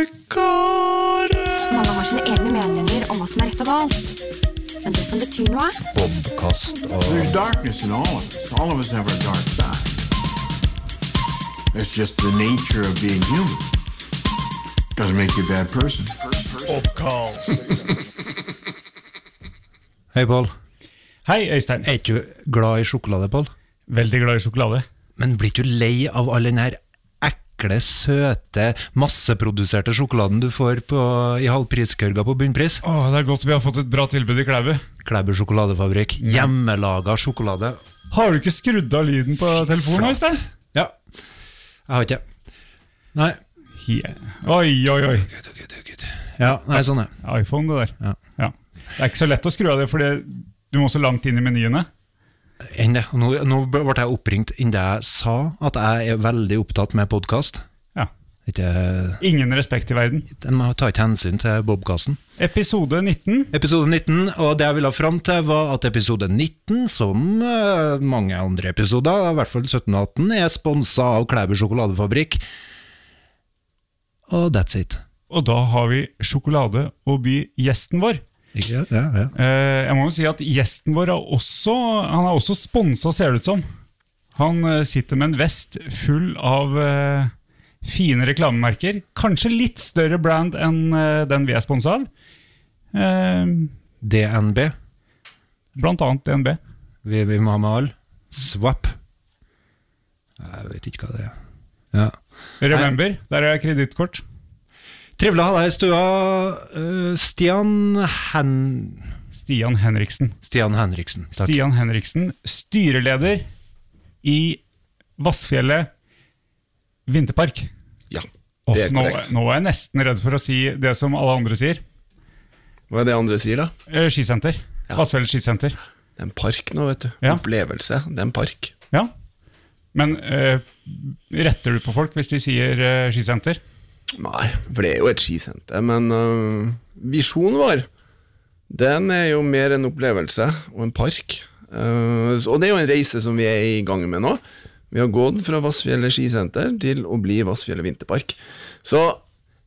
Bobkar! Mange har sine egne meninger om hva som er rett og galt. Men det som betyr noe, Bobkast og There's darkness in all of us. All of us have our dark side. It's just the nature of being human. Doesn't make you a bad person. Bobkast. Hei, Pål. Hei, Øystein. Er ikke du glad i sjokolade, Pål? Veldig glad i sjokolade. Men blir ikke du lei av all den her ekle, søte, masseproduserte sjokoladen du får på, i halvpriskørga på bunnpris? Åh, Det er godt vi har fått et bra tilbud i Klæbu. Klæbu sjokoladefabrikk. Hjemmelaga sjokolade. Har du ikke skrudd av lyden på telefonen. Øystein? Ja. Jeg har ikke. Nei. Yeah. Oi, oi, oi. Gud, gud, gud. Ja, nei, sånn er iPhone, det der. Ja. Ja. Det er ikke så lett å skru av det, for du må så langt inn i menyene. Nå, nå ble jeg oppringt innen jeg sa at jeg er veldig opptatt med podkast. Ja. Ikke, Ingen respekt i verden. De tar ikke hensyn til Bobkassen. Episode 19. Episode 19, og det jeg ville fram til, var at episode 19, som eh, mange andre episoder, i hvert fall 17 og 18, er sponsa av Klæbu sjokoladefabrikk. Og that's it. Og da har vi sjokolade å by gjesten vår. Ja, ja. Eh, jeg må jo si at gjesten vår er også Han er også sponsa, ser det ut som. Han eh, sitter med en vest full av eh, fine reklamemerker. Kanskje litt større brand enn den vi er sponsa av. DNB. blant annet DNB. Vi, Mamal. Swap. Jeg vet ikke hva det er. Ja. Remember, der er kredittkort. Trivelig å ha deg i stua, eh, Stian Hen... Stian Henriksen. Stian Henriksen. Takk. Stian Henriksen, styreleder i Vassfjellet vinterpark. Ja, det er korrekt. nå er jeg nesten redd for å si det som alle andre sier. Hva er det andre sier, da? Eh, skisenter. Ja. Vassfjell skisenter. Det er en park nå, vet du. Ja. Opplevelse. Det er en park. Ja. Men uh, retter du på folk hvis de sier uh, skisenter? Nei, for det er jo et skisenter. Men uh, visjonen vår, den er jo mer en opplevelse og en park. Uh, og det er jo en reise som vi er i gang med nå. Vi har gått fra Vassfjellet skisenter til å bli Vassfjellet vinterpark. Så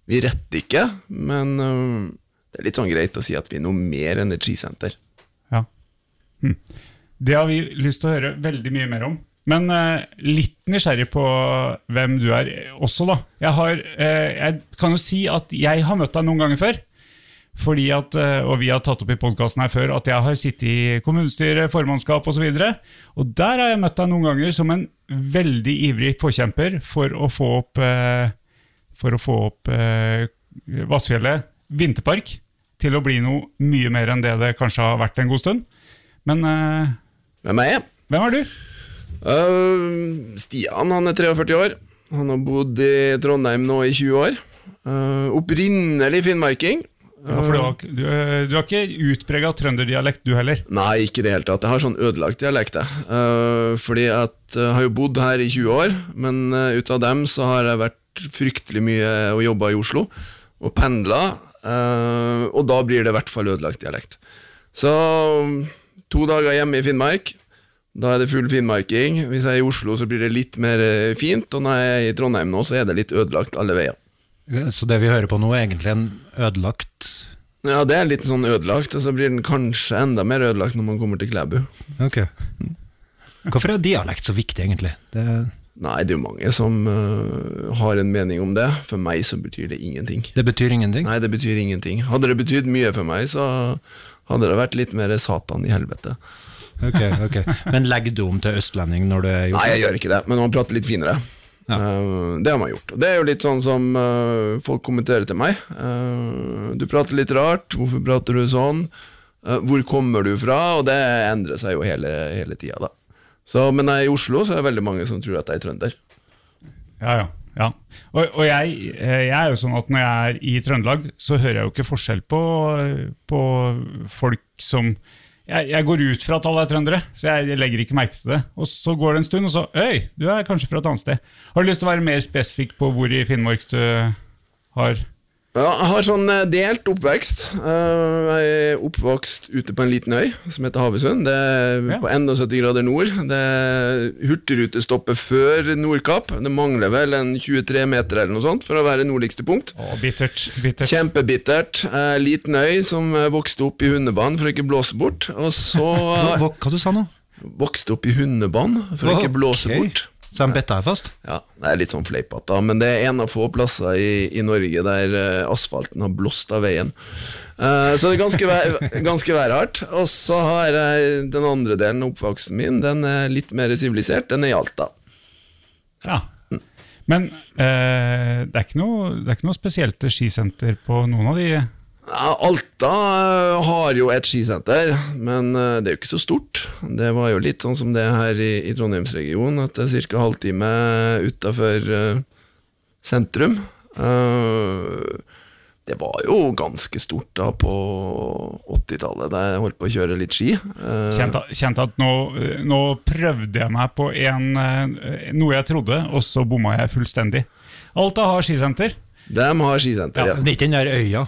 vi retter ikke, men uh, det er litt sånn greit å si at vi er noe mer enn et skisenter. Ja. Hm. Det har vi lyst til å høre veldig mye mer om. Men eh, litt nysgjerrig på hvem du er også, da. Jeg, har, eh, jeg kan jo si at jeg har møtt deg noen ganger før. Fordi at, eh, Og vi har tatt opp i podkasten her før at jeg har sittet i kommunestyre, formannskap osv. Og, så og der har jeg møtt deg noen ganger som en veldig ivrig forkjemper for å få opp, eh, for å få opp eh, Vassfjellet vinterpark til å bli noe mye mer enn det det kanskje har vært en god stund. Men Hvem er jeg? hvem er du? Uh, Stian han er 43 år. Han har bodd i Trondheim nå i 20 år. Uh, opprinnelig finnmarking. Ja, for du har, du, eh, du har ikke utprega trønderdialekt, du heller. Nei, ikke i det hele tatt. Jeg har sånn ødelagt dialekt. jeg. Uh, fordi at jeg har jo bodd her i 20 år, men uh, ut av dem så har jeg vært fryktelig mye og jobba i Oslo. Og pendla. Uh, og da blir det i hvert fall ødelagt dialekt. Så to dager hjemme i Finnmark. Da er det full finmarking. Hvis jeg er i Oslo, så blir det litt mer eh, fint. Og når jeg er i Trondheim nå, så er det litt ødelagt alle veier. Så det vi hører på nå, er egentlig en ødelagt Ja, det er litt sånn ødelagt, og så blir den kanskje enda mer ødelagt når man kommer til Klæbu. Ok. Hvorfor er dialekt så viktig, egentlig? Det, Nei, det er jo mange som uh, har en mening om det. For meg så betyr det ingenting. det betyr ingenting? Nei, det betyr ingenting. Hadde det betydd mye for meg, så hadde det vært litt mer Satan i helvete. Ok, ok. Men legger du om til østlending når du er gjort Nei, jeg gjør ikke det, men man prater litt finere. Ja. Uh, det har man gjort. Og det er jo litt sånn som uh, folk kommenterer til meg. Uh, du prater litt rart, hvorfor prater du sånn? Eh, hvor kommer du fra? Og det endrer seg jo hele, hele tida, da. Så, men jeg er i Oslo, så er det veldig mange som tror at jeg er trønder. Ja, ja. ja. Og, og jeg, jeg er jo sånn at når jeg er i Trøndelag, så hører jeg jo ikke forskjell på, på folk som jeg, jeg går ut fra at alle er trøndere, så jeg legger ikke merke til det. Og så går det en stund, og så Øy, du er kanskje fra et annet sted. Har du lyst til å være mer spesifikk på hvor i Finnmark du har Ja, jeg har sånn eh, delt oppvekst. Eh, Jeg er oppvokst ute på en liten øy som heter Havøysund. Det er Ja. på 71 grader nord. Det er Hurtigrutestoppet før Nordkapp. Det mangler vel en 23 meter eller noe sånt for å være nordligste punkt. Å, bittert. bittert. Kjempebittert. Eh, Liten øy som vokste opp i hundebanen for å ikke blåse bort. Og så Hva, hva, hva du sa nå? vokste opp i hundebanen for å ikke blåse okay. bort. Så de betta deg fast? Ja, det er litt sånn fleipete, men det er en av få plasser i, i Norge der eh, asfalten har blåst av veien. Uh, så det er ganske, vær, ganske værhardt. Og så har jeg den andre delen av oppvoksten min, den er litt mer sivilisert. Den er i Alta. Ja. Men uh, det, er ikke noe, det er ikke noe spesielt skisenter på noen av de Alta eh, har jo et skisenter, men eh, det er jo ikke så stort. Det var jo litt sånn som det her i, i Trondheimsregionen, at det er ca. halvtime utafor sentrum. Eh, det var jo ganske stort da på 80-tallet, da jeg holdt på å kjøre litt ski. Kjente, kjente at nå, nå prøvde jeg meg på en, noe jeg trodde, og så bomma jeg fullstendig. Alta har skisenter. De har skisenter, ja. Det er ikke den der øya?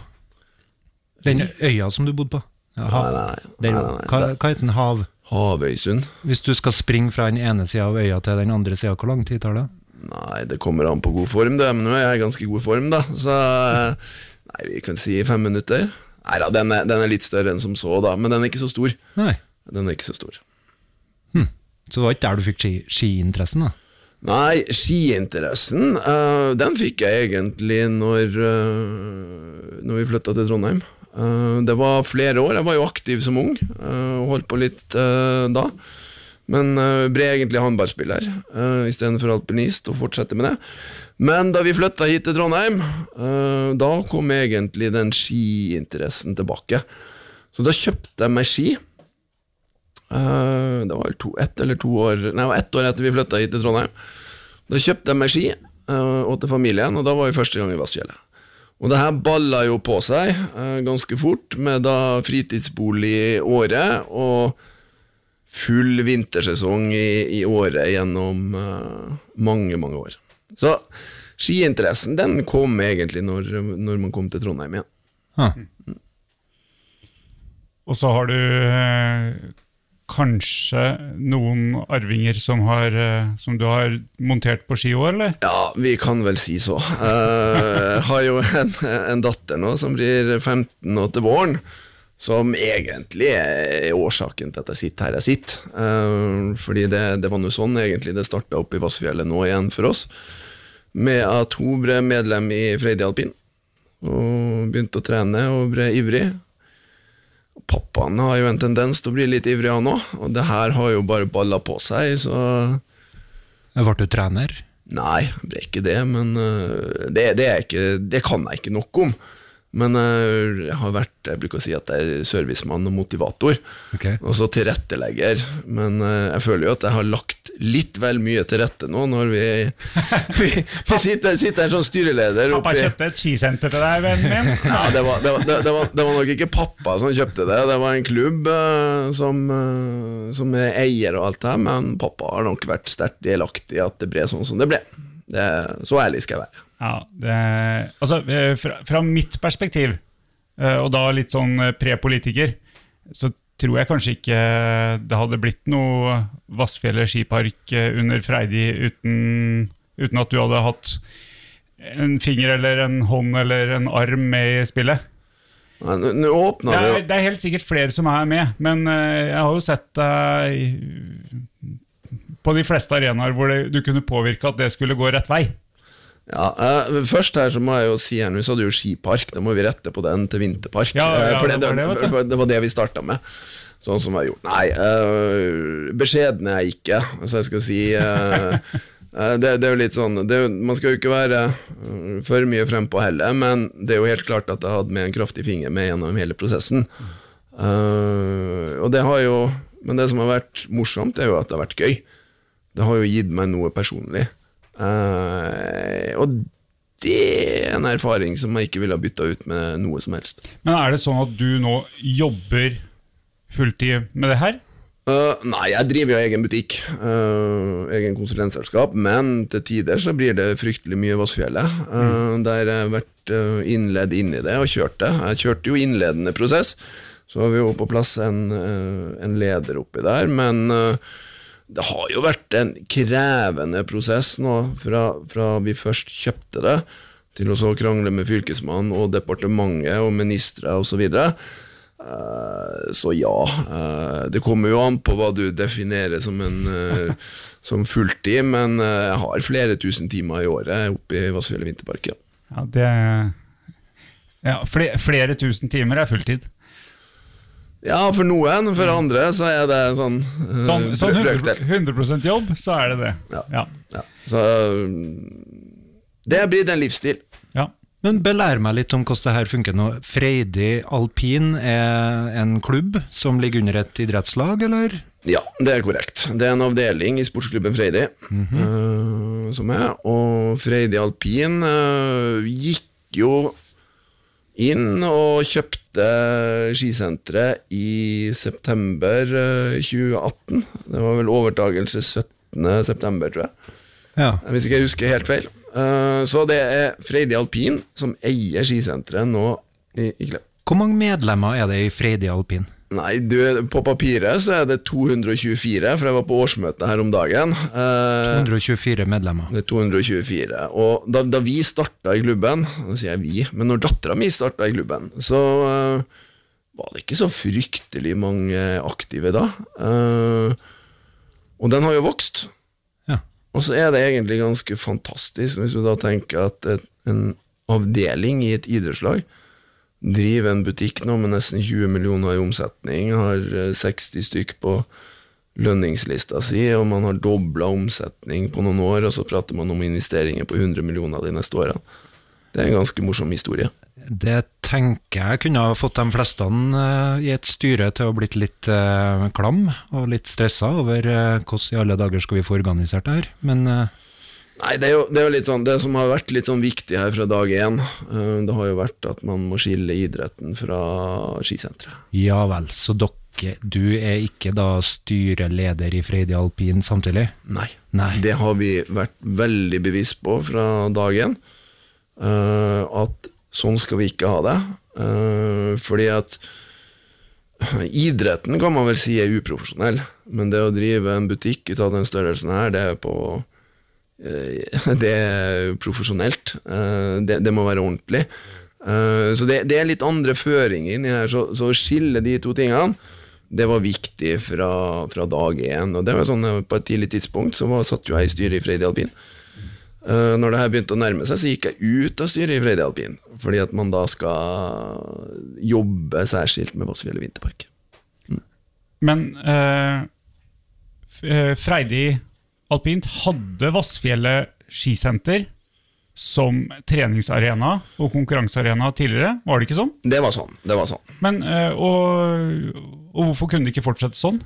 Den øya som du bodde på? Ja, Nei, nei, nei. nei. Hva, hva heter den? Hav? Havøysund. Hvis du skal springe fra den ene sida av øya til den andre sida, hvor lang tid tar det? Nei, det kommer an på god form, det. Men nå er jeg i ganske god form, da. Så eh, Nei, vi kan si fem minutter. Nei da, den, den er litt større enn som så, da. Men den er ikke så stor. Nei. Den er ikke så stor. Så det var ikke der du fikk ski, skiinteressen, da? Nei, skiinteressen, uh, den fikk jeg egentlig når, uh, når vi flytta til Trondheim. Eh, det var flere år. Jeg var jo aktiv som ung eh, og holdt på litt eh, da. Men ble egentlig håndballspiller istedenfor alpinist, og fortsette med det. Men da vi flytta hit til Trondheim, da kom egentlig den skiinteressen tilbake. Så da kjøpte jeg meg ski. Det var vel to, ett eller to år Nei, ett år etter vi flytta hit til Trondheim. Da kjøpte jeg meg ski, og til familien, og da var vi første gang i Vassfjellet. Og det her balla jo på seg eh, ganske fort, med da fritidsbolig året og full vintersesong i, i året gjennom eh, mange, mange år. Så skiinteressen den kom egentlig når, når man kom til Trondheim igjen. Mm. Og så har du eh, kanskje noen arvinger som, har, eh, som du har montert på ski òg, eller? Ja, vi kan vel si så. Eh, Jeg har jo en, en datter nå som blir 15 nå til våren. Som egentlig er årsaken til at jeg sitter her jeg sitter. Eh, fordi det, det var nå sånn egentlig det starta opp i Vassfjellet nå igjen for oss. Med at hun ble medlem i Freidig alpin. Og begynte å trene og ble ivrig. Pappaen har jo en tendens til å bli litt ivrig, han òg. Og det her har jo bare balla på seg, så Ble du trener? Nei, det ble ikke det, men øh, det, det, ikke, det kan jeg ikke nok om. Men øh, jeg har vært Jeg bruker å si at jeg er servicemann og motivator. Okay. Og så tilrettelegger. Men øh, jeg føler jo at jeg har lagt litt vel mye til rette nå, når vi, vi, vi sitter, sitter en sånn styreleder Pappa oppi kjøpte et skisenter til deg, vennen min. ja, det, var, det, var, det, var, det var nok ikke pappa som kjøpte det, det var en klubb eh, som, eh, som er eier og alt det her, men pappa har nok vært sterkt delaktig i at det ble sånn som det ble. Det, så ærlig skal jeg være. Ja, det, altså, eh, fra, fra mitt perspektiv, eh, og da litt sånn eh, pre-politiker, så tror jeg kanskje ikke det hadde blitt noe Vassfjellet skipark under Freidi uten, uten at du hadde hatt en finger eller en hånd eller en arm med i spillet. Nei, Nå åpna Det er, det er helt sikkert flere som er med, men jeg har jo sett deg på de fleste arenaer hvor det, du kunne påvirke at det skulle gå rett vei. Ja, eh, Først her så må jeg jo si her nå, så hadde jo skipark, da må vi rette på den til vinterpark. Ja, ja, Eh, for det, det var det, det var det vi starta med. Sånn som jeg har gjort. Nei, uh, beskjeden er jeg ikke, så jeg skal si eh, eh, det, det er jo litt sånn det jo- Man skal jo ikke være eh, for mye frempå heller, men det er jo helt klart at jeg hadde med en kraftig finger med gjennom hele prosessen. Eh, og det har jo Men det som har vært morsomt, er jo at det har vært gøy. Det har jo gitt meg noe personlig. Eh, og det er en erfaring som jeg ikke ville ha bytta ut med noe som helst. Men er det sånn at du nå jobber fulltid med det her? Uh, nei, jeg driver jo egen butikk, uh, egen konsulentselskap, men til tider så blir det fryktelig mye Vassfjellet. øh, Der jeg har vært innledd inn i det og kjørt det. Jeg kjørte jo innledende prosess, så har vi jo på plass en, en leder oppi der, men øh, det har jo vært en krevende prosess nå, fra, fra vi først kjøpte det, til å så krangle med fylkesmannen og departementet og ministre osv. Så. Eh, så ja, eh, det kommer jo an på hva du definerer som en eh, som fulltid, men jeg har flere tusen timer i året oppe i Vassfjellet vinterpark. Ja. Ja, det ja, flere, flere tusen timer er fulltid. Ja, for noen, for andre så er det sånn, eh, Sånn, sånn 100, brøkdel. 100 jobb, så er det det. Ja. Ja. Ja. Så mm, det er blitt en livsstil. Ja. Men belær meg litt om hvordan det her funker nå. Freidig alpin er en klubb som ligger under et idrettslag, eller? Ja, det er korrekt. Det er en avdeling i sportsklubben Freidig eh, som er, og Freidig alpin uh, gikk jo inn og kjøpte skisenteret i september eh, 2018. Det var vel overtagelse 17. september, tror jeg. Ja. Hvis ikke jeg husker helt feil. Eh, så det er Freidig alpin som eier skisenteret nå i, i Klepp. Hvor mange medlemmer er det i Freidig alpin? Nei, du, på papiret så er det 224, for jeg var på årsmøte her om dagen. Eh, 224 medlemmer. det er 224. Og da, da vi starta i klubben, nå sier jeg vi, men når dattera mi starta i klubben, så eh, var det ikke så fryktelig mange aktive da. Eh, og den har jo vokst. Ja. Og så er det egentlig ganske fantastisk, hvis du da tenker at en avdeling i et idrettslag driver en butikk nå med nesten 20 millioner i omsetning, har eh, 60 stykk på lønningslista si, og man har dobla omsetning på noen år, og så prater man om investeringer på 100 millioner de neste årene. Det er en ganske morsom historie. Det tenker jeg kunne ha fått de fleste eh, i et styre til å ha blitt litt eh, klam og litt stressa over eh, hvordan i alle dager skal vi få organisert det her. Men eh, Nei, det er jo, det er jo litt sånn Det som har vært litt sånn viktig her fra dag én, eh, det har jo vært at man må skille idretten fra skisenteret. ja vel, så dere, du er ikke da styreleder i Freidig alpin samtidig? Nei. Nei. Det har vi vært veldig bevisst på fra dag én. eh, at sånn skal vi ikke ha det. Uh, fordi at idretten kan man vel si er uprofesjonell, men det å drive en butikk ut av den størrelsen her, det er på Det er profesjonelt. Eh, det, det må være ordentlig. Eh, så det, det er litt andre føringer inni her, så, å skille de to tingene det var viktig fra, fra dag én. Og det var sånn, eh, På et tidlig tidspunkt så var, satt jo jeg i styret i Freidi alpin. Når det her begynte å nærme seg, så gikk jeg ut av styret i Freidi alpin. Fordi at man da skal jobbe særskilt med Vassfjellet vinterpark. Men uh, Freidi eh, alpint hadde Vassfjellet skisenter som treningsarena og konkurransearena tidligere, var det ikke sånn? Det var sånn. det var sånn. Men, eh, og, og hvorfor kunne det ikke fortsette sånn?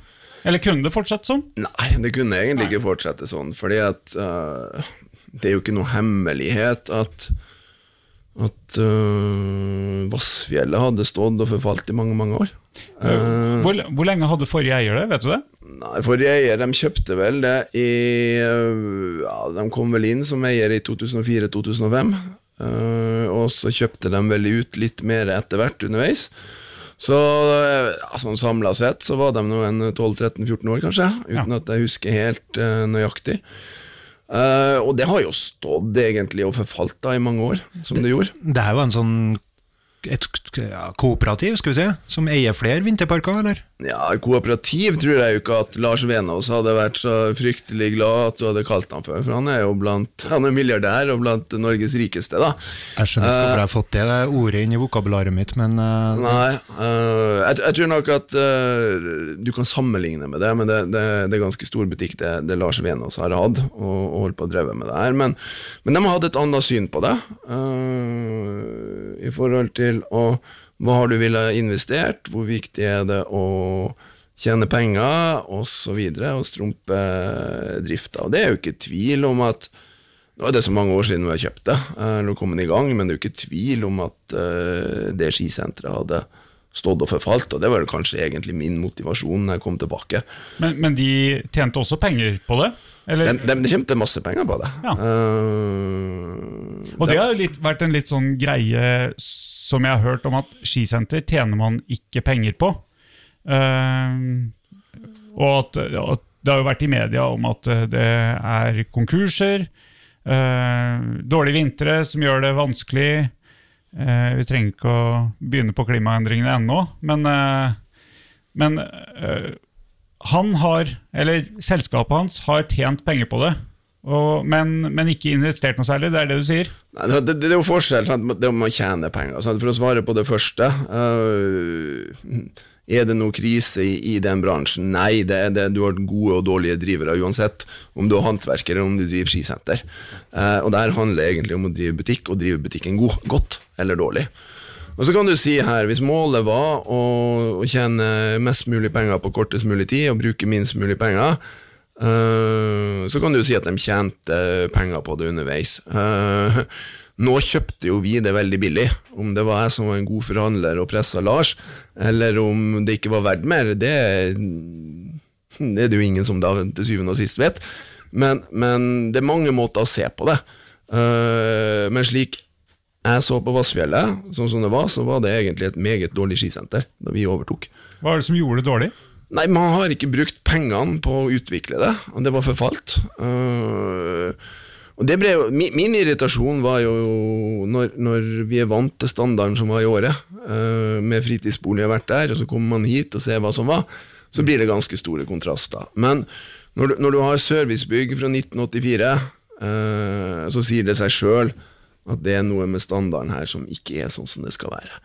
Eller kunne det fortsette sånn? Nei, det kunne egentlig ikke fortsette sånn, fordi at uh, det er jo ikke noe hemmelighet at at uh, Vassfjellet hadde stått og forfalt i mange, mange år. Eh, Hvor, hvor lenge hadde forrige eier det, vet du det? Nei, Forrige eier de kjøpte vel det i øh, ja, De kom vel inn som eier i 2004-2005. øh, og så kjøpte de vel ut litt mer etter hvert underveis. Så ja, sånn samla sett så var de nå en 12-13-14 år, kanskje. Uten at jeg husker helt uh, nøyaktig. Uh, og det har jo stått egentlig og forfalt da i mange år, som det gjorde. Det er jo en sånn et kooperativ, skal vi si, som eier flere vinterparker, eller? Ja, kooperativ tror jeg jo ikke at Lars Venås hadde vært så fryktelig glad at du hadde kalt ham for, for han er jo blant Han er milliardær og blant Norges rikeste, da. Jeg skjønner ikke hvorfor jeg har fått det ordet inn i vokabularet mitt, men uh, Nei, uh, jeg, jeg tror nok at uh, du kan sammenligne med det, men det, det, det er ganske stor butikk det, det Lars Venås har hatt, og, og holdt på å dreve med det her. Men, men de har hatt et annet syn på det, i forhold til å, hva har du ville investert, hvor viktig er det å tjene penger, og så videre, og strumpe drifta. Og det er jo ikke tvil om at nå er det så mange år siden vi har kjøpt det, eh, eller kommet i gang, men det er jo ikke tvil om at eh, det skisenteret hadde stått og forfalt, og det var kanskje egentlig min motivasjon når jeg kom tilbake. Men, men de tjente også penger på det? Eller? De, de, tjente masse penger på det. Ja. Uh, Og det har jo litt, vært en litt sånn greie som jeg har hørt om at skisenter tjener man ikke penger på. Uh, og at, at det har jo vært i media om at eh, det er konkurser, uh, dårlige vintre som gjør det vanskelig. Uh, vi trenger ikke å begynne på klimaendringene ennå, men, eh, men eh, han har, eller selskapet hans, har tjent penger på det. Og, men, men ikke investert noe særlig, det er det du sier? Nei, det, det, det er jo forskjell, sant? det om man tjener penger. Sant? For å svare på det første øh, Er det noe krise i, i den bransjen? Nei, det du har gode og dårlige drivere uansett, om du er håndverker eller om du driver skisenter. Uh, og Der handler det egentlig om å drive butikk, og drive butikken god, godt eller dårlig. Og så kan du si her, Hvis målet var å, tjene mest mulig penger på kortest mulig tid og bruke minst mulig penger, eh, så kan du si at de tjente penger på det underveis. Eh, nå kjøpte jo vi det veldig billig. Om det var jeg som var en god forhandler og pressa Lars, eller om det ikke var verdt mer, det, det er det jo ingen som da til syvende og sist vet. Men, men det er mange måter å se på det. Eh, men slik jeg så på Vassfjellet, sånn som det var, så var det egentlig et meget dårlig skisenter da vi overtok. Hva er det som gjorde det dårlig? Nei, man har ikke brukt pengene på å utvikle det, og det var forfalt. Uh, og det ble min, min irritasjon var jo når, når vi er vant til standarden som var i året, uh, med fritidsbolig og vært der, og så kommer man hit og ser hva som var, så blir det ganske store kontraster. Men når du, når du har servicebygg fra 1984, uh, så sier det seg sjøl at det er noe med standarden her som ikke er sånn som det skal være.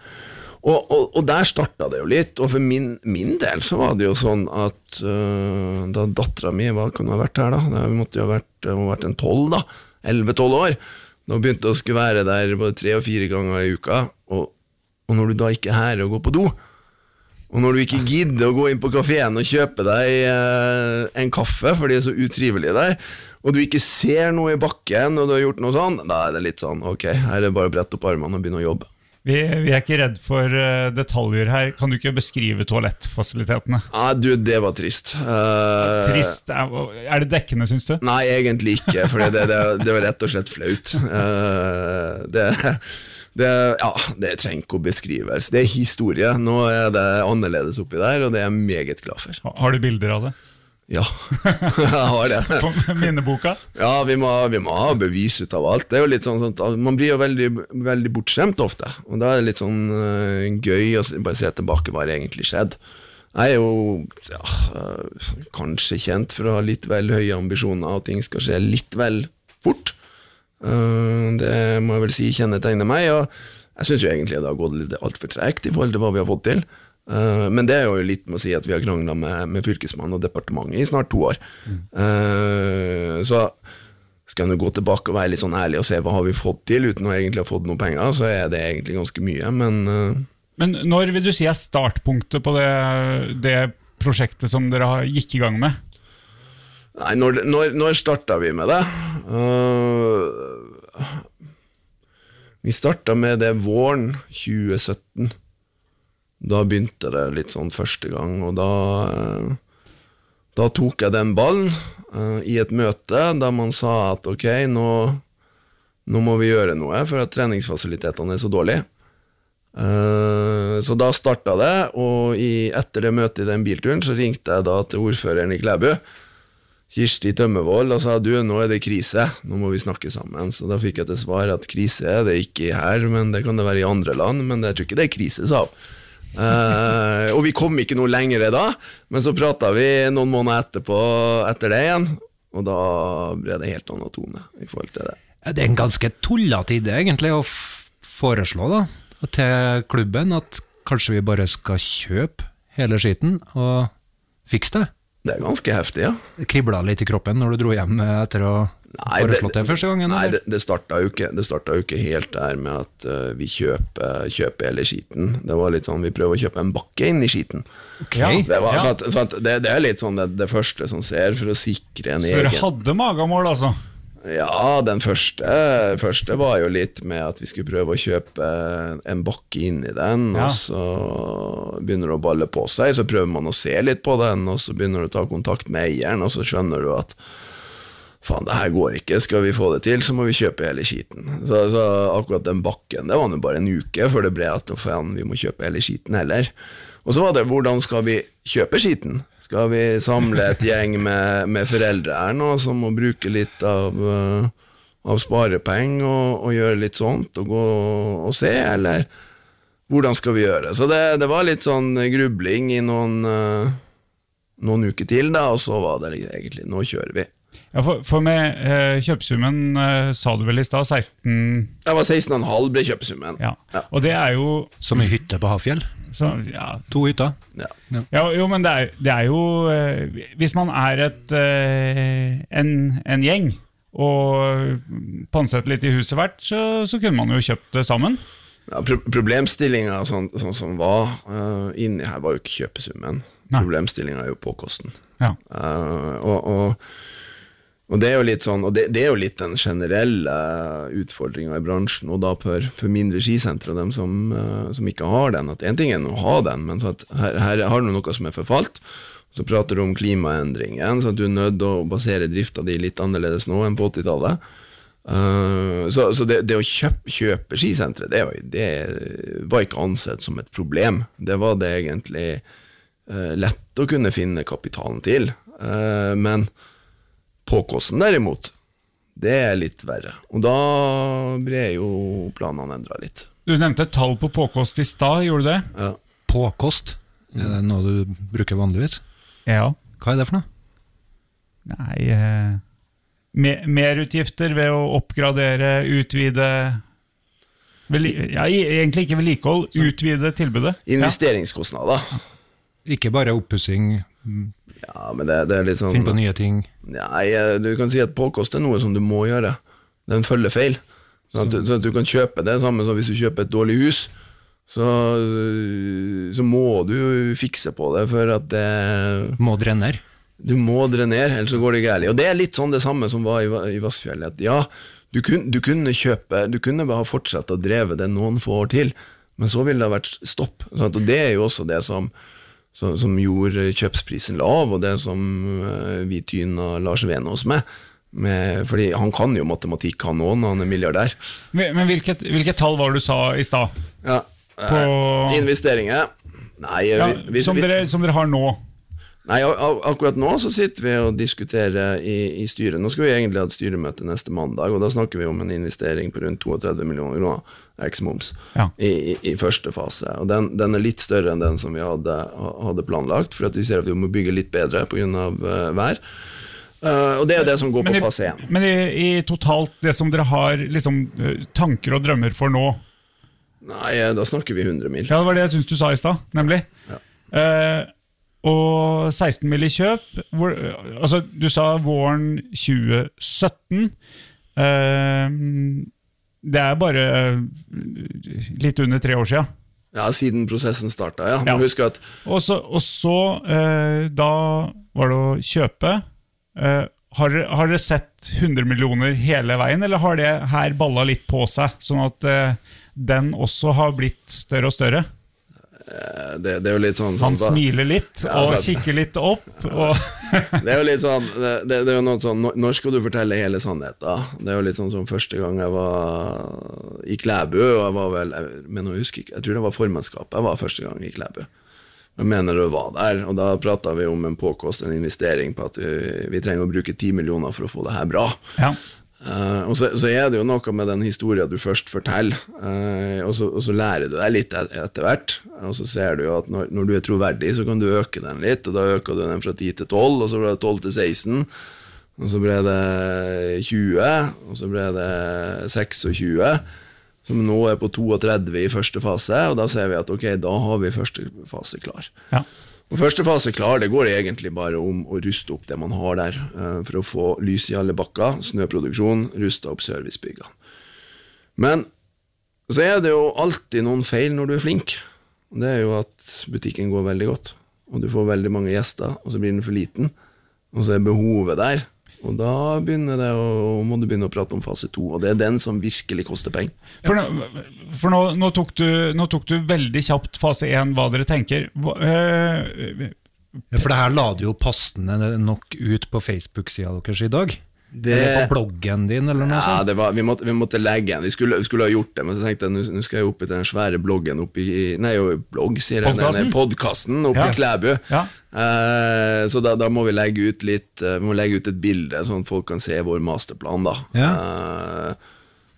Og, og, og der starta det jo litt, og for min, min, del så var det jo sånn at uh, da dattera mi hva kan ha vært her, da? Det måtte jo ha vært, ha vært en tolv, da. Elleve-tolv år. Da begynte å skulle være der både tre og fire ganger i uka, og, og når du da ikke er her og går på do, og når du ikke gidder å gå inn på kafeen og kjøpe deg uh, en kaffe, for de er så utrivelige der, og du ikke ser noe i bakken, og du har gjort noe sånn, da er det litt sånn ok, her er det bare å brette opp armene og begynne å jobbe. Vi, vi er ikke redd for uh, detaljer her. Kan du ikke beskrive toalettfasilitetene? Nei, du, det var trist. Uh, Trist? Er det dekkende, syns du? Nei, egentlig ikke, for det, det, det var rett og slett flaut. Uh, det, det, ja, det trenger ikke å beskrives. Det er historie. Nå er det annerledes oppi der, og det er jeg meget glad for. Har du bilder av det? Ja, jeg har det. På minneboka? Ja, vi må, vi må ha bevis ut av alt. Det er jo litt sånn, sånn at Man blir jo veldig, veldig bortskjemt ofte, og da er det litt sånn uh, gøy å bare se tilbake hva det egentlig skjedde. Jeg er jo ja, uh, kanskje kjent for å ha litt vel høye ambisjoner, og ting skal skje litt vel fort. Uh, det må jeg vel si kjennetegner meg, og jeg syns egentlig det har gått litt altfor tregt i forhold til hva vi har fått til. Uh, men det er jo litt med å si at vi har krangla med, med Fylkesmannen og departementet i snart to år. Mm. Uh, så skal nå gå tilbake og være litt sånn ærlig og se hva har vi fått til, uten å egentlig ha fått noen penger, så er det egentlig ganske mye, men uh, Men når vil du si er startpunktet på det, det prosjektet som dere har, gikk i gang med? Nei, når, når, når starta vi med det? vi starta med det våren 2017. Da begynte det litt sånn første gang, og da, da tok jeg den ballen uh, i et møte der man sa at ok, nå, nå må vi gjøre noe for at treningsfasilitetene er så dårlige. Uh, så da starta det, og etter det møtet i den bilturen så ringte jeg da til ordføreren i Klæbu, Kirsti Tømmevold, og sa du, nå er det krise, nå må vi snakke sammen. Så da fikk jeg til svar at krise er det ikke her, men det kan det være i andre land, men jeg tror ikke det er krise, sa hun. Uh, og vi kom ikke noe lenger da, men så prata vi noen måneder etterpå etter det igjen, og da ble det helt annen tone i forhold til det. Det er en ganske tullete idé, egentlig, å foreslå da, til klubben at kanskje vi bare skal kjøpe hele skiten og fikse det. Det er ganske heftig, ja. Det kribla litt i kroppen når du dro hjem etter å foreslått det, det første gangen? Nei, det, det starta jo, jo, ikke helt der med at uh, vi kjøper, kjøper hele skiten. Det var litt sånn, Vi prøver å kjøpe en bakke inn i skiten. Okay. Det, var, ja. så at, så at det, det, er litt sånn det, det, første som ser, for å sikre en så egen Så dere hadde magamål, altså? Ja, den første, første var jo litt med at vi skulle prøve å kjøpe en bakke inn i den, Ja. og så begynner det å balle på seg, så prøver man å se litt på den, og så begynner du å ta kontakt med eieren, og så skjønner du at faen, det her går ikke, skal vi få det til, så må vi kjøpe hele skiten. Så, så akkurat den bakken, det var nå bare en uke før det ble at faen, vi må kjøpe hele skiten heller. Og så var det hvordan skal vi kjøpe skiten? Skal vi samle et gjeng med, med foreldre her nå som må bruke litt av, eh, av sparepenger og, og gjøre litt sånt, og gå og se, eller hvordan skal vi gjøre? Så det, det var litt sånn grubling i noen, eh, noen uker til, da, og så var det egentlig nå kjører vi. Ja, for, for med eh, kjøpesummen eh, sa du vel i stad 16 Det var 16,5 ble kjøpesummen. ja. Ja. Og det er jo Som ei hytte på Hafjell. så, ja, To hytter. Ja. ja, Jo, men det er, det er jo eh, Hvis man er et, en, en gjeng og pantsetter litt i huset hvert, så, så kunne man jo kjøpt det sammen. Ja, pro Problemstillinga sånn, sånn som var uh, inni her, var jo ikke kjøpesummen. Problemstillinga er jo påkosten. Ja. Uh, og, og, og det er jo litt sånn Og det, det er jo litt den generelle utfordringa i bransjen, og da for, for mindre skisentre og dem som, eh, som ikke har den. At én ting er å ha den, men så her, her har du noe som er forfalt. Så prater du om klimaendringen, så at du er nødt til å basere drifta di litt annerledes nå enn på 80-tallet. Uh, så så det, det å kjøpe, kjøpe skisenteret, det, det var ikke ansett som et problem. Det var det egentlig uh, lett å kunne finne kapitalen til. Uh, men påkosten derimot, det er litt verre. Og da ble jo planene endra litt. Du nevnte et tall på påkost i stad, gjorde du det? Ja. Påkost. Er det noe du bruker vanligvis? Ja. Hva er det for noe? Nei eh, me- Merutgifter ved å oppgradere, utvide vel, ja, Egentlig ikke vedlikehold, utvide tilbudet. Investeringskostnader. Ikke bare oppussing, Ja, men det, det er litt sånn finne på nye ting. Nei, eh, du kan si at påkost er noe som du må gjøre. Den følger feil. Sånn at, du, sånn at du kan kjøpe det samme som hvis du kjøper et dårlig hus. Så, så må du fikse på det, for at det Må drenere. Du må drenere, ellers så går det galt. Og det er litt sånn det samme som var i, i Vassfjell. At ja, du, kun, du kunne kjøpe Du kunne bare fortsette å dreve det noen få år til, men så ville det ha vært stopp. Sant? Og det er jo også det som, som, som gjorde kjøpsprisen lav, og det som eh, vi tyna Lars Venås med. med. Fordi han kan jo matematikk, han òg, når han er milliardær. Men, men hvilket, hvilket tall var det du sa i stad? Ja. På- eh, Investeringer Nei, Ja, vi, vi, som, dere, som dere har nå? Nei, ak ak- akkurat nå så sitter vi og diskuterer i, i styret. Nå skal vi egentlig ha et styremøte neste mandag, og da snakker vi om en investering på rundt 32 millioner kroner, eks-moms, Ja. i, i, første fase. Og den, den er litt større enn den som vi hadde, hadde planlagt, for vi ser at vi må bygge litt bedre pga. Uh, vær. Uh, og det er det som går Men, på i, fase 1. men i, i totalt det som dere har liksom, eh, tanker og drømmer for nå Nei, eh, da snakker vi 100 mil. Ja, Det var det jeg syns du sa i stad, nemlig. Ja. Uh, og 16 mill. i kjøp hvor, altså, Du sa våren 2017. Eh, det er bare litt under tre år sia. Ja, siden prosessen starta, ja. Ja. At Og så, og så eh, da var det å kjøpe. Eh, har, har dere sett 100 millioner hele veien, eller har det her balla litt på seg? Sånn at eh, den også har blitt større og større? Eh, det, det er jo litt sånn, Han sånn smiler litt Ja, og sånn. kikker litt opp. Det er jo litt sånn det, det, er jo noe sånn når- Når skal du fortelle hele sannheten? Det er jo litt sånn som første gang jeg var i Klæbu, og jeg var vel Jeg, men jeg husker ikke, jeg tror det var formannskapet jeg var første gang i Klæbu. Jeg mener du var der, og da prata vi om en påkost, en investering på at vi, vi trenger å bruke ti millioner for å få det her bra. ja. Eh, og så, så er det jo noe med den historien du først forteller, uh, og, så, og så lærer du deg litt et, etter hvert. Og så ser du jo at når, når du er troverdig, så kan du øke den litt, og da øker du den fra 10 til 12, og så ble det 12 til 16, og så ble det 20, og så ble det 26, som nå er på 32 i første fase, og da ser vi at ok, da har vi første fase klar. ja. Og Første fase klar, det går egentlig bare om å ruste opp det man har der, eh, for å få lys i alle bakker, snøproduksjon, ruste opp servicebyggene. Men så er det jo alltid noen feil når du er flink. Det er jo at butikken går veldig godt, og du får veldig mange gjester, og så blir den for liten, og så er behovet der, Og da begynner det å, må du begynne å prate om fase to, og det er den som virkelig koster penger. For, nå, for nå, nå, tok du, nå tok du veldig kjapt fase én, hva dere tenker. Hva, øh, Ja, For det her la du jo passende nok ut på Facebook-sida deres i dag. Det- Eller på bloggen din, eller noe Ja, sånt. det var, vi, måtte, vi måtte legge den. Vi skulle, vi skulle ha gjort det, men så tenkte jeg nå skal jeg opp i den svære bloggen oppi Nei, blogg, sier jeg. Podkasten oppe Ja. i Klæbu. Ja. Eh, så da, da må vi legge ut litt eh, Vi må legge ut et bilde, sånn at folk kan se vår masterplan, da. Eh,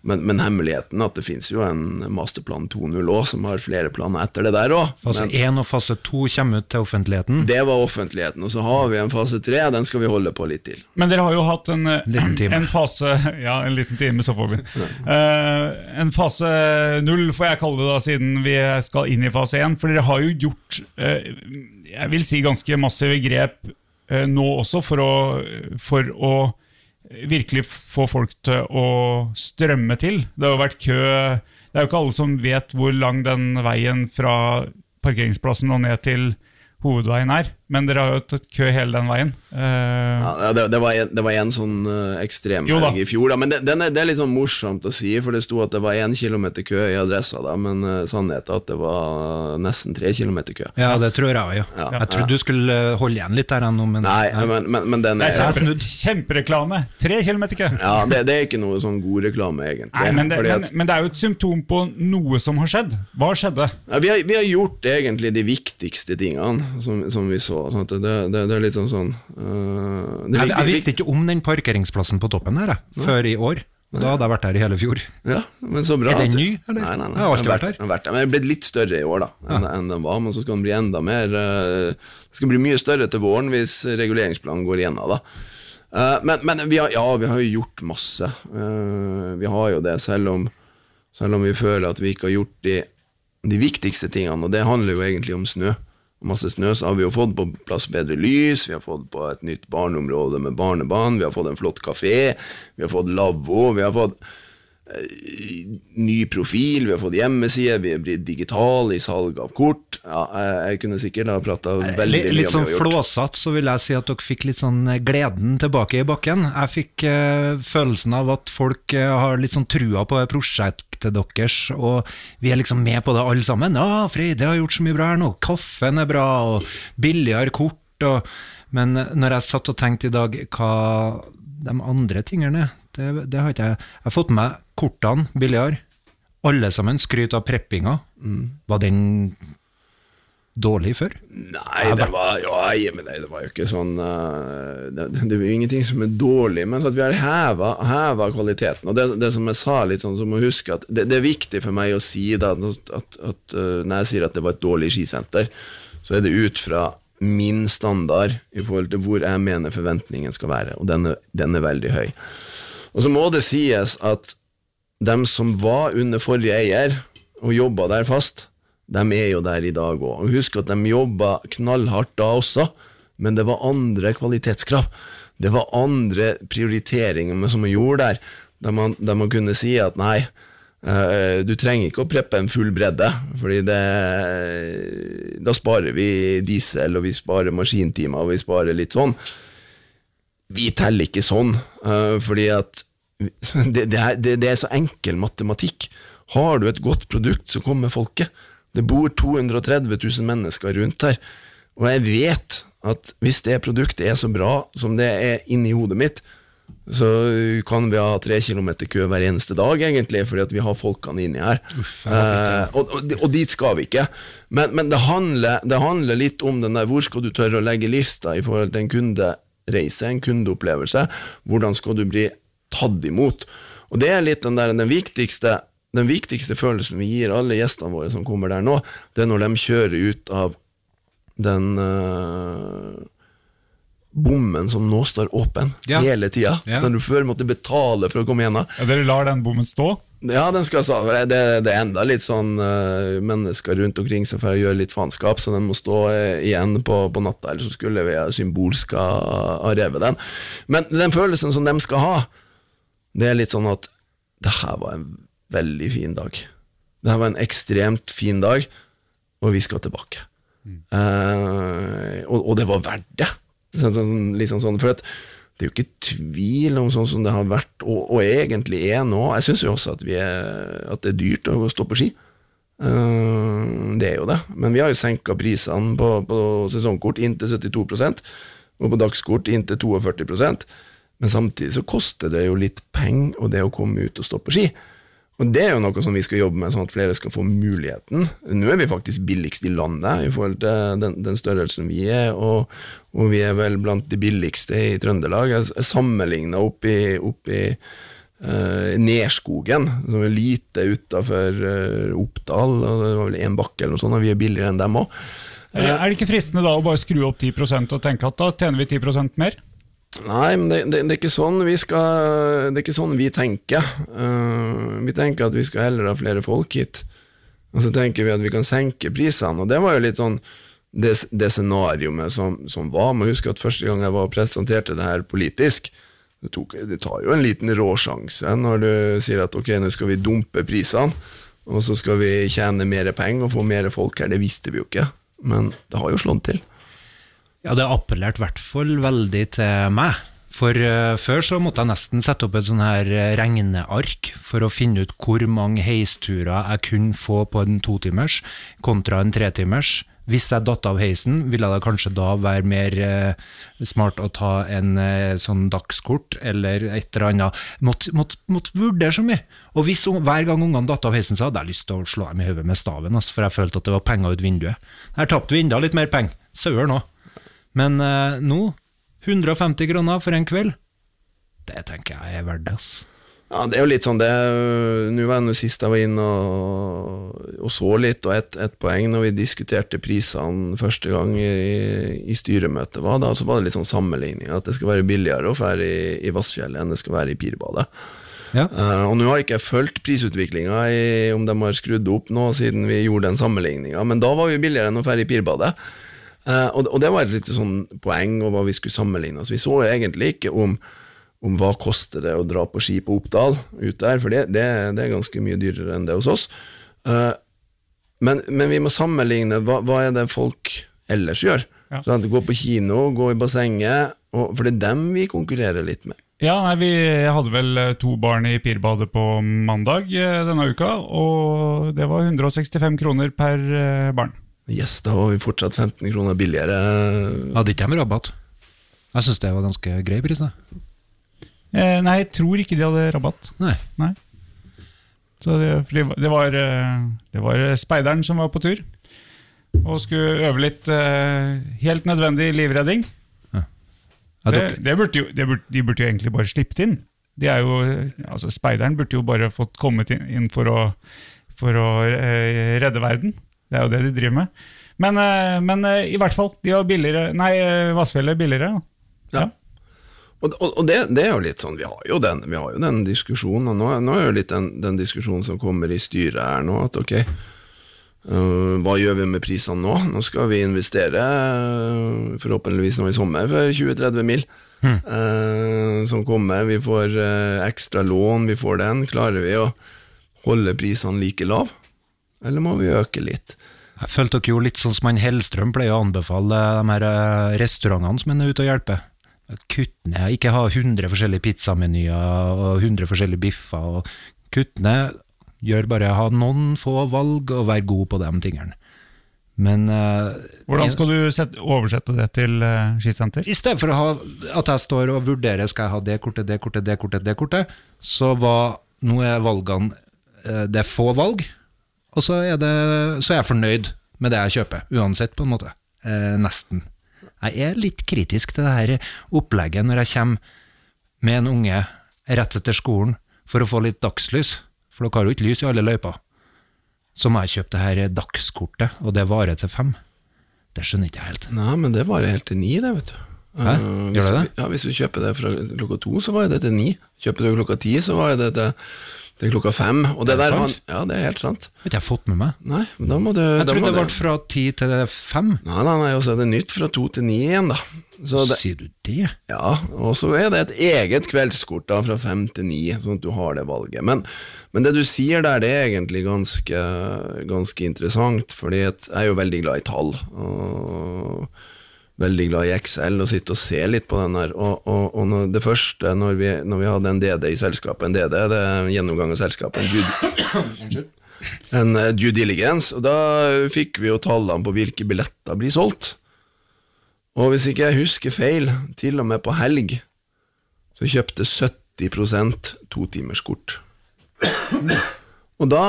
men, men hemmeligheten at det fins jo en masterplan 2.0 òg, som har flere planer etter det der òg. Fase 1 og fase 2 kommer ut til offentligheten. Det var offentligheten. Og så har vi en fase 3, den skal vi holde på litt til. Men dere har jo hatt en, Liten time. en fase Ja, en liten time, så får vi. uh, en fase 0, får jeg kalle det da, siden vi skal inn i fase 1. For dere har jo gjort uh, jeg vil si ganske massive grep uh, nå også for å, for å virkelig få folk til å strømme til. Det har jo vært kø Det er jo ikke alle som vet hvor lang den veien fra parkeringsplassen og ned til hovedveien er, men dere har jo tatt kø hele den veien. Uh... Ja, det, det, var en, det var en sånn uh, ekstrem Jo helg i fjor, da. men det, den er, det er litt sånn morsomt å si, for det sto at det var én kilometer kø i adressa, da, men uh, sannheten er at det var nesten tre kilometer kø. Ja, det tror jeg òg, ja. Ja. Jeg trodde du skulle holde igjen litt der ennå, men Nei, men, men, men den det er kjempe, kjempereklame! Tre kilometer kø! ja, det, det er ikke noe sånn god reklame, egentlig. Nei, men det, fordi men, at, men det er jo et symptom på noe som har skjedd. Hva skjedde? ja, vi, har, vi har gjort egentlig de viktigste tingene som, som vi så. Sånn at det, det, det er litt sånn sånn uh, jeg, jeg visste ikke om den parkeringsplassen på toppen her, jeg, før i år. Da hadde jeg vært der i hele fjor. Ja, men så bra. Er den ny, eller? Nei, nei, nei. Jeg har alltid vært, vært her. vært der. Men den er blitt litt større i år, da, enn, enn den var. Men så skal den bli enda mer uh, Det skal bli mye større til våren hvis reguleringsplanen går igjennom, da. Eh, men men vi, har, ja, vi har jo gjort masse. Vi har jo det, selv om, selv om vi føler at vi ikke har gjort de, de viktigste tingene. Og det handler jo egentlig om snø. Masse snø, så har vi jo fått på plass bedre lys, vi har fått på et nytt barneområde med barnebanen, vi har fått en flott kafé, vi har fått lavvo, vi har fått ny profil, vi har fått hjemmeside, vi er blitt digitale i salg av kort. Ja, jeg, kunne sikkert ha prata veldig Litt, litt sånn flåsatt, så vil jeg si at dere fikk litt sånn eh, gleden tilbake i bakken. Jeg fikk eh, følelsen av at folk eh, har litt sånn trua på det prosjektet deres, og vi er liksom med på det alle sammen. Ja, Freide har gjort så mye bra her nå, kaffen er bra, og billigere kort, og Men når jeg satt og tenkte i dag hva de andre tingene det, det har ikke jeg Jeg har fått med meg kortene billigere. Alle sammen skryter av preppinga. Mm. Var den dårlig før? Nei, det var, ja, deg, det var jo ikke sånn uh, det, det er jo ingenting som er dårlig, men at vi har heva, heva kvaliteten. Og det, det som jeg sa litt sånn, så må huske at det, det er viktig for meg å si da, at, at, at eh, når jeg sier at det var et dårlig skisenter, så er det ut fra min standard i forhold til hvor jeg mener forventningen skal være, og den er, den er veldig høy. Og så må det sies at dem som var under forrige eier og jobba der fast, de er jo der i dag òg. Husk at de jobba knallhardt da også, men det var andre kvalitetskrav. Det var andre prioriteringer som man gjorde der, der man, der man kunne si at nei, eh, du trenger ikke å preppe en full bredde, fordi det, da sparer vi diesel, og vi sparer maskintimer, og vi sparer litt sånn. Vi teller ikke sånn, eh, fordi at det, det, er, det, er så enkel matematikk. Har du et godt produkt, så kommer folket. Det bor 230 000 mennesker rundt her, og jeg vet at hvis det produktet er så bra som det er inni hodet mitt, så kan vi ha tre kilometer kø hver eneste dag, egentlig, fordi at vi har folkene inni her. eh, og, og, og dit skal vi ikke. Men, men det, handler, det handler litt om den der hvor skal du tørre å legge lista i forhold til en kundereise, en kundeopplevelse. Hvordan skal du bli tatt imot? Og det er litt den der, den viktigste den viktigste følelsen vi gir alle gjestene våre som kommer der nå, det er når de kjører ut av den uh, bommen som nå står åpen Ja. hele tida. Ja. Den du før måtte betale for å komme gjennom. Ja, dere lar den bommen stå? Ja, den skal stå. det, det er enda litt sånn uh, mennesker rundt omkring som får gjøre litt faenskap, så den må stå eh, igjen på, på natta, eller så skulle vi symbolsk ha revet den. Men den følelsen som de skal ha, det er litt sånn at det her var en veldig fin dag. Det her var en ekstremt fin dag, og vi skal tilbake. Eh, og, og det var verdt det. Sånn, sånn, liksom sånn for det er jo ikke tvil om sånn som det har vært, og, og egentlig er nå. Jeg syns jo også at, vi er, at det er dyrt å stå på ski. Uh, det er jo det. Men vi har jo senka prisene på, på sesongkort inntil 72% og på dagskort inntil 42% Men samtidig så koster det jo litt penger og det å komme ut og stå på ski. Og det er jo noe som vi skal jobbe med, sånn at flere skal få muligheten. Nå er vi faktisk billigst i landet i forhold til den, den størrelsen vi er, og, og, vi er vel blant de billigste i Trøndelag. Jeg, sammenligna opp i, opp i uh, Nerskogen, som er lite utafor uh, Oppdal, og det var vel én bakke eller noe sånt, og vi er billigere enn dem òg. Er det ikke fristende da å bare skru opp 10% og tenke at da tjener vi 10% mer? Nei, men det, det, det, er ikke sånn vi skal Det er ikke sånn vi tenker. Uh, vi tenker at vi skal heller ha flere folk hit. Og så tenker vi at vi kan senke prisene. Og det var jo litt sånn det, det scenarioet som, som var. Man huske at første gang jeg var presenterte det her politisk, det, tok, det tar jo en liten råsjanse når du sier at ok, nå skal vi dumpe prisene, og så skal vi tjene mer penger og få mer folk her. Det visste vi jo ikke, men det har jo slått til. Ja, det appellerte i hvert fall veldig til meg. For uh, før så måtte jeg nesten sette opp et sånn her eh, regneark for å finne ut hvor mange heisturer jeg kunne få på en totimers kontra en tretimers. Hvis jeg datt av heisen, ville det kanskje da være mer uh, smart å ta en uh, sånn dagskort eller et eller annet. Måtte, måtte, måtte vurdere så mye. Og hvis, hver gang ungene datt av heisen, så hadde jeg lyst til å slå dem i hodet med staven, altså, for jeg følte at det var penger ut vinduet. Her tapte vi enda litt mer penger. Søren òg. Men eh, nå, 150 kroner for en kveld, det tenker jeg er verdt det, ass. Ja, det er jo litt sånn det Nå var det sist jeg var inne og, og så litt, og ett et poeng når vi diskuterte prisene første gang i, i styremøtet, var da, så var det litt sånn sammenligning. At det skal være billigere å dra i, i Vassfjellet enn det skal være i Pirbadet. Ja. Uh, og nå har jeg ikke fulgt prisutviklinga om de har skrudd opp nå siden vi gjorde den sammenligninga, men da var vi billigere enn å dra i Pirbadet. Uh, og, og, det var et lite sånn poeng og hva vi skulle sammenligne oss. Vi så egentlig ikke om, om hva koster det å dra på ski på Oppdal ut der, for det, det, det er ganske mye dyrere enn det hos oss. Uh, men, men, vi må sammenligne hva, hva er det folk ellers gjør. Ja. Sånn gå på kino, gå i bassenget, og, for det er dem vi konkurrerer litt med. Ja, nei, Vi hadde vel eh, to barn i Pirbadet på mandag denne uka, og det var 165 kroner per barn. Yes, da var vi fortsatt 15 kroner billigere. Hadde ikke de rabatt? Jeg syns det var ganske grei pris. Eh, nei, jeg tror ikke de hadde rabatt. Nei. nei. Så det, det, var, eh, det var speideren som var på tur, og skulle øve litt eh, helt nødvendig livredding. Ja. Det, det burde jo, burde, de burde jo egentlig bare sluppet inn. De er jo, altså Speideren burde jo bare fått kommet inn for å, for å eh, redde verden. Det er jo det de driver med. Men, eh, men eh, i hvert fall, de har billigere Nei, Vassfjellet er billigere. Ja. ja. Og, og, og det, det, er jo litt sånn, Vi har jo den, har jo den diskusjonen, og nå, nå, er jo litt den, den, diskusjonen som kommer i styret her nå, at ok, uh, hva gjør vi med prisene nå? Nå skal vi investere, uh, forhåpentligvis nå i sommer, for 20-30 mil. Mm. Uh, som kommer. Vi får ekstra lån, vi får den. Klarer vi å holde prisene like lav? Eller må vi øke litt? Jeg følte dere jo litt sånn som han Hellstrøm pleier å anbefale de her eh, restaurantene som han er ute og hjelper. Kutt ned, ikke ha 100 forskjellige pizzamenyer og 100 forskjellige biffer. og Kutt ned, gjør bare ha noen få valg og vær god på de tingene. Men uh, Hvordan skal du sette, oversette det til uh, skisenter? I stedet for å ha, at jeg står og vurderer skal jeg ha det kortet, det kortet, det kortet, det kortet, så var, nå er valgene uh, Det er få valg, og så er, det, så er, jeg fornøyd med det jeg kjøper, uansett, på en måte. Eh, nesten. Jeg er litt kritisk til det her opplegget når jeg kommer med en unge rett etter skolen for å få litt dagslys, for dere har jo ikke lys i alle løyper. Så må jeg kjøpe det her dagskortet, og det varer til fem. Det skjønner ikke jeg helt. Nei, men det varer helt til ni, det, vet du. Hæ? Uh, Gjør det det? Ja, Hvis du kjøper det fra klokka to, så varer det til ni. Kjøper du klokka ti, så varer det til til klokka fem. Og det, det der, han, ja, det er helt sant. Har ikke jeg fått med meg. Nei, da må du Jeg trodde det ble fra ti til fem. Nei, nei, nei, og så er det nytt fra to til ni igjen, da. Det, Sier du det? Ja, og så er det et eget kveldskort da, fra fem til ni, sånn at du har det valget. Men, men det du sier der, det er egentlig ganske, ganske interessant, fordi jeg er jo veldig glad i tall. Og veldig glad i Excel og sitter og ser litt på den her. Og, og, og det første, når vi, når vi hadde en DD i selskapet, en DD, det er en gjennomgang av selskapet, en due, en eh, due diligence, og da fikk vi jo tallene på hvilke billetter blir solgt. Og hvis ikke jeg husker feil, til og med på helg, så kjøpte 70% totimerskort. Og da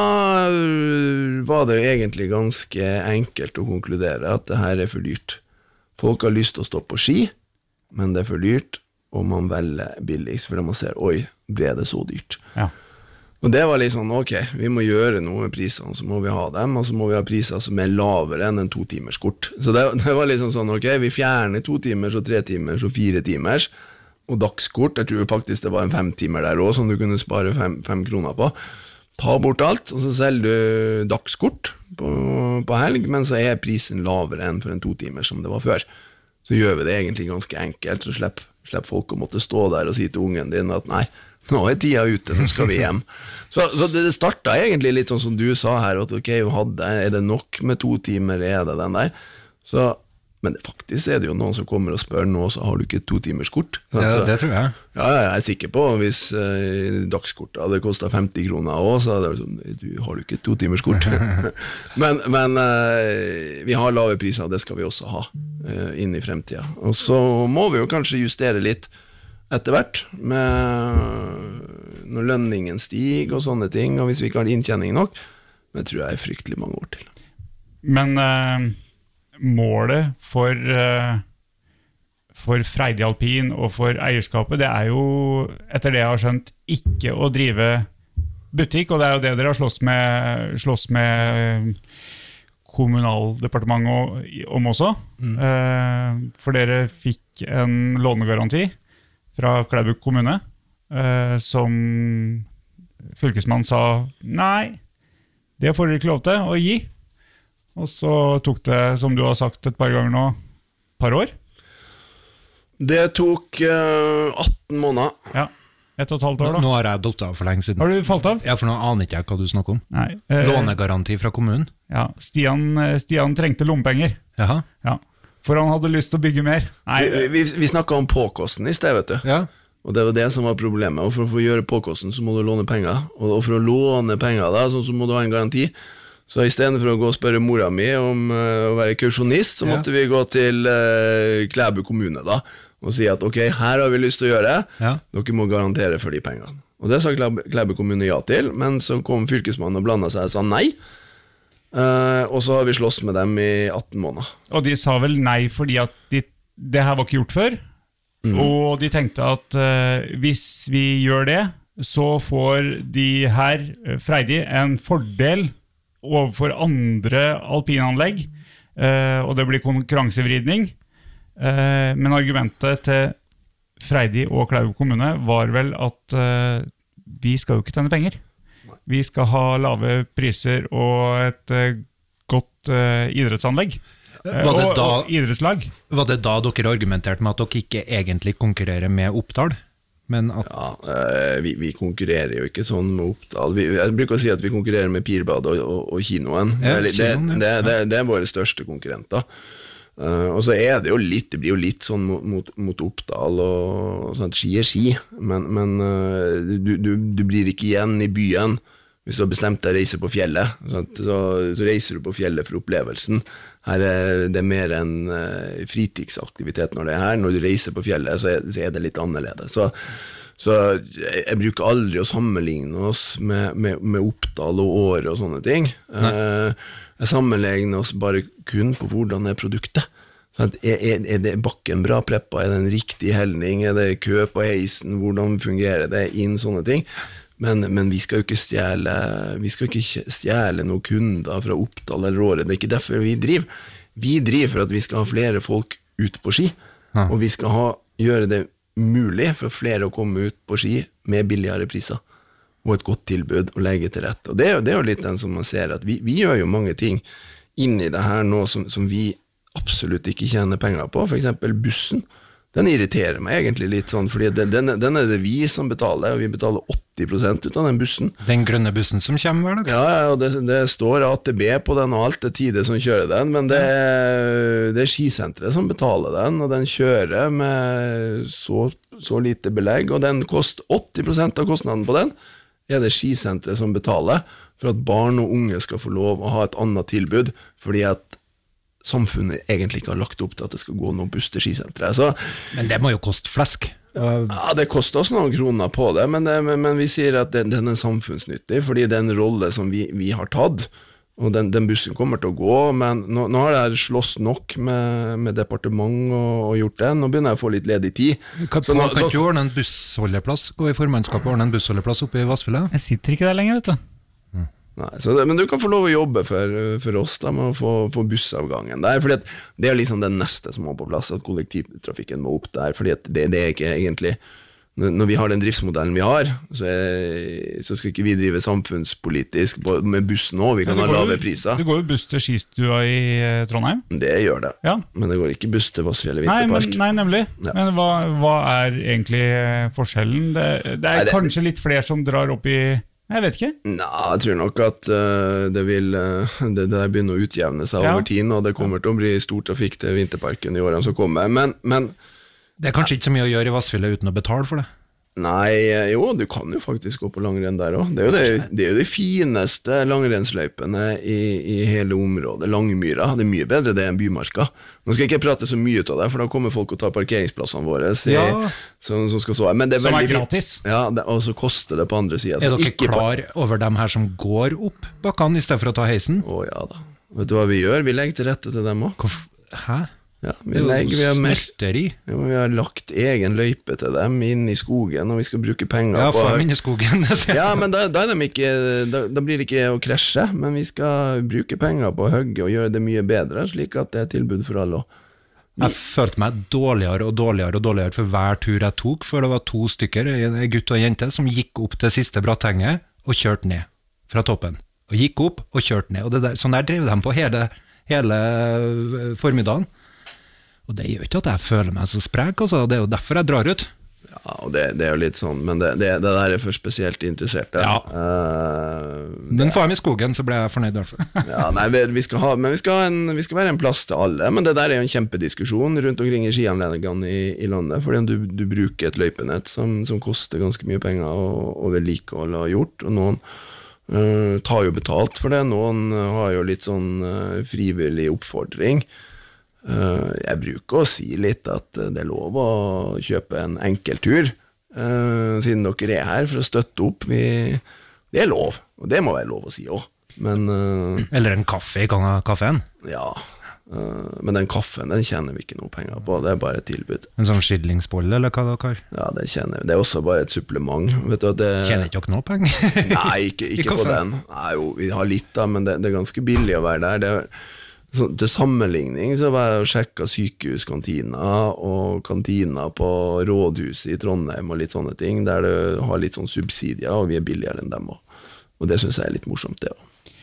øh, var det jo egentlig ganske enkelt å konkludere at det her er for dyrt. Folk har lyst til å stå på ski, men det er for dyrt, og man velger billigst fordi man ser oi, ble det så dyrt. Ja. Og det var litt sånn, ok, vi må gjøre noe med prisene, så må vi ha dem, og så må vi ha priser som er lavere enn en totimerskort. Så det, det var liksom sånn, ok, vi fjerner totimers og tretimers og firetimers, og dagskort, jeg tror faktisk det var en femtimer der òg, som du kunne spare fem, fem kroner på. Ta bort alt, og så selger du dagskort på, på helg, men så er prisen lavere enn for en totimer som det var før. Så gjør vi det egentlig ganske enkelt, så slipper slipper folk å måtte stå der og si til ungen din at nei, nå er tida ute, nå skal vi hjem. Så, så det starta egentlig litt sånn som du sa her, at ok, hadde, er det nok med to timer, er det den der? Så, men faktisk er det jo noen som kommer og spør nå, så har du ikke et totimerskort? Ja, det tror jeg. Ja, jeg er sikker på hvis eh, dagskortet hadde kosta 50 kroner òg, så hadde det vært sånn Du har du ikke et totimerskort. men men eh, vi har lave priser, og det skal vi også ha eh, inn i fremtida. Og så må vi jo kanskje justere litt etter hvert, når lønningen stiger og sånne ting, og hvis vi ikke har inntjening nok. Men det tror jeg er fryktelig mange år til. Men eh, målet for, eh, for Freidig alpin og for eierskapet, det er jo, etter det jeg har skjønt, ikke å drive butikk, og det er jo det dere har slåss med, slåss med Kommunaldepartementet om også. Mm. for dere fikk en lånegaranti fra Klæbu kommune, eh, som fylkesmannen sa nei, det får dere ikke lov til å gi. Og så tok det, som du har sagt et par ganger nå, et par år. Det tok eh, 18 måneder. Ja, ett og et halvt år, da. nå har jeg falt av for lenge siden. Har du falt av? Ja, for nå aner ikke jeg hva du snakker om. Nei. eh, Lånegaranti fra kommunen? Ja, Stian, eh, Stian trengte lommepenger. Jaha. Ja. For han hadde lyst til å bygge mer. Nei, Vi, vi, vi snakka om påkosten i sted, vet du. Ja. Og det var det som var problemet. Og for å få gjøre påkosten, så må du låne penger. Og og for å låne penger, da, sånn så må du ha en garanti. Så istedenfor å gå og spørre mora mi om uh, å være kausjonist, så Ja. måtte vi gå til uh, Klæbu kommune da og si at ok, her har vi lyst til å gjøre, Ja. dere må garantere for de pengene. Og det sa Klæbu, kommune ja til, men så kom fylkesmannen og blanda seg og sa nei. Uh, og så har vi slåss med dem i 18 måneder. Og de sa vel nei fordi at de, det her var ikke gjort før. Og de tenkte at uh, hvis vi gjør det, så får de her, Freidi, en fordel overfor andre alpinanlegg. eh, og det blir konkurransevridning. Eh, men argumentet til Freidig og Klauv kommune var vel at eh, vi skal jo ikke tjene penger. Vi skal ha lave priser og et godt idrettsanlegg. Var det da- og idrettslag. Var det da dere argumenterte med at dere ikke egentlig konkurrerer med Oppdal? Men at Ja, eh, vi, vi konkurrerer jo ikke sånn med Oppdal. Vi, jeg bruker å si at vi konkurrerer med Pirbad og, og, og kinoen. Ja, det, kinoen, ja. det, det, det er våre største konkurrenter. Uh, og så er det jo litt Det blir jo litt sånn mot, mot, mot Oppdal og sånn Ski er ski, men, men uh, du, du, du blir ikke igjen i byen hvis du har bestemt deg å reise på fjellet. Så, så reiser du på fjellet for opplevelsen. Her er det mer en uh, fritidsaktivitet når det er her. Når du reiser på fjellet, så er, så er det litt annerledes. Så, så jeg, jeg bruker aldri å sammenligne oss med, med, med Oppdal og Åre og sånne ting. Eh, jeg sammenligner oss bare kun på hvordan er produktet. Er, er, er det bakken bra preppa, er det en riktig helning, er det kø på heisen, hvordan fungerer det inn, sånne ting. Men, men vi skal jo ikke stjele Vi skal ikke stjele noen kunder fra Oppdal eller Åre. Det er ikke derfor vi driver. Vi driver for at vi skal ha flere folk ut på ski, og vi skal ha, gjøre det mulig for flere å komme ut på ski med billigere priser og et godt tilbud å legge til rette. Og Det er jo, det er jo litt den som man ser, at vi, vi gjør jo mange ting inni det her nå som, som vi absolutt ikke tjener penger på, f.eks. bussen. Den irriterer meg egentlig litt, sånn, fordi den, den, den er det vi som betaler, og vi betaler 80 ut av den bussen. Den grønne bussen som kommer dag? Ja, ja, og det, det står AtB på den og alt, det Tide som kjører den, men det det er skisenteret som betaler den, og den kjører med så, så lite belegg, og den koster 80% av kostnaden på den er det skisenteret som betaler for at barn og unge skal få lov å ha et annet tilbud, fordi at samfunnet egentlig ikke har lagt opp til at det skal gå noen buss til skisenteret. Så Men det må jo koste flesk. Ja, Det koster oss noen kroner på det, men, det, men, men vi sier at den, den er samfunnsnyttig, fordi det er en rolle som vi, vi har tatt. Og den, den bussen kommer til å gå, men nå, nå har jeg slåss nok med, med departement og, og gjort det. Nå begynner jeg å få litt ledig tid. Kan, Så nå- kan så- du ordne en bussholdeplass? Gå i formannskapet og ordne en bussholdeplass oppe i Vassfjellet? Jeg sitter ikke der lenger, vet du. Nei, det, men du kan få lov å jobbe for, for oss da, med å få, få bussavgangen der. Fordi Det er liksom det neste som må på plass, at kollektivtrafikken må opp der. fordi det, det er ikke egentlig når vi har den driftsmodellen vi har, så, er, så skal ikke vi drive samfunnspolitisk på- med bussen òg. Vi kan ha lave priser. Det går jo buss til skistua i eh, Trondheim. Det gjør det. Ja. Men det går ikke buss til Vassfjellet Nei, men, nei, nemlig. Ja. Men hva, hva er egentlig forskjellen? Det, det er Nei, kanskje litt flere som drar opp i Jeg vet ikke. Nei, jeg tror nok at uh, det vil uh, det, det der begynner å utjevne seg Ja. over tid, og det kommer til å bli stor trafikk til vinterparken i årene som kommer. Men, men Det er kanskje ikke så mye å gjøre i Vassfjellet uten å betale for det? Nei, eh, jo, du kan jo faktisk gå på langrenn der òg. Det, det, det er jo de fineste langrennsløypene i, i hele området. Langmyra. Det er mye bedre det enn Bymarka. Nå skal jeg ikke prate så mye ut av det, for da kommer folk og tar parkeringsplassene våre. i- Ja. som, som, skal så, men det er Som er gratis. Ja, det, og så koster det på andre sida. Er dere klar over dem her som går opp bakkene i stedet for å ta heisen? Å ja da. Vet du hva vi gjør? Vi legger til rette til dem òg. Hæ? Ja, vi, er legger, vi, har meldt, jo, vi har lagt egen løype til dem inn i skogen, og vi skal bruke penger Ja, på inn i skogen. Ja, men da, da, de ikke, da, da blir det ikke å krasje, men vi skal bruke penger på å hogge og gjøre det mye bedre, slik at det er tilbud for alle. også. Jeg følte meg dårligere og dårligere og dårligere for hver tur jeg tok, for det var to stykker, en gutt og en jente, som gikk opp til siste bratenget og kjørte ned fra toppen. Og gikk opp og kjørte ned. Og det der, sånn der drev de på hele, hele øh, formiddagen. Og det gjør ikke at jeg føler meg så sprek, altså. Det er jo derfor jeg drar ut. Ja, og det, det er jo litt sånn, men det, det, det der er for spesielt interesserte. Ja. Uh, Den får jeg med i skogen, så ble jeg fornøyd i hvert fall. ja, nei, vi, vi skal ha, men vi skal, en, vi skal være en plass til alle. Men det der er jo en kjempediskusjon rundt omkring i skianleggene i, i landet. Fordi du, du bruker et løypenett som, som koster ganske mye penger å, vedlikeholde og gjort. Og noen Uh, tar jo betalt for det, noen har jo litt sånn uh, frivillig oppfordring. Eh, jeg bruker å si litt at eh, det er lov å kjøpe en enkeltur, uh, siden dere er her for å støtte opp. Det er lov, og det må være lov å si òg. Eh, Eller en kaffe i kaffen. ja. eh, men den kaffen den tjener vi ikke noe penger på, det er bare et tilbud. En sånn skillingsbolle, eller hva dere har. Ja, Det kjenner vi. Det er også bare et supplement. Vet du, det, Tjener ikke dere noe penger? Nei, ikke, ikke på den. Nei, jo, vi har litt, da, men det, det er ganske billig å være der. Det er, så, til sammenligning så var jeg og sjekka sykehuskantina og kantina på rådhuset i Trondheim og litt sånne ting, der du har litt sånn subsidier, og vi er billigere enn dem òg. Og det syns jeg er litt morsomt, det òg.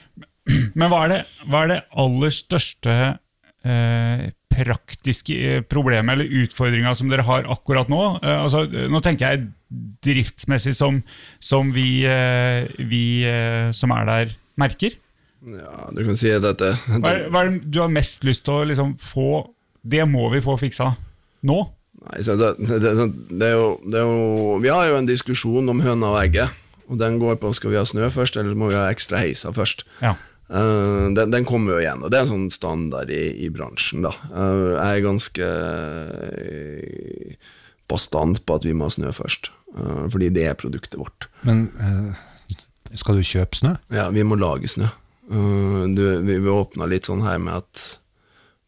Men hva er det, hva er det aller største eh, praktiske eh, problemet eller utfordringa som dere har akkurat nå? Eh, altså, nå tenker jeg driftsmessig som, som vi, eh, vi eh, som er der, merker. Ja, du kan si at dette Hva er, hva er det du har mest lyst til å liksom, få Det må vi få fiksa nå. Nei, så det, det, det, det, er jo, det er jo Vi har jo en diskusjon om høna og egget, og den går på skal vi ha snø først, eller må vi ha ekstra heiser først. Ja. Uh, den, den kommer jo igjen, og det er en sånn standard i, i bransjen. da. Uh, jeg er ganske eh, bastant på at vi må ha snø først, fordi det er produktet vårt. Men skal du kjøpe snø? Ja, vi må lage snø. Eh, du, vi, åpna litt sånn her med at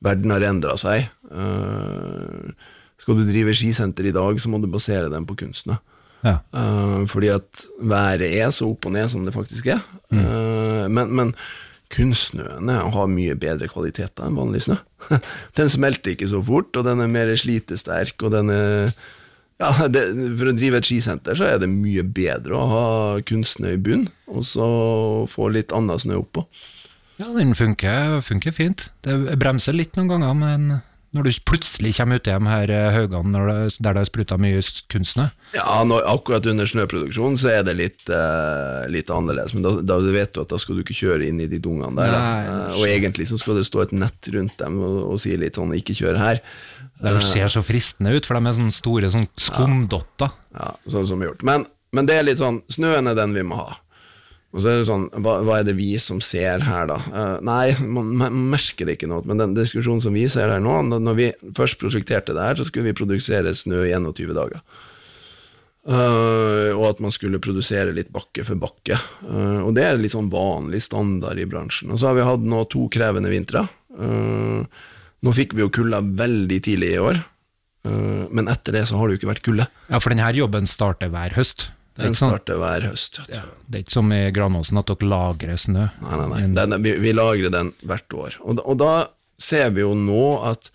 verden har endra seg. Eh, skal du drive skisenter i dag, så må du basere den på kunstene. Ja. Eh, fordi at været er så opp og ned som det faktisk er. Eh, men, men kunstsnøene har mye bedre kvaliteter enn vanlig snø. den smelter ikke så fort, og den er mer slitesterk, og den er ja, det, For å drive et skisenter så er det mye bedre å ha kunstsnø i bunn, og så få litt annen snø oppå. Ja, den funker, funker fint. Det bremser litt noen ganger, men Når du plutselig kommer uti de her Haugan, haugene der det har spruta mye kunstsnø? Ja, når, akkurat under snøproduksjonen så er det litt, uh, litt annerledes, men da, da vet du at da skal du ikke kjøre inn i de dungene der. Eh, og egentlig så skal det stå et nett rundt dem og, og si litt sånn 'ikke kjør her'. De ser så fristende ut, for de er sånne store sånn skumdotter. Ja, sånn som vi har gjort. Men, men det er litt sånn, snøen er den vi må ha. Og så er det sånn, hva, hva er det vi som ser her, da? Uh, nei, man, man merker det ikke noe. Men den diskusjonen som vi ser her nå, når når vi først prosjekterte det her, så skulle vi produsere snø i 21 dager. Uh, og at man skulle produsere litt bakke for bakke. Uh, og det er litt sånn vanlig standard i bransjen. Og så har vi hatt nå to krevende vintre. Nå fikk vi jo kulda veldig tidlig i år, men etter det så har det jo ikke vært kulde. Ja, for denne jobben starter hver høst. Det Den starter hver høst. Ja. det er ikke som i Granåsen at dere lagrer snø. Nei, nei, nei. Den, vi, vi lagrer den hvert år. Og, og da ser vi jo nå at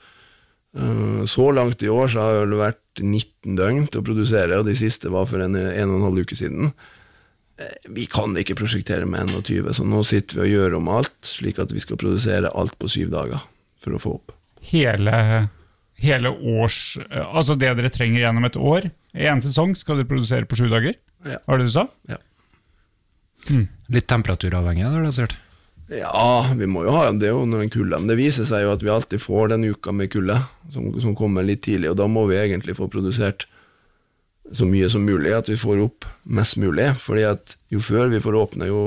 uh, så langt i år så har det vært 19 døgn til å produsere, og de siste var for en, en og en halv uke siden. Eh, Vi kan ikke prosjektere med 21, så nå sitter vi og gjør om alt, slik at vi skal produsere alt på syv dager for å få opp. Hele, hele års eh, Altså det dere trenger gjennom et år. I en sesong skal dere produsere på sju dager? Ja. Var det du sa? Ja. Litt temperaturavhengig, det har jeg sett. Ja, vi må jo ha det under jo noen kulde, men det viser seg jo at vi alltid får den uka med kulde, som, som kommer litt tidlig, og da må vi egentlig få produsert så mye som mulig, at vi får opp mest mulig, fordi at jo før vi får åpne, jo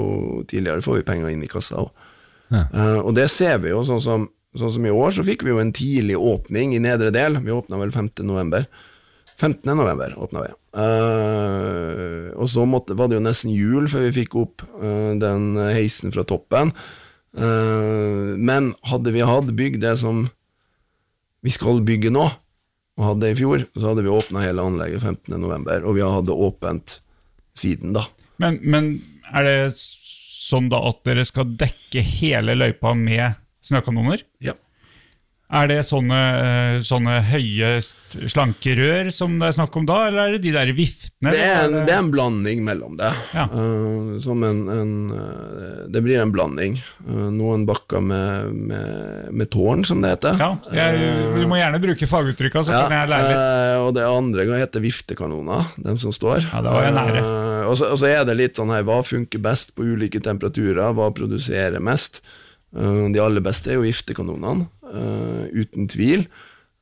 tidligere får vi penger inn i kassa. Ja. Uh, og det ser vi jo, sånn som, sånn som i år, så fikk vi jo en tidlig åpning i nedre del, vi åpna vel 5. november. 15. november åpna vi. Eh, og så måtte, var det jo nesten jul før vi fikk opp uh, den heisen fra toppen. Uh, men hadde vi hatt bygd det som vi skal bygge nå, og hadde det i fjor, så hadde vi åpna hele anlegget 15. november, og vi hadde åpent siden da. Men, men er det sånn da at dere skal dekke hele løypa med snøkanoner? Ja. Er det sånne, eh, sånne høye, slanke rør som det er snakk om da, eller er det de der viftene? Det er, en, det er en blanding mellom det. Ja. Uh, som en, en eh, Det blir en blanding. Uh, noen bakker med, med, med tårn, som det heter. Ja, jeg, du må gjerne bruke faguttrykka, så kan jeg lære litt. Uh, og det andre heter viftekanoner, dem som står. Ja, det var jeg nære. Og, så, og så er det litt sånn her, hva funker best på ulike temperaturer, hva produserer mest? De aller beste er jo viftekanonene, uten tvil.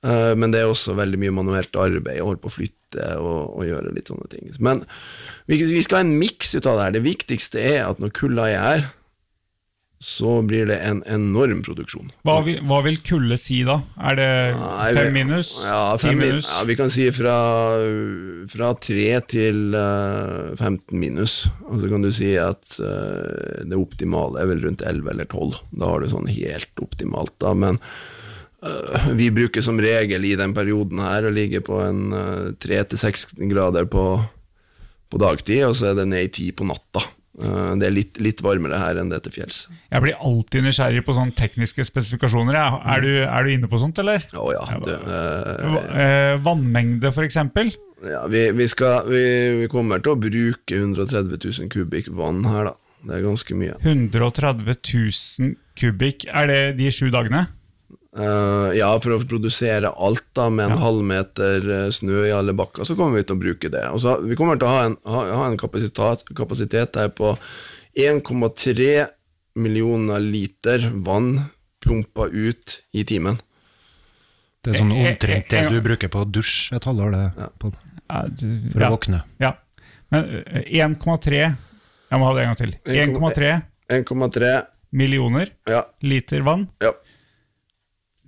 Eh, men det er også veldig mye manuelt arbeid, å holde på å flytte og, og gjøre litt sånne ting. Men vi, vi skal ha en miks ut av det her. Det viktigste er at når kulda er her, så blir det en enorm produksjon. Hva vil, hva vil kulde si da? Er det Nei, fem minus? Ja, Ti fem ti minus? ja, vi kan si fra, fra 3 til uh, 15 minus. Og så kan du si at uh, det optimale er vel rundt 11 eller 12. Da har du sånn helt optimalt, da. Men uh, vi bruker som regel i den perioden her å ligge på en uh, 3-6 grader på, på dagtid, og så er det ned i 10 på natta. Eh, det er litt, litt varmere her enn det til fjells. Jeg blir alltid nysgjerrig på sånne tekniske spesifikasjoner. Er, du, er du inne på sånt, eller? Å ja. Det, eh, eh, vannmengde, eksempel? Ja, vi, vi, skal, vi, vi kommer til å bruke 130 000 kubikk vann her, da. Det er ganske mye. 130 000 kubikk. Er det de sju dagene? Eh, ja, for å produsere alt da med en halvmeter meter snø i alle bakker, så kommer vi til å bruke det. Og så, vi kommer til å ha en, ha, ha en kapasitet, kapasitet her på 1,3 millioner liter vann plumpa ut i timen. Det er sånn Eh, eh, omtrent det eh, du bruker på å dusje et halvår det, på, Ja, for ja. å våkne. Ja. Men eh, 1,3 Jeg må ha det en gang til. 1,3 1,3 millioner ja, liter vann. ja.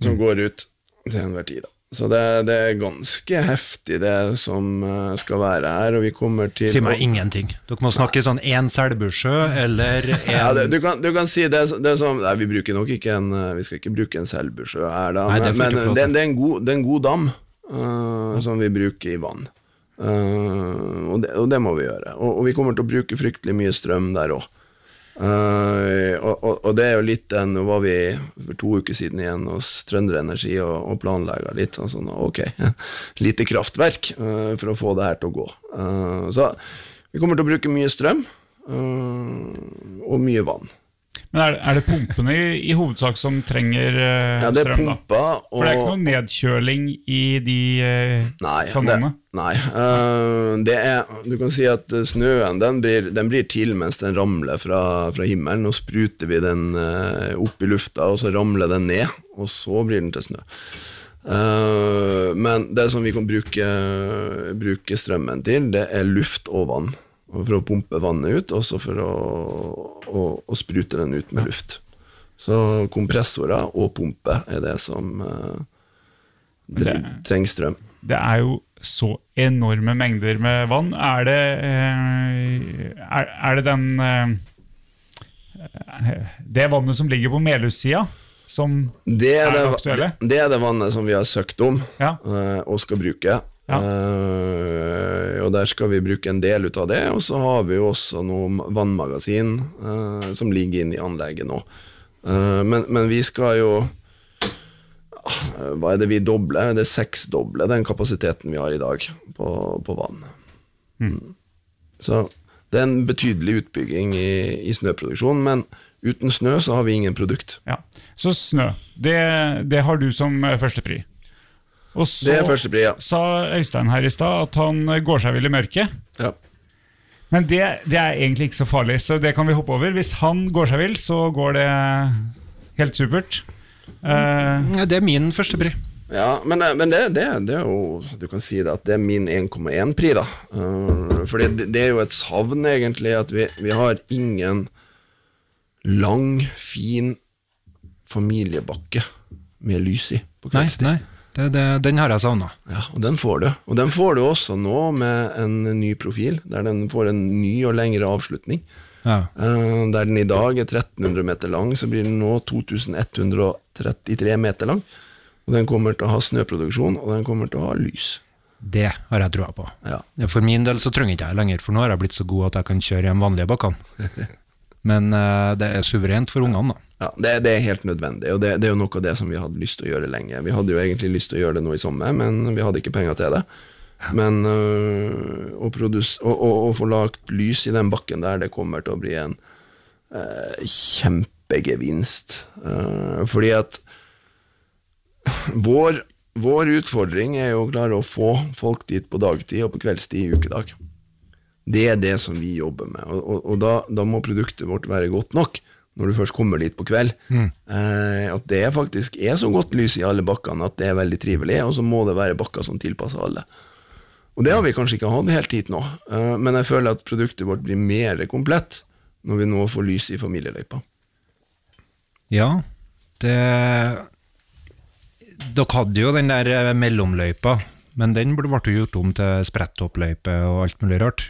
Som går ut til enhver tid. da. Så det, det er ganske heftig, det som eh, skal være her. Og vi kommer til Si meg ingenting. Dere må snakke sånn én Selbusjø eller en Ja, det, du, kan, du kan si det, det er som Nei, vi bruker nok ikke en eh, Vi skal ikke bruke en Selbusjø her, da. Nei, det men men det, er en god, er en god dam uh, som vi bruker i vann. Uh, og, det, og det må vi gjøre. Og, og vi kommer til å bruke fryktelig mye strøm der òg. Og, og, og det er jo litt den Nå var vi for to uker siden igjen hos Trønder Energi og, og planlegga litt. Og sånn, ok, lite kraftverk uh, for å få det her til å gå. Uh, så vi kommer til å bruke mye strøm og mye vann. Men er det, er det pumpene i, i hovedsak som trenger uh, Ja, det er strøm, da? pumpa og For det er ikke noe nedkjøling i de uh, Nei, det, kanonene? nei. Uh, det er Du kan si at snøen den blir, den blir til mens den ramler fra, fra himmelen. Og spruter vi den uh, opp i lufta, og så ramler den ned, og så blir den til snø. Uh, men det som vi kan bruke, bruke strømmen til, det er luft og vann. For å pumpe vannet ut, og så for å, å, å sprute den ut med luft. Så kompressorer og pumpe er det som eh, trenger strøm. Det er jo så enorme mengder med vann. Er det, eh, er, er det den eh, Det vannet som ligger på Melhussida, som Det er Er det, det aktuelle? det er det vannet som vi har søkt om Ja. eh, og skal bruke. Ja. Uh, og der skal vi bruke en del ut av det. Og så har vi jo også noen vannmagasin uh, som ligger inne i anlegget nå. Uh, men, men vi skal jo ah, Hva er det vi dobler? Det er seksdobler den kapasiteten vi har i dag på, på vann. Mm. Så det er en betydelig utbygging i, i snøproduksjon, men uten snø så har vi ingen produkt. Ja. Så snø, det, det har du som førstepri. Og så Det er førstepri, ja. sa Øystein her i stad at han går seg vill i mørket. ja. Men det, det er egentlig ikke så farlig, så det kan vi hoppe over. Hvis han går seg vill, så går det helt supert. Uh, Ja, Det er min første pri. Ja, men, eh, men det, det, det er jo Du kan si det at det er min 1,1-pri, da. Uh, fordi det, det er jo et savn, egentlig, at vi, vi har ingen lang, fin familiebakke med lys i på Nei, kveldstid. nei. Det, det, den har jeg savna. Ja, og den får du. Og den får du også nå med en ny profil, der den får en ny og lengre avslutning. Ja. Uh, der den i dag er 1300 meter lang, så blir den nå 2133 meter lang. Og den kommer til å ha snøproduksjon, og den kommer til å ha lys. Det har jeg trua på. Ja. For min del så trenger ikke jeg lenger, for nå har jeg blitt så god at jeg kan kjøre i de vanlige bakkene. Men uh, det er suverent for ungene, da. Ja, det, det er helt nødvendig, og det, det er jo noe av det som vi hadde lyst til å gjøre lenge. Vi hadde jo egentlig lyst til å gjøre det nå i sommer, men vi hadde ikke penger til det. Men øh, å, produs- å, å, å få lagt lys i den bakken der, det kommer til å bli en øh, kjempegevinst. Uh, fordi at vår, vår utfordring er jo å klare å få folk dit på dagtid og på kveldstid i ukedag. Det er det som vi jobber med, og, og, og da, da må produktet vårt være godt nok når du først kommer dit på kveld. Eh, at det faktisk er så godt lys i alle bakkene at det er veldig trivelig, og så må det være bakker som tilpasser alle. Og det har vi kanskje ikke hatt helt hit nå, eh, men jeg føler at produktet vårt blir mer komplett når vi nå får lys i familieløypa. Ja, det Dere hadde jo den der mellomløypa, men den ble jo gjort om til sprettoppløype og alt mulig rart.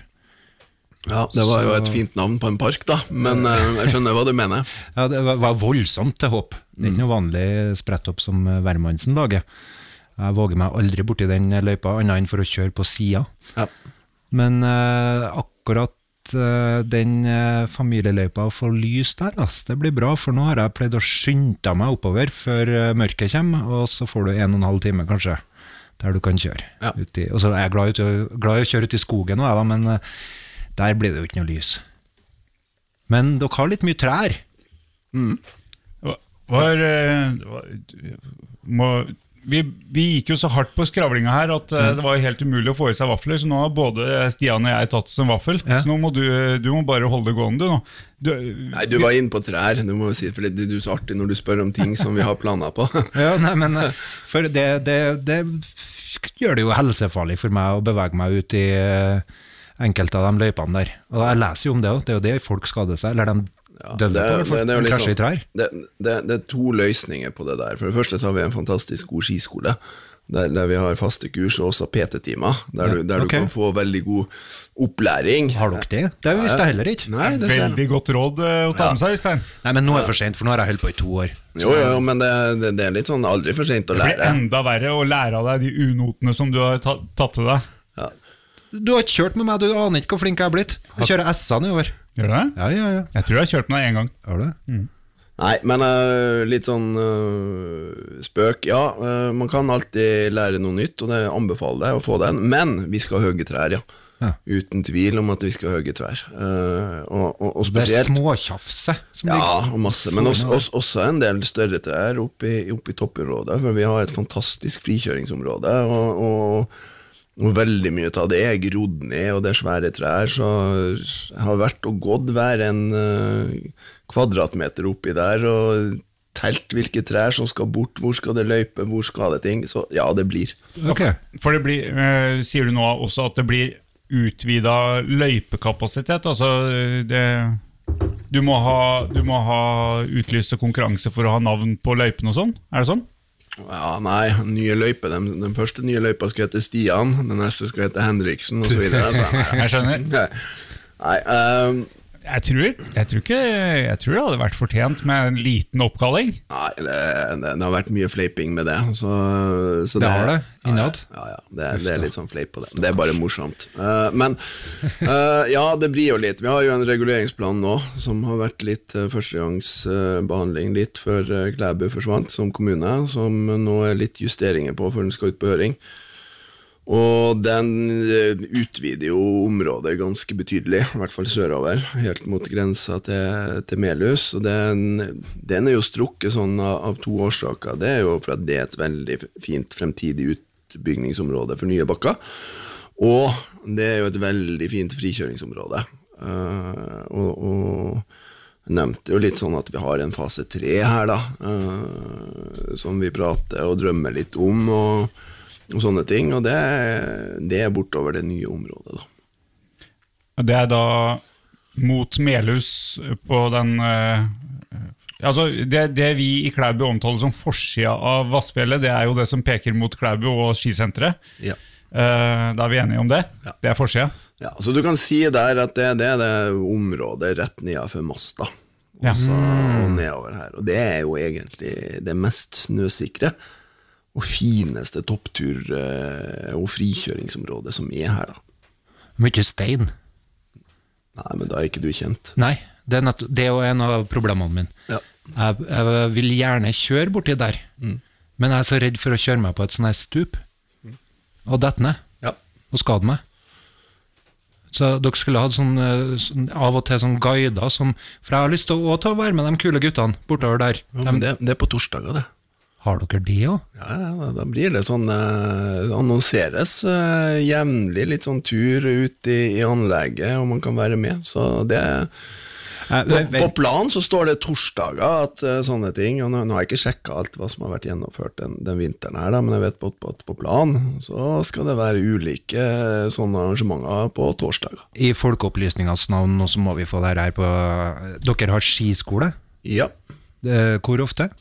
Ja, Det var jo et fint navn på en park, da, men eh, jeg skjønner hva du mener. Ja, det var, voldsomt til hopp. Det er ikke noe vanlig spretthopp som hvermannsen lager. Jeg våger meg aldri borti den løypa, annet enn for å kjøre på sida. Ja. Men uh, akkurat uh, den uh, familieløypa å få lys der, ass, det blir bra. For nå har jeg pleid å skynde meg oppover før eh, mørket kommer, og så får du en og en halv time, kanskje, der du kan kjøre. Ja. Uti, og så er jeg glad, ute, glad i å kjøre ut i skogen, òg, men eh, der blir det jo ikke noe lys. Men dere har litt mye trær. var, eh, var må, vi, vi gikk jo så hardt på skravlinga her at mm. det var helt umulig å få i seg vafler, så nå har både Stian og jeg tatt oss en vaffel. Ja. Så nå må du, du må bare holde det gående, du nå. Du, Nei, du var inne på trær, du må si, for det er så artig når du spør om ting som vi har planer på. Ja, nei, men eh, for det, det, det gjør det jo helsefarlig for meg å bevege meg ut i eh, enkelte av de løypene der. Og jeg leser jo om det òg, det er jo det folk skader seg, eller de Ja, det, på, er- det, det, er trær. det, det, det er to løsninger på det der. For det første så har vi en fantastisk god skiskole. Der, der vi har faste kurs og også PT-timer, der, du, der okay. du kan få veldig god opplæring. Har dere det? Det visste jeg heller ikke. Nei, veldig godt råd eh, å ta med seg, Øystein. Nei, men nå er det for sent, for nå har jeg holdt på i to år. Jo, jo, men det, det, det er litt sånn aldri for sent å lære. Det blir enda verre å lære av deg de unotene som du har tatt til deg. Du har ikke kjørt med meg, du aner ikke hvor flink jeg er blitt. Jeg kjører S-a nedover. Gjør du det? Ja, ja, ja. Jeg tror jeg har kjørt med deg én gang. Har du det? Nei, men uh, litt sånn uh, spøk. Ja, uh, man kan alltid lære noe nytt, og det anbefaler jeg å få den. Men vi skal hogge trær, ja. Ja. Uten tvil om at vi skal tvær. Eh, og, og, og Det er småtjafse. Ja, og masse. Men også, også, også en del større trær oppe i, oppe i toppområdet. For vi har et fantastisk frikjøringsområde. Og, og, og veldig mye av det er grodd ned, og det er svære trær. Så jeg har vært og gått hver en eh, kvadratmeter oppi der og telt hvilke trær som skal bort, hvor skal det løype, hvor skal det ting. Så ja, det blir. Ok. For det blir, eh, sier du nå også at det blir utvida løypekapasitet? Altså det, du, må ha, du må ha utlyse konkurranse for å ha navn på løypene og sånn? Er det sånn? Ja, nei, nye løyper. Den, den første nye løypa skal hete Stian, den neste skal hete Henriksen, osv. Jeg skjønner. Nei, nei ehm, Jeg tror, jeg, tror ikke, jeg tror det hadde vært fortjent med en liten oppkalling. Nei, det, det, det har vært mye fleiping med det. Så, så Det har det, innad. Ja, ja, ja det, det er litt sånn fleip på det. Det er bare morsomt. Uh, men uh, ja, det blir jo litt. Vi har jo en reguleringsplan nå som har vært litt uh, førstegangsbehandling litt før uh, Klæbu forsvant som kommune, som nå er litt justeringer på før den skal ut på høring. Og den eh, utvider jo området ganske betydelig, i hvert fall sørover, helt mot grensa til, til Melhus. Og den, den er jo strukket sånn av, av to årsaker. Det er jo for at det er et veldig fint fremtidig utbyggingsområde for nye bakker. Og det er jo et veldig fint frikjøringsområde. Uh, og, og nevnte jo litt sånn at vi har en fase tre her, da, uh, som vi prater og drømmer litt om. og og sånne ting, og det, det er bortover det nye området. da. Det er da mot Melhus på den eh, Altså, det, det vi i Klæbu omtaler som forsida av Vassfjellet, det er jo det som peker mot Klæbu og skisenteret. Ja. Eh, da er vi enige om det? Ja. Det er forsida? Ja, så du kan si der at det, det er det området rett nedenfor Masta, og, Ja. og nedover her. Og det er jo egentlig det mest snøsikre og fineste topptur- eh, og frikjøringsområdet som er her, da. Mye stein. Nei, men da er ikke du kjent. Nei, det er, nett, det er jo en av problemene mine. Ja. Jeg, jeg vil gjerne kjøre borti der, men jeg er så redd for å kjøre meg på et sånt her stup og dette ned Ja. og skade meg. Så dere skulle hatt sånn, eh, sånn av og til sånn guider som For jeg har lyst til å, å være med de kule guttene bortover der. Ja, men det, det er på torsdager, det. Har dere det òg? Ja, ja, da, blir det sånn eh, annonseres eh, jevnlig litt sånn tur ut i, i anlegget, og man kan være med. Så det på, på planen så står det torsdager at eh, sånne ting, og nå, nå har jeg ikke sjekka alt hva som har vært gjennomført den, den vinteren her, da, men jeg vet på, på, på planen så skal det være ulike eh, sånne arrangementer på torsdager. I folkeopplysningas navn, nå så må vi få det her på Dere har skiskole? Ja. Hvor ofte?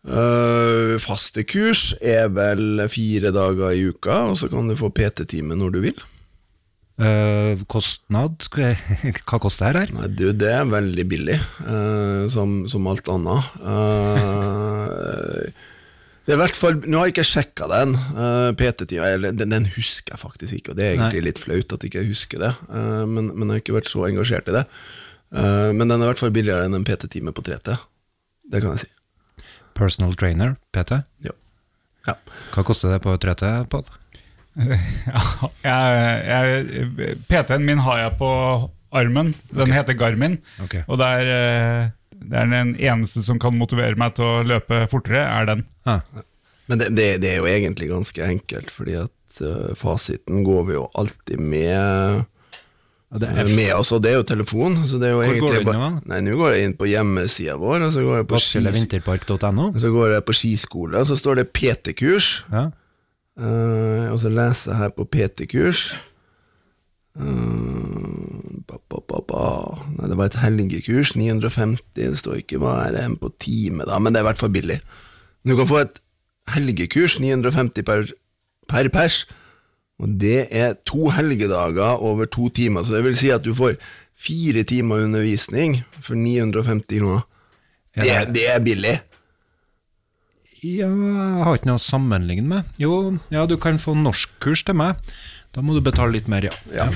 Eh, faste kurs er vel fire dager i uka, og så kan du få PT-time når du vil. Uh, kostnad? Hva koster det her? Nei, du, det er veldig billig, uh, som, som alt annet. Uh, det er i hvert fall, Nå har jeg ikke sjekka den, uh, PT-tida, den, den husker jeg faktisk ikke, og det er egentlig litt flaut at jeg ikke husker det, Uh, men, men jeg har ikke vært så engasjert i det. Uh, men den er i hvert fall billigere enn en PT-time på 3T, det kan jeg si. Personal trainer, PT? Ja. ja. Hva koster det på 3T, Pål? Ja, PT-en min har jeg på armen. Den heter Garmin. Okay. Og det er, eh, det er den eneste som kan motivere meg til å løpe fortere, er den. Ah, Men det, det, det er jo egentlig ganske enkelt, fordi at eh, fasiten går vi jo alltid med ja, det Eh, er med oss, og det er jo telefon. Så det er jo Hvor går du inn nå? Nei, Nå går jeg inn på hjemmesida vår, og så går jeg på, skis, Vassfjelletvinterpark.no? så går jeg på skiskole, og så står det PT-kurs. Ja. Uh, og så leser jeg her på PT-kurs. Eh, ba, ba, ba. Nei, det var et helgekurs, 950. Det står ikke hva er det på time, da, men det er i hvert fall billig. Du kan få et helgekurs, 950 per, per pers. Og det er to helgedager over to timer, så det vil si at du får fire timer undervisning for 950 kroner. Er Det, det- det er billig. ja, jeg har ikke noe å sammenligne med. Jo, ja, du kan få norskkurs til meg. Da må du betale litt mer, ja. Ja.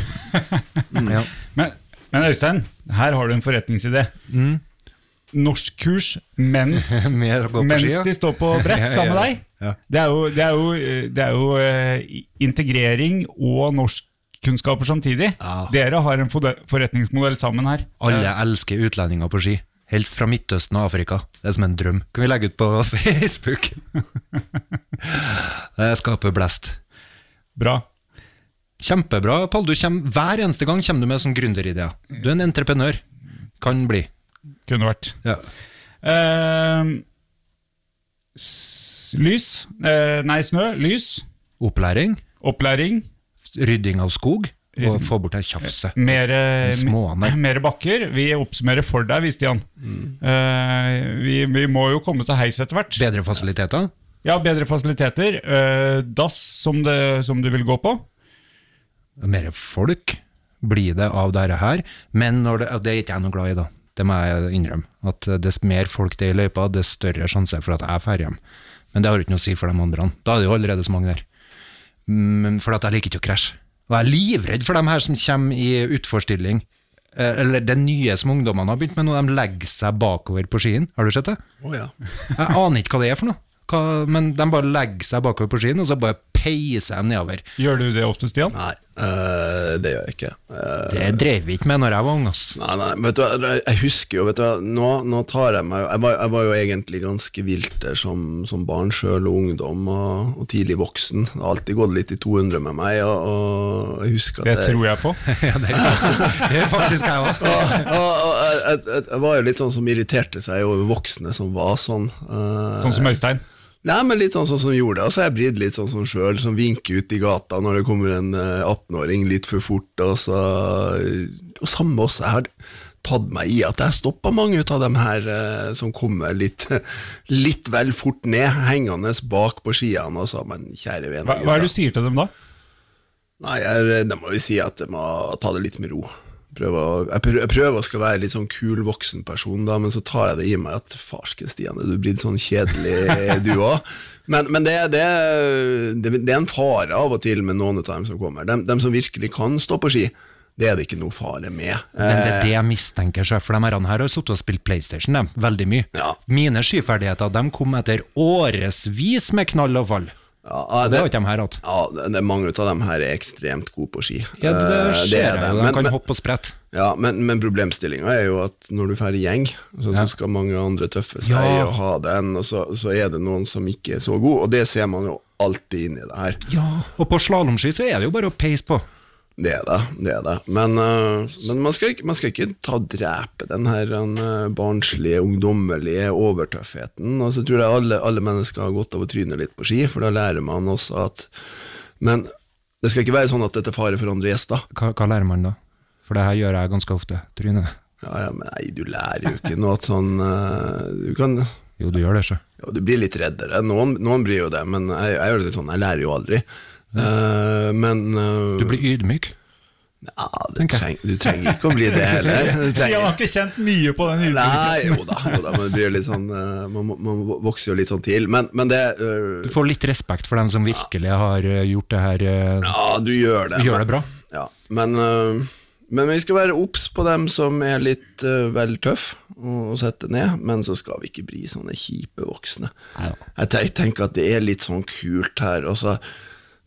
ja. Men, men Øystein, her har du en forretningsidé. Norskkurs mens, mens de står på brett sammen med deg. Det er jo, det er jo, det er jo eh, integrering og norsk norskkunnskaper samtidig. Ja. Dere har en forretningsmodell sammen her. Alle elsker utlendinger på ski. Helst fra Midtøsten og Afrika. Det er som en drøm. Kan vi legge ut på Facebook? Det skaper blest. Bra. Kjempebra, Pål. Hver eneste gang kommer du med sånn gründerideer. Du er en entreprenør. Kan bli. Kunne vært. Ja. Uh, lys. uh, nei, snø. Lys. Opplæring, Opplæring. rydding av skog, og få bort det tjafset. Mer, bakker. Vi oppsummerer for deg, Stian. Mm. Uh, vi, vi må jo komme til heis etter hvert. Bedre fasiliteter. Ja, bedre fasiliteter. Uh, dass som, det, som du vil gå på. Mer folk blir det av dette her, men det, det er ikke jeg noe glad i, da. Det må jeg innrømme. At dess mer folk det er i løypa, dess større sjanse for at jeg drar hjem. Men det har jo ikke noe å si for de andre. Da er det jo allerede så mange der. Men for at jeg liker ikke å krasje. Og jeg er livredd for dem her som kommer i utforstilling. Eh, Eller det nye som ungdommene har begynt med nå, de legger seg bakover på skien. Har du sett det? Å ja. Jeg aner ikke hva det er for noe. Hva, men de bare legger seg bakover på skien, og så bare peiser de nedover. Gjør du det ofte, Stian? Nei, eh, det gjør jeg ikke. Uh, Det drev vi ikke med når jeg var ung, ass. Nei, nei, vet du hva, jeg husker jo, vet du hva, nå, nå tar jeg meg jeg var, jeg var jo egentlig ganske vilt som, som barn sjøl, og ungdom, og, og tidlig voksen. Det har alltid gått litt i 200 med meg, og, og jeg husker at Det tror jeg på. Ja, det er faktisk, jeg òg. jeg, jeg, jeg var jo litt sånn som irriterte seg over voksne som var sånn. Uh, Sånn som Øystein. Nei, men litt sånn, sånn som gjorde det. Altså, jeg blir litt sånn som sjøl, som vinker ut i gata når det kommer en eh, 18-åring litt for fort. Og, og samme også, jeg har tatt meg i at jeg stoppa mange ut av dem her eh, som kommer litt, litt vel fort ned, hengende bak på skiene. Og så, men kjære vene Hva, hva er det du sier til dem da? Nei, jeg, De må vi si at de må ta det litt med ro. Prøve å, jeg, prøver, jeg prøver å skal være litt sånn kul voksen person, da, men så tar jeg det i meg at farsken Stian, du blitt sånn kjedelig du òg? Men, men det, det, det, det er en fare av og til med noen av dem som kommer. De, de som virkelig kan stå på ski, det er det ikke noe fare med. Men det er Eh, det jeg mistenker, sjef, for de her har sittet og spilt PlayStation de, veldig mye. Ja. Mine skiferdigheter de kom etter årevis med knall og fall. Ja, det, det har ikke de her hatt. ja, det mange av dem her er ekstremt gode på ski. Ja, det Eh, ser er jeg De Men- kan men- hoppe og sprette. Ja, men, men problemstillinga er jo at når du drar i gjeng, så, så skal mange andre tøffe seg Ja. og ha den, og så, så er det noen som ikke er så gode, og det ser man jo alltid inni det her. Ja, og på slalåmski så er det jo bare å peise på. Det er det. det er det. Men, uh, men man, skal ikke, man skal ikke ta drepe den her uh, barnslige, ungdommelige overtøffheten. Og så tror jeg alle, alle mennesker har godt av å tryne litt på ski, for da lærer man også at Men det skal ikke være sånn at dette er fare for andre gjester. Hva, hva lærer man da? For det her gjør jeg ganske ofte. Tryne. Ja, ja, men nei, du lærer jo ikke noe sånn uh, Du kan Jo, du gjør det, så. Ja, du blir litt reddere. Noen, noen blir jo det, men jeg, jeg gjør det litt sånn, jeg lærer jo aldri. Eh, men uh, Du blir ydmyk. ja, du, treng, du trenger ikke å bli det heller. Jeg har ikke kjent mye på den ydmykheten. Jo da, jo da, man, blir litt sånn eh, man, man vokser jo litt sånn til. Men, men det uh, Du får litt respekt for dem som virkelig har eh, gjort det her eh, Ja, du gjør det. Du Gjør men- det bra. Ja, men, men vi skal være obs på dem som er litt vel tøff å sette ned, men så skal vi ikke bli sånne kjipe voksne. Jeg tenker at det er litt sånn kult her. Altså,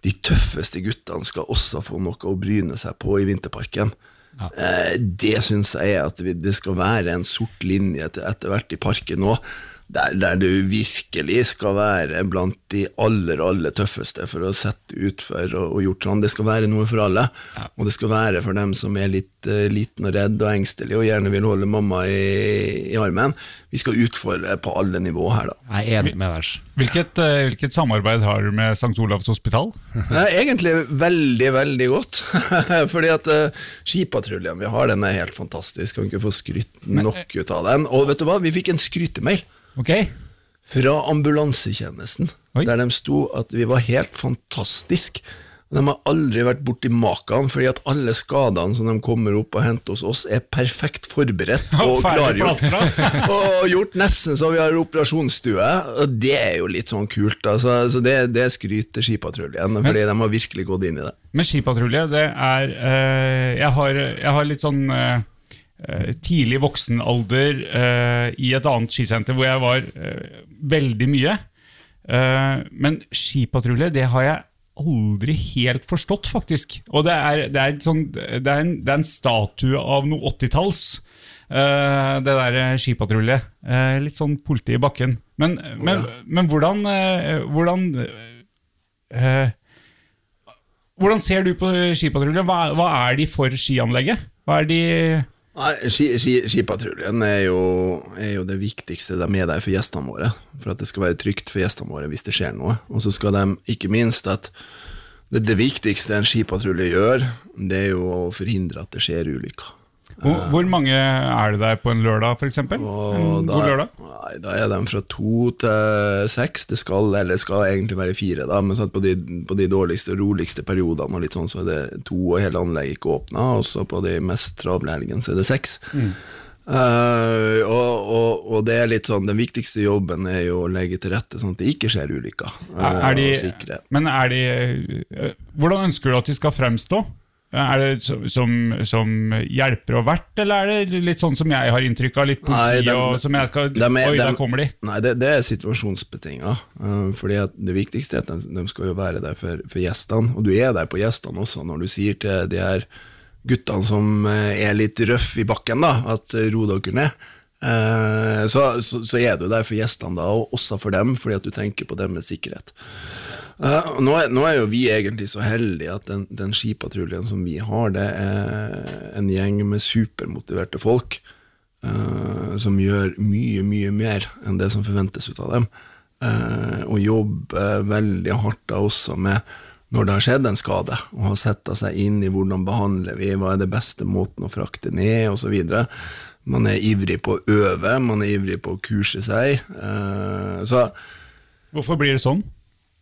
de tøffeste guttene skal også få noe å bryne seg på i vinterparken. Eh, det syns jeg at det skal være en sort linje etter hvert i parken òg. Der, der du virkelig skal være blant de aller, aller tøffeste for å sette utfor og, og gjort sånn. Det skal være noe for alle. Og det skal være for dem som er litt uh, liten og redd og engstelig og gjerne vil holde mamma i, i armen. Vi skal utfordre på alle nivå her, da. Jeg er enig med deg. Hvilket, uh, hvilket samarbeid har du med St. Olavs hospital? Eh, Egentlig veldig, veldig godt. Fordi at uh, skipatruljen vi har, den er helt fantastisk. Kan ikke få skrytt nok ut av den. Og vet du hva, vi fikk en skrytemail Ok, fra ambulansetjenesten, Oi. der de sto at vi var helt fantastisk. De har aldri vært borti maken, fordi at alle skadene som de kommer opp og henter hos oss, er perfekt forberedt og klargjort. og gjort nesten så vi har operasjonsstue, og det er jo litt sånn kult. Altså, så det, det skryter Skipatruljen, fordi de har virkelig gått inn i det. Men skipatrulje, det er øh, jeg, har, jeg har litt sånn eh, tidlig voksenalder eh, i et annet skisenter hvor jeg var eh, veldig mye. Eh, men skipatrulje, det har jeg aldri helt forstått, faktisk. Og det er, det er, sånn, det er, en, det er en statue av noe 80-talls. eh, det der eh, skipatrulje. Eh, litt sånn politi i bakken. Men, men, men hvordan, eh, hvordan eh, Hvordan ser du på skipatrulje? Hva, hva er de for skianlegget? Hva er de Nei, ski, ski, Skipatruljen er er jo det viktigste. De er der for gjestene våre. For at det skal være trygt for gjestene våre hvis det skjer noe. Og så skal de ikke minst at det, det viktigste en skipatrulje gjør, det er jo å forhindre at det skjer ulykker. Hvor, hvor mange er det der på en lørdag, f.eks.? God da, lørdag? nei, da er de fra to til seks. Det skal, eller skal egentlig være fire, da, men sånn på, de, på de dårligste og roligste periodene og litt sånn, så er det to, og hele anlegget ikke åpna. Og så på de mest travle helgene så er det seks. Mm. Uh, og, og, og det er litt sånn Den viktigste jobben er jo å legge til rette sånn at det ikke skjer ulykker. Uh, Er, de, men er de eh, Hvordan ønsker du at de skal fremstå? Er det som, som, som hjelper og vert, eller er det litt sånn som jeg har inntrykk av? Litt politi, Nei, dem- og som jeg skal er- Oi, der kommer de. Nei, det, det er situasjonsbetinga. Uh, fordi at det viktigste er at de, de skal jo være der for, for gjestene. Og du er der på gjestene også, når du sier til de her guttene som eh, er litt røff i bakken, da, at eh, ro dere ned. Eh, så, så, så er du der for gjestene da, og også for dem, fordi at du tenker på deres sikkerhet. Eh, nå, er, nå er jo vi egentlig så heldige at den, den skipatruljen som vi har, det er en gjeng med supermotiverte folk eh, som gjør mye, mye mer enn det som forventes ut av dem. og jobber veldig hardt da også med når det har skjedd en skade, og har sett seg inn i hvordan behandler vi, hva er det beste måten å frakte ned, osv. Man er ivrig på å øve, man er ivrig på å kurse seg. eh, så Hvorfor blir det sånn?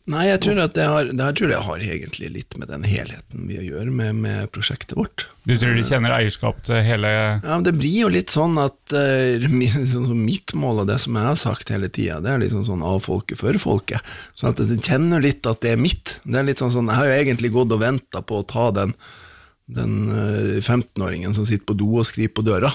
Nei, jeg tror det har, det her tror jeg har egentlig litt med den helheten vi gjør med, med prosjektet vårt. Du tror de kjenner eierskap til hele Ja, men Det blir jo litt sånn at eh, sånn mitt mål og det som jeg har sagt hele tida, det er liksom sånn av folket for folket. Sånn at jeg kjenner litt at det er mitt. Det er litt sånn, sånn Jeg har jo egentlig gått og venta på å ta den, den eh, 15-åringen som sitter på do og skriver på døra.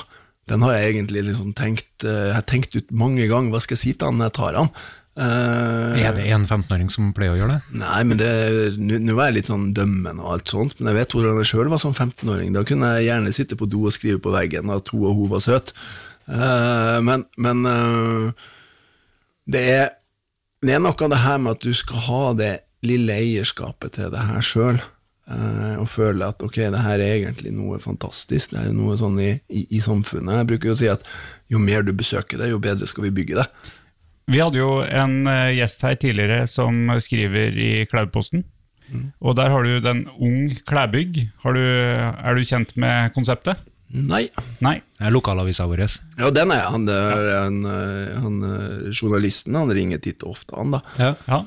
Den har jeg egentlig liksom tenkt, eh, jeg har tenkt ut mange ganger. Hva skal jeg si til han når jeg tar han? Uh, Er det en 15-åring som pleier å gjøre det? Nei, men nå var jeg litt sånn dømmende og alt sånt, men jeg vet hvordan jeg sjøl var som 15-åring. Da kunne jeg gjerne sitte på do og skrive på veggen at hun og hun var søt. Uh, men men uh, det, er, det er noe av det her med at du skal ha det lille eierskapet til det her sjøl. Og føle at ok, det her er egentlig noe fantastisk. Det er noe sånn i, i, i samfunnet. Jeg bruker jo å si at jo mer du besøker det, jo bedre skal vi bygge det. Vi hadde jo en eh, gjest her tidligere som skriver i Klædposten. Og der har du den Ung Klæbygg. Har du, er du kjent med konseptet? Nei. Nei? Det er lokalavisa vår. Ja, den er han, det er han, eh, han eh, journalisten, han ringer titt og ofte, han da. Ja. Ja.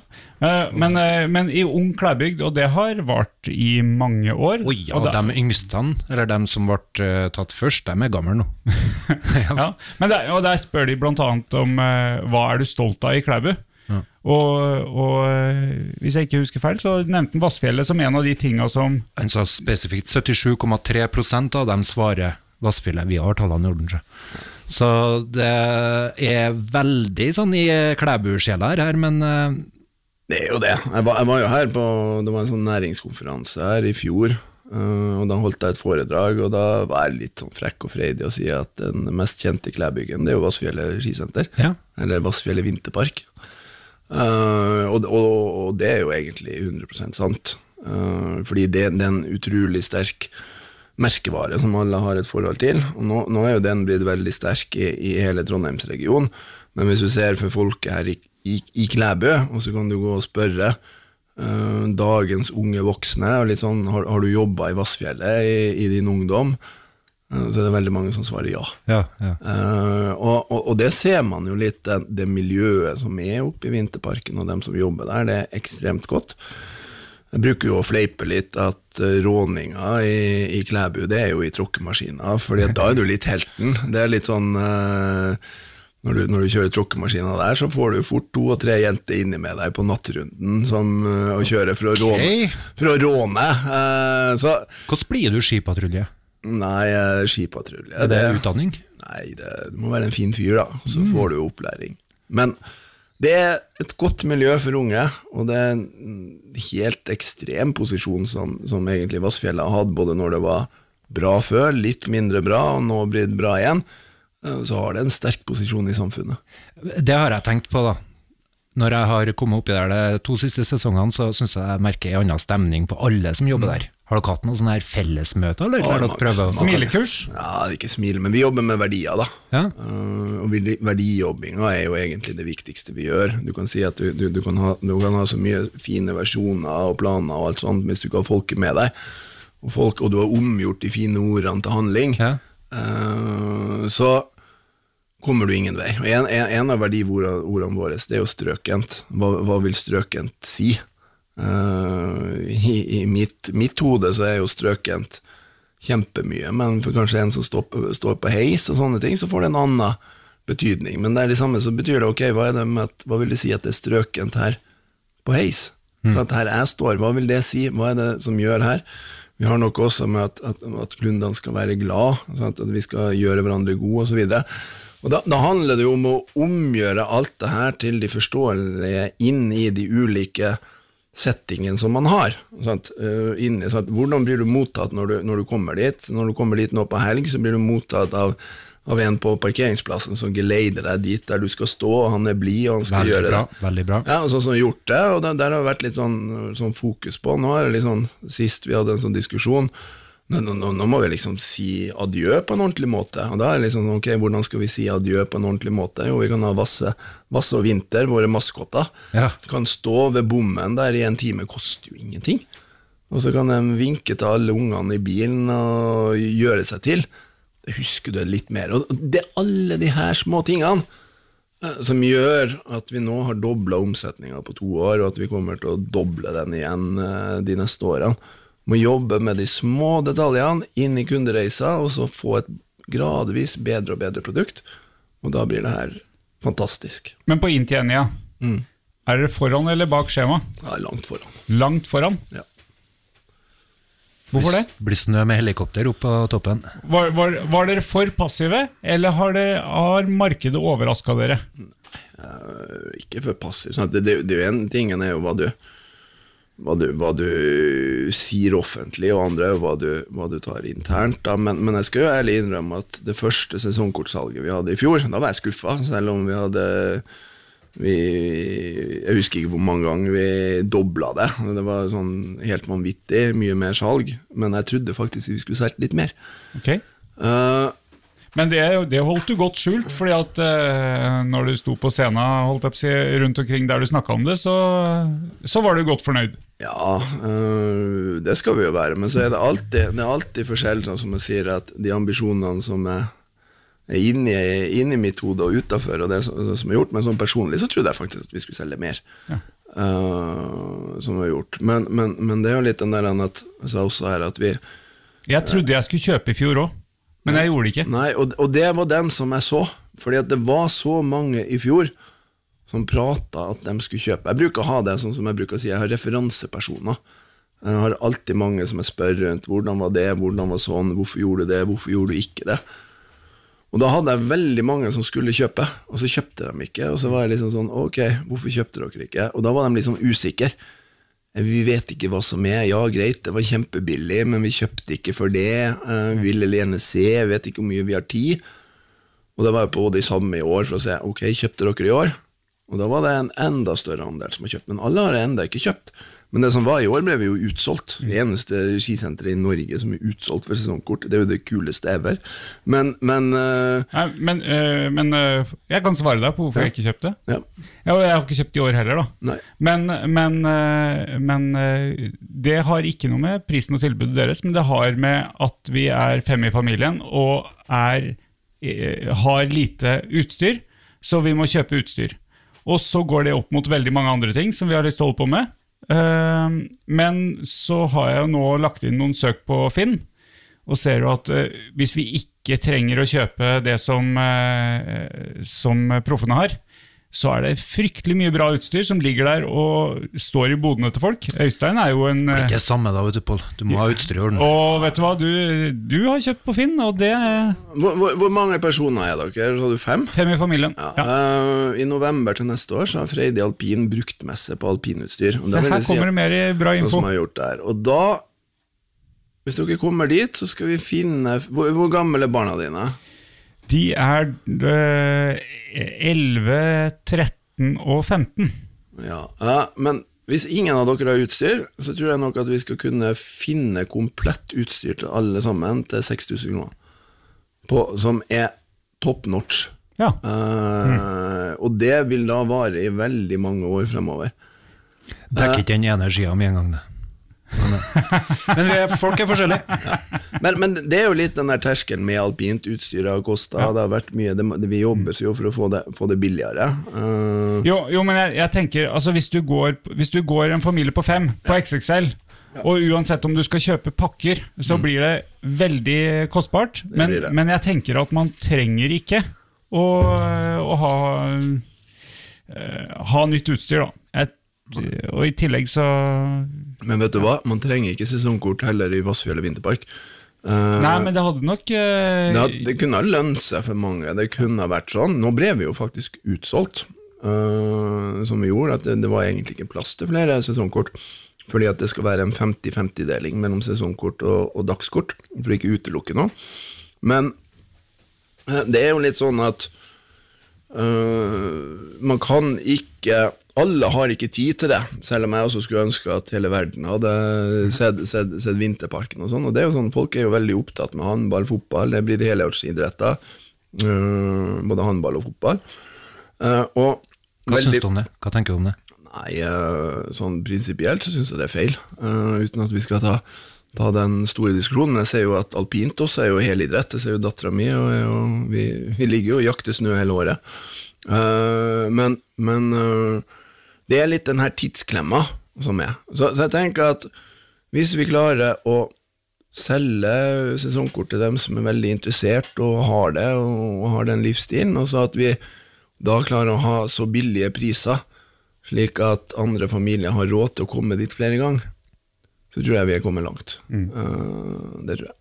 Eh, Men, men i Ung Klæbygd, og det har vart i mange år. Oi, ja, og da- de yngste, eller de som ble tatt først, de er gamle nå. Ja, men der, og der spør de bl.a. om hva er du stolt av i Klæbu. Og, og eh, hvis jeg ikke husker feil, så nevnte han Vassfjellet som en av de tinga som Han sa spesifikt 77,3% av dem svarer Vassfjellet. Vi har tallene i orden, så. Så det er veldig sånn i Klæbu-sjela her, men eh, Det er jo det. Jeg var, jeg var jo her på Det var en sånn næringskonferanse her i fjor. eh, og Da holdt jeg et foredrag, og da var jeg litt sånn frekk og freidig og si at den mest kjente klæbyggen, det er jo Vassfjellet skisenter. ja. Eller Vassfjellet vinterpark. Eh, og, og, og det er jo egentlig 100 sant. Uh, fordi det, det er en utrolig sterk merkevare som alle har et forhold til. Og nå, nå er jo den blitt veldig sterk i, i hele Trondheimsregionen. Men hvis du ser for folket her i, i, i Klæbø, og så kan du gå og spørre uh, dagens unge voksne og litt sånn, har, har du jobba i Vassfjellet i, i din ungdom? Eh, det er veldig mange som svarer ja. Ja, ja. Uh, og, og, og det ser man jo litt, det, det miljøet som er oppe i vinterparken, og dem som jobber der, det er ekstremt godt. Jeg bruker jo å fleipe litt at råninga i, i Klæbu, det er jo i tråkkemaskina, fordi da er du litt helten. Det er litt sånn uh, når, du, når du kjører tråkkemaskina der, så får du fort to og tre jenter inni med deg på nattrunden som, eh, og kjører for å råne. For å råne. Uh, så Hvordan blir du skipatrulje? Nei, skipatrulje Er det utdanning? Nei, det, du må være en fin fyr, da, så får du opplæring. Men Det er et godt miljø for unge, og det er en helt ekstrem posisjon som, som egentlig Vassfjellet har hatt, både når det var bra før, litt mindre bra, og nå blir det bra igjen. Eh, Så har det en sterk posisjon i samfunnet. Det har jeg tenkt på, da. Når jeg har kommet oppi der de to siste sesongene, så syns jeg jeg merker en annen stemning på alle som jobber der. Har dere hatt noen sånne her fellesmøter, eller? Har dere prøvd Smilekurs? Ja, ikke smil, men vi jobber med verdier, da. Ja. Uh, og verdijobbinga er jo egentlig det viktigste vi gjør. Du kan si at du, du, du, kan, ha, du kan ha så mye fine versjoner og planer og alt sånt, hvis du ikke har folket med deg, og, folk, og du har omgjort de fine ordene til handling, Ja. uh, så kommer du ingen vei. Og en, en, en av verdiordene våre det er jo strøkent. Hva, hva vil strøkent si? Eh, I i mitt, mitt hode så er jo strøkent kjempemye, men for kanskje en som står på, står på heis og sånne ting, så får det en annen betydning. Men det er det samme, så betyr det ok, hva, det med at, hva vil det si at det er strøkent her på heis? At her jeg står, hva vil det si? Hva er det som gjør her? Vi har noe også med at, at, at kundene skal være glad, at, at vi skal gjøre hverandre gode osv. Da, da handler det jo om å omgjøre alt det her til de forståelige inn i de ulike settingen som man har. Sant? Uh, inni, sant? Hvordan blir du mottatt når du, når du kommer dit? Når du kommer dit nå på helg, så blir du mottatt av, av en på parkeringsplassen som geleider deg dit der du skal stå, og han er blid, og han skal Veldig gjøre bra. det. Veldig bra. Ja, og sånn som gjort det, og der, der har det vært litt sånn, sånn fokus på. Nå er det litt sånn, Sist vi hadde en sånn diskusjon, nå, nå, nå, må vi liksom si adjø på en ordentlig måte. Og da er det liksom ok, hvordan skal vi si adjø på en ordentlig måte? Jo, vi kan ha Vasse, Vasse og Vinter, våre maskotter. Ja. Kan stå ved bommen der i en time, koster jo ingenting. Og så kan de vinke til alle ungene i bilen og gjøre seg til. Det husker du litt mer. Og det er alle de her små tingene eh, som gjør at vi nå har dobla omsetninga på to år, og at vi kommer til å doble den igjen eh, de neste årene. Må jobbe med de små detaljene inn i kundereisa, og så få et gradvis bedre og bedre produkt. Og da blir det her fantastisk. Men på inntjeninga, Mm. er dere foran eller bak skjema? Ja, langt foran. Langt foran? Ja. Hvorfor det? Blir snø med helikopter opp på toppen. Var, var, var dere for passive, eller har, det, har markedet overraska dere? Uh, ikke for passiv. Sånn at det, det, det er jo en tingen er jo hva du, hva du, hva du sier offentlig, og andre og hva du, hva du tar internt. Men, men jeg skal jo ærlig innrømme at det første sesongkortsalget vi hadde i fjor, da var jeg skuffa, selv om vi hadde vi, Jeg husker ikke hvor mange ganger vi dobla det. Det var sånn helt vanvittig, mye mer salg. Men jeg trodde faktisk vi skulle solgt litt mer. Ok. Eh, Men det, det holdt du godt skjult, fordi at uh, når du sto på scenen holdt opp, rundt omkring der du snakka om det, så, så var du godt fornøyd. Ja, uh, det skal vi jo være, men så er det alltid, det er alltid forskjell, sånn som jeg sier, at de ambisjonene som er, inni, inni mitt hode og utafor, og det som, som er gjort, men sånn personlig så trodde jeg faktisk at vi skulle selge mer. øh, som vi har gjort. Men, men, men det er jo litt den der at jeg sa også her at vi Jeg trodde jeg skulle kjøpe i fjor òg, men jeg gjorde det ikke. Nei, og, og det var den som jeg så. Fordi at det var så mange i fjor som prata at de skulle kjøpe. Jeg bruker å ha det sånn som jeg bruker å si, jeg har referansepersoner. Jeg har alltid mange som jeg spør rundt. Hvordan var det, hvordan var sånn, hvorfor gjorde du det, hvorfor gjorde du ikke det? Og da hadde jeg veldig mange som skulle kjøpe, og så kjøpte de ikke. Og så var jeg liksom sånn, ok, hvorfor kjøpte dere ikke? Og da var de sånn usikre. Vi vet ikke hva som er. Ja, greit, det var kjempebillig, men vi kjøpte ikke for det. Eh, Vi ville gjerne se, jeg vet ikke hvor mye vi har tid. Og da var jeg på de samme i år for å se, ok, kjøpte dere i år? Og da var det en enda større andel som har kjøpt, men alle har enda ikke kjøpt. Men det som var i år, ble vi jo utsolgt. Det eneste skisenteret i Norge som er utsolgt for sesongkort. Det er jo det kuleste ever. Men, men uh, Nei, men uh, men uh, jeg kan svare deg på hvorfor jeg ikke kjøpte. ja. Jeg, jeg har ikke kjøpt i år heller, da. Nei. Men, men, men det har ikke noe med prisen og tilbudet deres, men det har med at vi er fem i familien og er, har lite utstyr, så vi må kjøpe utstyr. Og så går det opp mot veldig mange andre ting som vi har lyst til å holde på med. Eh, Men så har jeg jo nå lagt inn noen søk på Finn, og ser jo at eh, hvis vi ikke trenger å kjøpe det som, eh, som proffene har, så er det fryktelig mye bra utstyr som ligger der og står i bodene til folk. Øystein er jo en Det er eh, ikke samme da, vet du, Pål. Du må ha utstyr i orden. Og vet du hva, du, du har kjøpt på Finn, og det Hvor, hvor, hvor mange personer er dere? Sa du fem? fem i familien. Ja. Ja. Uh, I november til neste år så har Freidi Alpin bruktmesse på alpinutstyr. Og her si kommer det mer i bra info. som har gjort det. Og da, hvis dere kommer dit, så skal vi finne Hvor, hvor gamle er barna dine? De er øh, 11, 13 og 15. Ja, ja, men hvis ingen av dere har utstyr, så tror jeg nok at vi skal kunne finne komplett utstyr til alle sammen til 6000 kroner. På, som er top notch. Ja. Eh, Og det vil da vare i veldig mange år fremover. Dekker ikke den ene skia med en gang, det. Men, men er, folk er forskjellige. Men, men det er jo litt den der terskelen med alpint utstyr har kosta. Det har vært mye, det, vi jobber jo for å få det, få det billigere. Uh. Jo, jo, men jeg, jeg tenker altså hvis du, går, hvis du går en familie på fem på XXL, og uansett om du skal kjøpe pakker, så blir det veldig kostbart. Men, Mm. det. men jeg tenker at man trenger ikke å, å ha, uh, ha nytt utstyr, da. Og i tillegg så Men vet du hva, man trenger ikke sesongkort heller i Vassfjellet vinterpark. Uh, Nei, men det hadde nok uh, det, had- det kunne ha lønt seg for mange. Det kunne ha vært sånn. Nå ble vi jo faktisk utsolgt, uh, som vi gjorde. At det, det var egentlig ikke plass til flere sesongkort. Fordi at det skal være en 50-50-deling mellom sesongkort og, og dagskort. For å ikke utelukke noe. Men eh, det er jo litt sånn at eh, man kan ikke Alle har ikke tid til det, selv om jeg også skulle ønske at hele verden hadde sett, sett, sett Vinterparken og sånn. Og det er jo sånn, Folk er jo veldig opptatt med håndball, fotball, det blir de helårsidretter. Uh, både håndball og fotball. Uh, og Hva veldig- syns du om det? Hva tenker du om det? Nei, uh, sånn prinsipielt så syns jeg det er feil, uten at vi skal ta, ta den store diskusjonen. Jeg ser jo at alpint også er jo helidrett. Jeg ser jo dattera mi, og, og vi, vi ligger jo og jakter snø hele året. Men men det er litt den her tidsklemma som er. Så, så jeg tenker at hvis vi klarer å selge sesongkort til dem som er veldig interessert og har det, og, har den livsstilen, og så at vi da klarer å ha så billige priser, slik at andre familier har råd til å komme dit flere ganger, så tror jeg vi er kommet langt. Eh, det tror jeg.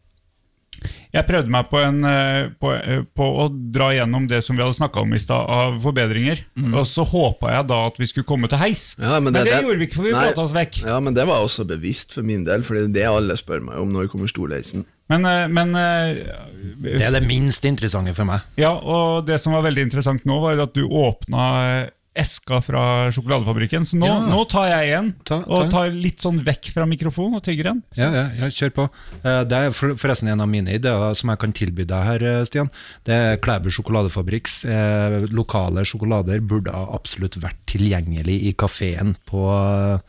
Jeg prøvde meg på, en, eh, på, eh, på å dra gjennom det som vi hadde snakka om i stad, av forbedringer. Og så håpa jeg da at vi skulle komme til heis. Mm. Ja, men, det, gjorde vi ikke, for vi Nei. prata oss vekk. Ja, men det var også bevisst for min del, for det er det alle spør meg om når det kommer storleisen. Men, eh, men Det er det minst interessante for meg. Ja, og det som var veldig interessant nå, var at du åpna eska fra sjokoladefabrikken. Så nå, Ja. nå tar jeg igjen, Ta- ta og tar litt sånn vekk fra mikrofonen og tygger den. Ja, ja, ja, kjør på. Eh, Det er forresten en av mine ideer som jeg kan tilby deg her, eh, Stian. Det er Klæbu sjokoladefabrikks eh, lokale sjokolader burde absolutt vært tilgjengelig i kafeen på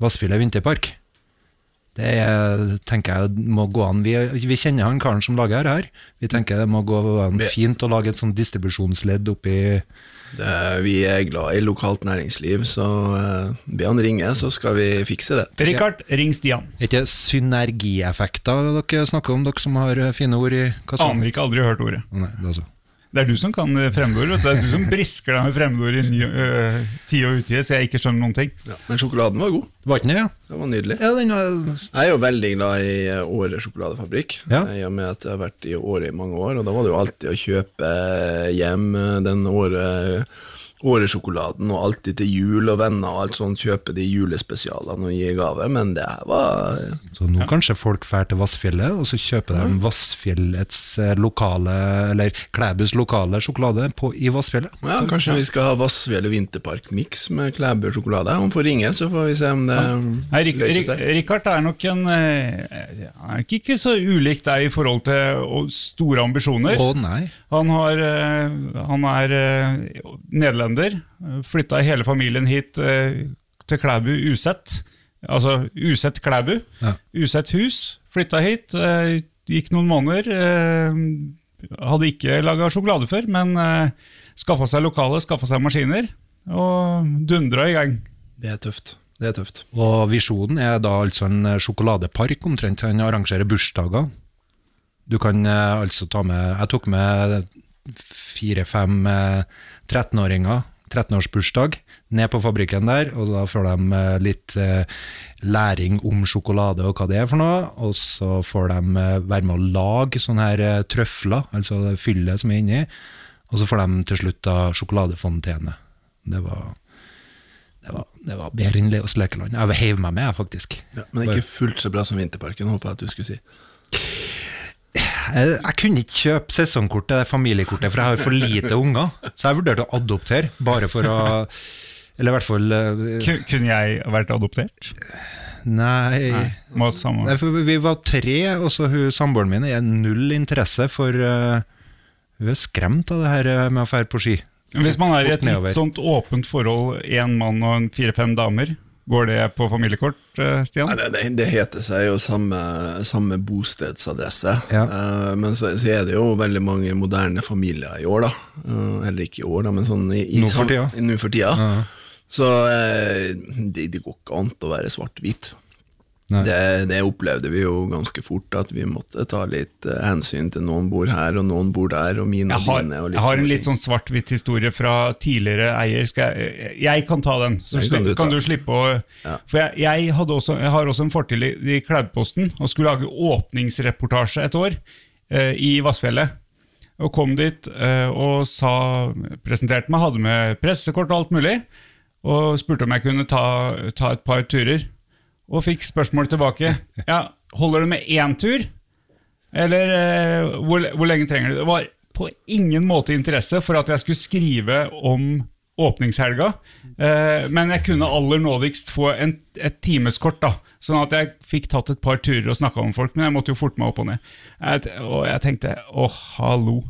Vassfjellet vinterpark. Det er, tenker jeg må gå an. Vi, vi kjenner han karen som lager her. Vi tenker det må gå an fint å lage et sånt distribusjonsledd oppi Det, vi er glad i lokalt næringsliv, så uh, be han ringe, så skal vi fikse det. Rikard, ring Stian. Er ikke synergieffekter dere snakker om, dere som har eh, fine ord i kassa? Aner ikke, aldri hørt ordet. Nei, det er så. Det er du som kan eh, fremmedord. Det er du som brisker deg med fremmedord i ny, øh, tide og utide, så jeg ikke skjønner noen ting. Ja, men sjokoladen var god. Var ikke den det, ja? Det var nydelig. Ja, den var Jeg er jo veldig glad i eh, Åre sjokoladefabrikk, Ja. i og med at jeg har vært i Åre i mange år. Og da var det jo alltid å kjøpe hjem den Åre Åresjokoladen, og alltid til jul og venner og alt sånt, kjøpe de julespesialene og gi gave. Men det her var Så nå kanskje folk drar til Vassfjellet, og så kjøper de Vassfjellets eh, lokale, eller Klæbus lokale sjokolade på, i Vassfjellet. Ja, Kanskje vi skal ha Vassfjellet vinterpark-miks med Klæbu sjokolade? Han får ringe, så får vi se om det Nei, Rik løser Rik seg. Rikard er nok en eh, Han er ikke- ikke så ulik deg i forhold til store ambisjoner. Å nei. Han, har, eh, han er eh, nederlender. Flytta hele familien hit eh, til Klæbu usett. Altså usett Klæbu. Ja. Usett hus. Flytta hit. eh, Gikk noen måneder. eh, Hadde ikke laga sjokolade før, men skaffa seg lokale, skaffa seg maskiner. Og dundra i gang. Det er tøft. Det er tøft. Og visjonen er da altså en eh, sjokoladepark omtrent. Han arrangerer bursdager. Du kan eh, altså ta med Jeg tok med fire-fem eh, 13-åringer 13-årsbursdag, ned på fabrikken der, og da får de eh, litt eh, læring om sjokolade og hva det er for noe, og så får de eh, være med å lage sånne her trøfler, altså det fyllet som er inni, og så får de til slutt da sjokoladefontene. Det var, det var, det var bedre enn Leos lekeland. Jeg heiv meg med, jeg, faktisk. Ja, men ikke fullt så bra som Vinterparken, håper jeg at du skulle si. Jeg, jeg kunne ikke kjøpe sesongkort til det familiekortet, for jeg har for lite unger. Så jeg vurderte å adoptere, bare for å Eller i hvert fall eh, Kunne jeg vært adoptert? Nei. Nei, vi var tre, og så samboeren min er null interesse for uh, Hun er skremt av det her eh, med å fære på ski. Hvis man er i et litt sånt åpent forhold, én mann og fire-fem damer, går det på familiekort, eh, Stian? Nei, det, det, heter seg jo samme, samme bostedsadresse, Ja. Uh, men så, så er det jo veldig mange moderne familier i år, da. Uh, eller ikke i år, da, men sånn i, i, Nå for tida. i- Nå for tida. Så uh, det, det går ikke an å være svart-hvit. Det, det opplevde vi jo ganske fort, at vi måtte ta litt uh, hensyn til noen bor her, og noen bor der, og mine Jeg og har, dine. Og jeg har en litt ting. sånn svart-hvitt historie fra tidligere eier. Jeg, jeg kan ta den, så kan du, du kan du slippe å Ja. For jeg, jeg, også, jeg har også en fortid i, i og skulle lage åpningsreportasje et år uh, i Vassfjellet. Og kom dit uh, og sa, presenterte meg, hadde med pressekort og alt mulig. Og spurte om jeg kunne ta, ta et par turer. Og fikk spørsmål tilbake. Ja, Holder det med én tur? Eller eh, hvor, hvor lenge trenger du? Det var på ingen måte interesse for at jeg skulle skrive om åpningshelga. Eh, men jeg kunne aller nådigst få en, et timeskort, da. Sånn at jeg fikk tatt et par turer og snakka med folk. Men jeg måtte jo forte meg opp og ned. Jeg, og jeg tenkte å, hallo.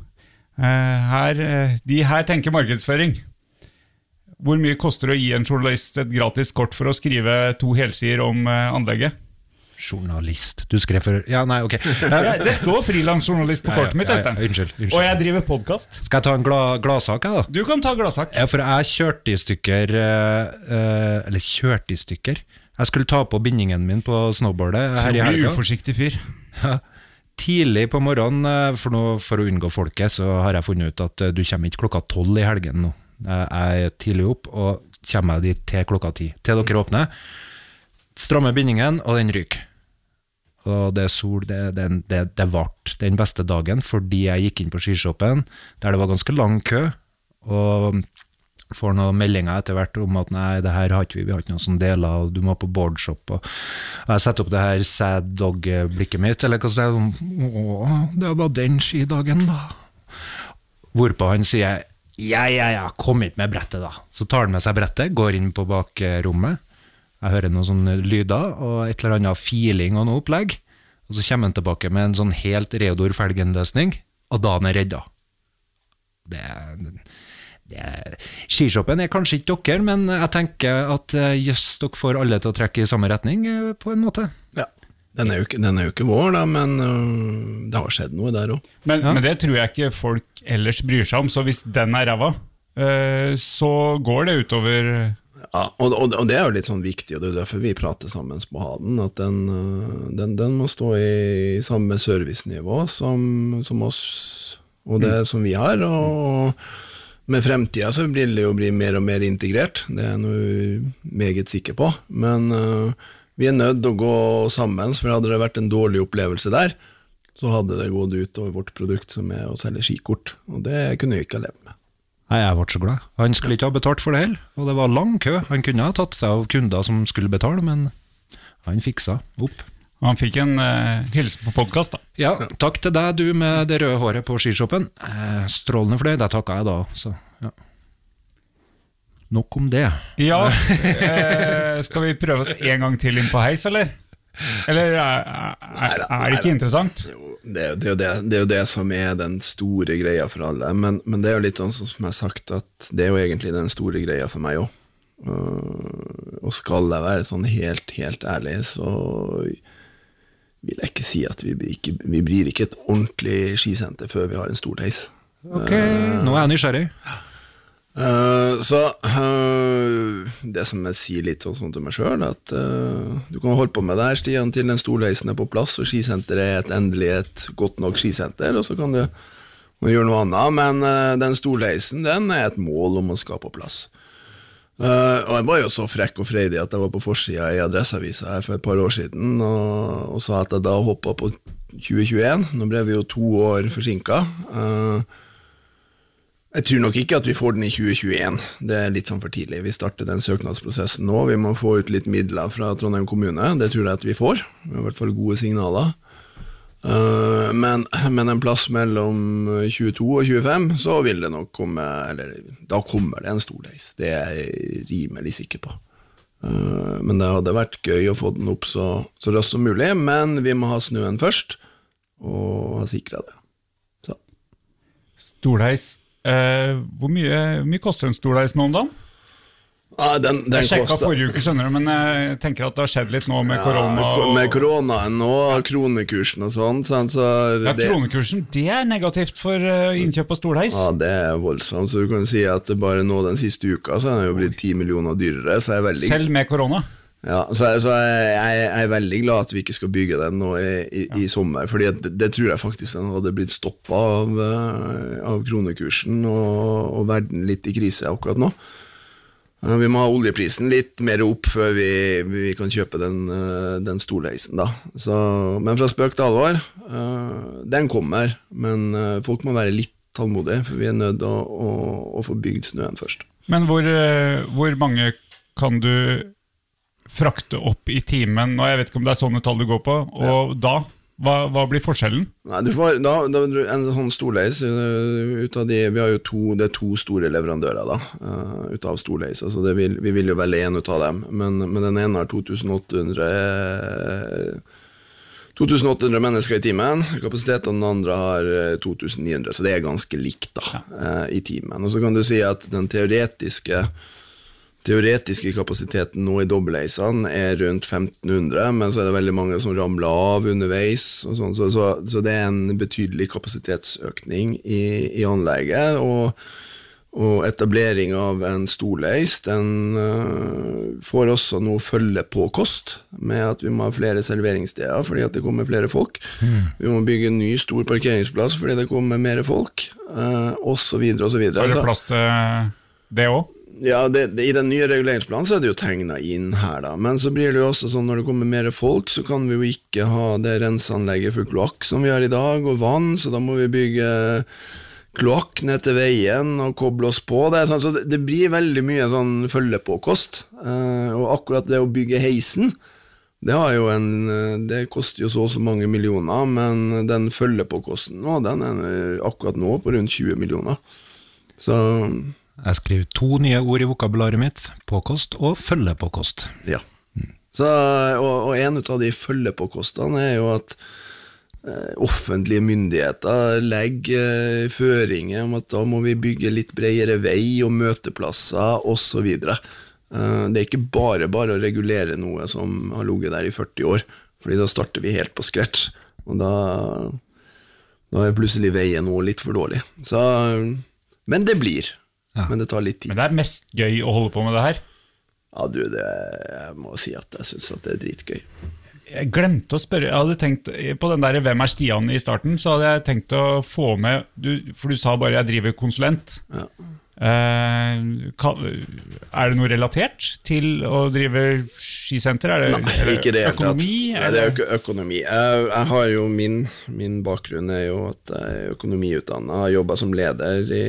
Eh, her, eh, de her tenker markedsføring. Hvor mye koster det å gi en journalist et gratis kort for å skrive to helsider om eh, anlegget? Journalist. Du skrev for Ja, nei, ok. Ja, Det står frilansjournalist på Ja, ja, kortet mitt, ja, ja, unnskyld, unnskyld. Og jeg driver podkast. Skal jeg ta en gla, gladsak, jeg, da? Du kan ta gladsak. Ja, for jeg kjørte i stykker eh, eh, Eller kjørte i stykker. Jeg skulle ta på bindingen min på snowboardet her i du blir uforsiktig fyr. Tidlig på morgenen, for, nå, for å unngå folket, så har jeg funnet ut at du kommer ikke klokka tolv i helgen nå. Jeg er tidlig opp, og kommer meg dit til klokka ti. Til dere åpner. Strammer bindingen, og den ryker. Og det er sol, det, det, det, det ble den beste dagen fordi jeg gikk inn på skishoppen, der det var ganske lang kø, og får noen meldinger etter hvert om at nei, det her har ikke vi, vi har ikke noen sånne deler, og du må på boardshop, og, jeg setter opp det her sad dog-blikket mitt, eller hva sånn, Å, det var den skidagen da. Hvorpå han sier, ja, ja, ja, kom hit med brettet da. Så tar han med seg brettet, går inn på bakrommet, jeg hører noen sånne lyder, og et eller annet feeling og noe opplegg, og så kommer han tilbake med en sånn helt Reodor Felgen-løsning, og da er han redda. Det, det, skishoppen er kanskje ikke dere, men jeg tenker at eh, jøss, dere får alle til å trekke i samme retning, eh, på en måte. Ja. Den er, jo ikke, den er jo ikke vår, da, men øh, det har skjedd noe der òg. Men, Ja. men det tror jeg ikke folk ellers bryr seg om. Så hvis den er ræva, øh, så går det utover Ja, og, og, og det er jo litt sånn viktig, og det er derfor vi prater sammen på Haden, at den, øh, den, den må stå i samme servicenivå som, som oss, og det som vi har. Og med fremtida så vil det jo bli mer og mer integrert, det er jeg meget sikker på. Men øh, vi er nødt til å gå sammen, for hadde det vært en dårlig opplevelse der, så hadde det gått ut over vårt produkt, som er å selge skikort. Og det kunne vi ikke ha levd med. Nei, jeg ble så glad. Han skulle ikke ha betalt for det heller, og det var lang kø. Han kunne ha tatt seg av kunder som skulle betale, men han fiksa opp. Han fikk en eh, hilsen på podkast, da. Ja, takk til deg, du med det røde håret på skishoppen. Eh, strålende fornøyd, det takka jeg da. Så, ja. Nok om det. Ja, eh, skal vi prøve oss en gang til inn på heis, eller? Eller er, er, er det ikke interessant? Jo, det, er jo- det, er jo det, det er jo det som er den store greia for alle. Men, men det er jo litt sånn som jeg har sagt, at det er jo egentlig den store greia for meg òg. og skal jeg være sånn helt, helt ærlig, så vil jeg ikke si at vi ikke, vi blir ikke et ordentlig skisenter før vi har en stor heis. Ok, nå er jeg nysgjerrig. Eh, så uh, det som jeg sier litt sånn til meg sjøl, at uh, du kan holde på med det her, Stian, til den storleisen er på plass, og skisenteret er et endelig et godt nok skisenter, og så kan du gjøre noe annet, men den stolheisen den er et mål om å skape på plass. Uh, og jeg var jo så frekk og freidig at jeg var på forsida i Adresseavisa her for et par år siden og, og sa at jeg da hoppa på 2021. Nå ble vi jo to år forsinka. Jeg tror nok ikke at vi får den i 2021, det er litt sånn for tidlig. Vi starter den søknadsprosessen nå. Vi må få ut litt midler fra Trondheim kommune, det tror jeg at vi får. I hvert fall gode signaler. Eh, men, men en plass mellom 22 og 25, så vil det nok komme Eller da kommer det en storleis. det er jeg rimelig sikker på. Eh, men det hadde vært gøy å få den opp så, så raskt som mulig, men vi må ha snøen først, og ha sikra det. Så. Stolheis. Eh, hvor mye, mye koster en stolheis nå om dagen? Ah, den, den Jeg sjekka koster- forrige uke, skjønner du, men jeg tenker at det har skjedd litt nå med korona. ko- og- Med koronaen og kronekursen og sånn. så Ja, det, Kronekursen det er negativt for eh, innkjøp av stolheis. ja, det er voldsomt. Så du kan si at bare nå den siste uka så er den jo blitt 10 millioner dyrere. Er veldig, Selv med korona. Ja, så jeg, så jeg, jeg, er veldig glad at vi ikke skal bygge den nå i, i, i sommer. Fordi det, det tror jeg faktisk den hadde blitt stoppa av, eh, av kronekursen og, og verden litt i krise akkurat nå. Eh, Vi må ha oljeprisen litt mer opp før vi, vi kan kjøpe den, eh, den stolheisen, da. Så, men fra spøk til alvor, den kommer. Men folk må være litt tålmodige, for vi er nødt til å, å, å få bygd snøen først. Men hvor, hvor mange kan du frakte opp i timen? Og jeg vet ikke om det er sånne tall du går på. Og da? Hva, hva blir forskjellen? Nei, du får, da, da, En sånn storleis øh, ut av de, Vi har jo to, det er to store leverandører da, øh, ut av storleis. Altså det vil, vi vil jo velge én ut av dem, men, men den ene har 2800 øh, 2800 mennesker i timen. Kapasiteten den andre har øh, 2900, så det er ganske likt da, ja. i timen. Og så kan du si at den teoretiske teoretiske kapasiteten nå i dobbeltheisene er rundt 1500, men så er det veldig mange som ramler av underveis, og sånn, så, så, så det er en betydelig kapasitetsøkning i, i anlegget. og og etablering av en storleis den uh, får også nå følge på kost, med at vi må ha flere serveringssteder fordi at det kommer flere folk. Vi må bygge en ny stor parkeringsplass fordi det kommer mer folk, uh, osv. osv. Er det plass til det òg? Ja, det, det, I den nye reguleringsplanen så er det jo tegna inn her, da. Men så blir det jo også sånn når det kommer mer folk, så kan vi jo ikke ha det renseanlegget for kloakk som vi har i dag, og vann, så da må vi bygge kloakk ned til veien og koble oss på. Det, sånn, så det, det blir veldig mye sånn følge-på-kost. Eh, og akkurat det å bygge heisen, det, har jo en, eh, det koster jo så og så mange millioner, men den følge-på-kosten nå, den er akkurat nå på rundt 20 millioner. Så Jeg skriver to nye ord i vokabularet mitt, påkost og følgepåkost. Ja. Så, og, og en av de følge-på-kostene er jo at eh, offentlige myndigheter legger eh, føringer om at da må vi bygge litt bredere vei og møteplasser osv. Eh, det er ikke bare bare å regulere noe som har ligget der i 40 år, Fordi da starter vi helt på scratch, og da, da er plutselig veien òg litt for dårlig. Så, men det blir. Ja. Men det tar litt tid. Men det er mest gøy å holde på med det her. Ja, du, det, jeg må si at jeg syns at det er dritgøy. Jeg glemte å spørre, jeg hadde tenkt På den der 'Hvem er Stian?' i starten, så hadde jeg tenkt å få med du, For du sa bare 'jeg driver konsulent'. Ja. Eh, er det noe relatert til å drive skisenter? Er det, Nei, er det ikke det økonomi? Nei, det er jo ikke økonomi. Jeg, jeg har jo min, min bakgrunn er jo at jeg er økonomiutdanna, har jobba som leder i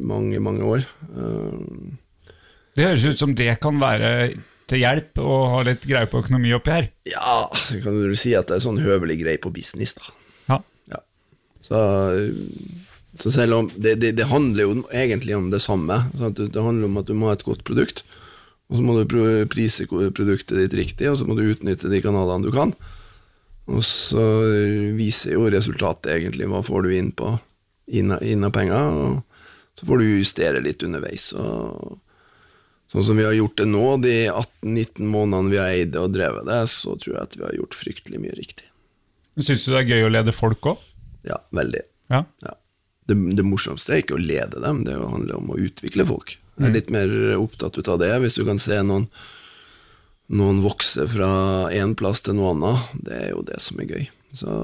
mange, mange år. Uh, Det høres ut som det kan være til hjelp å ha litt greie på økonomi oppi her. ja, kan du si at det er sånn høvelig grei på business, da. Ja. Ja. Så, så selv om det, det, det handler jo egentlig om det samme. Sant? Det handler om at du må ha et godt produkt, og så må du prise produktet ditt riktig, og så må du utnytte de kanalene du kan. Og så viser jo resultatet egentlig hva får du inn på inn, av- inn av penger, og så får du justere litt underveis. Og sånn som vi har gjort det nå, de 18-19 månedene vi har eid det og drevet det, så tror jeg at vi har gjort fryktelig mye riktig. Syns du det er gøy å lede folk òg? Ja, veldig. Ja. Ja. Det, det morsomste er ikke å lede dem, det handler om å utvikle folk. Jeg er litt mer opptatt ut av det. Hvis du kan se noen, noen vokse fra én plass til noe annet, det er jo det som er gøy. Så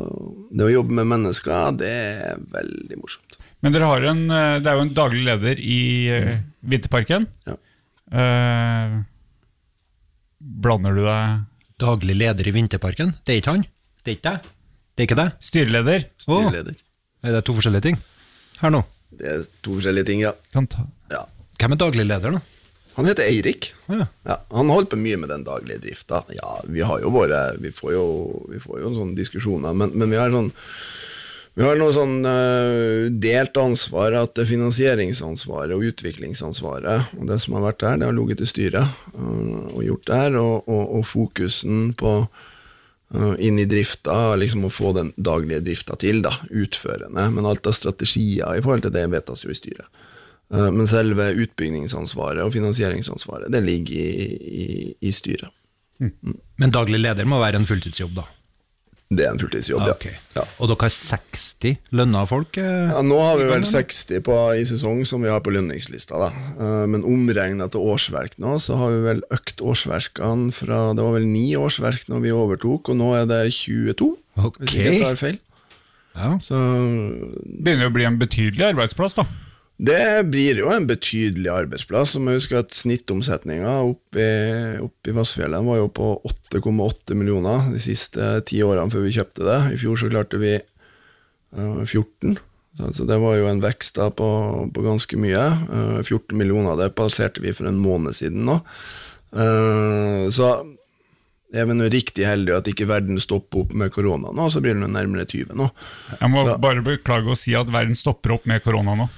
det å jobbe med mennesker, det er veldig morsomt. Men dere har en, eh, det er jo en daglig leder i eh, Vinterparken. Ja. Eh, blander du deg Daglig leder i Vinterparken? Det er ikke han? Det er ikke deg? Det er ikke deg? Styreleder? Styrleder. Oh. er det to forskjellige ting? Her nå. Det er to forskjellige ting, ja. Kan ta. ja. Hvem er daglig leder, da? Han heter Eirik. Ja. Ja, han holder på mye med den daglige drifta. Ja, vi har jo våre Vi får jo, vi får jo sånne diskusjoner, men, men vi har sånn vi har noe sånn uh, delt ansvar, at det er finansieringsansvaret og utviklingsansvaret og det som har vært der, det har ligget til styret uh, og gjort der, og, og, og fokusen på inn i drifta, liksom å få den daglige drifta til, da, utførende. Men alt av strategier i forhold til det vedtas jo i styret. Eh, Men selve utbyggingsansvaret og finansieringsansvaret, det ligger i, i, i styret. Men daglig leder må være en fulltidsjobb, da? Det er en fulltidsjobb, ja. Ok. ja. Og dere har 60 lønna folk? eh? Ja, nå har vi vel 60 på, i sesong som vi har på lønningslista. Da. Eh, Men omregna til årsverk nå, så har vi vel økt årsverkene fra Det var vel ni årsverk når vi overtok, og nå er det 22, Ok. hvis ikke jeg tar feil. Ja. Så Begynner å bli en betydelig arbeidsplass, da. Det blir jo en betydelig arbeidsplass. Og må husker at snittomsetninga oppe i, opp i Vassfjellet var jo på 8,8 millioner de siste ti årene før vi kjøpte det. I fjor så klarte vi eh, 14. Så så det var jo en vekst da på, på ganske mye. Eh, 14 millioner, det passerte vi for en måned siden nå. Så så er vi nå riktig heldige at ikke verden stopper opp med korona nå, så blir det nærmere 20 nå. Jeg må Så- bare beklage å si at verden stopper opp med korona nå.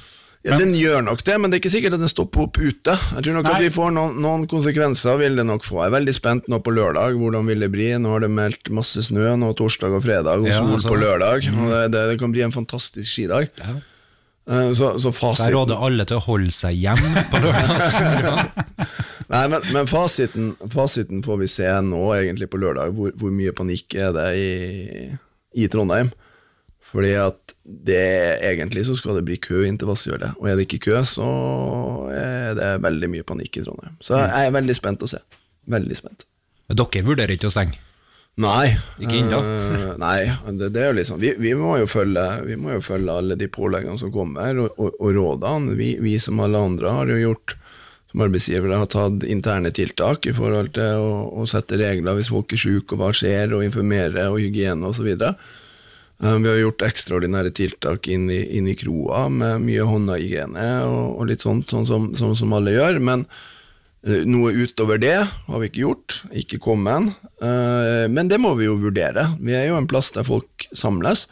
Ja, Den gjør nok det, men det er ikke sikkert at den stopper opp ute. Jeg tror nok Nei. at vi får noen, noen konsekvenser, vil det nok få. Jeg er veldig spent nå på lørdag, hvordan vil det bli? Nå har det meldt masse snø nå torsdag og fredag, og Ja, sol altså. på lørdag. Og det, det, det kan bli en fantastisk skidag. Ja. Så, så Så jeg råder alle til å holde seg hjemme på lørdag. Nei, men, men fasiten, fasiten får vi se nå, egentlig, på lørdag. Hvor, hvor mye panikk er det i, i Trondheim? Fordi at det egentlig så skal det bli kø inn til Vassjølet, og er det ikke kø, så er det veldig mye panikk i Trondheim. Så jeg er veldig spent å se. Veldig spent. Dere vurderer ikke å stenge? Nei. Ikke ennå? eh, nei, det, det er jo liksom vi, vi, må jo følge, vi må jo følge alle de påleggene som kommer, og, og, og rådene. Vi, vi som alle andre har jo gjort som arbeidsgivere har tatt interne tiltak i forhold til å, å sette regler hvis folk er syke, og hva skjer, og informere, og hygiene osv. Uh, vi har gjort ekstraordinære tiltak inn i, inn i kroa med mye håndhygiene og, og litt sånt, sånn som, sånn som alle gjør. Men Eh, Noe utover det har vi ikke gjort, ikke kommet. Eh, Men det må vi jo vurdere. Vi er jo en plass der folk samles.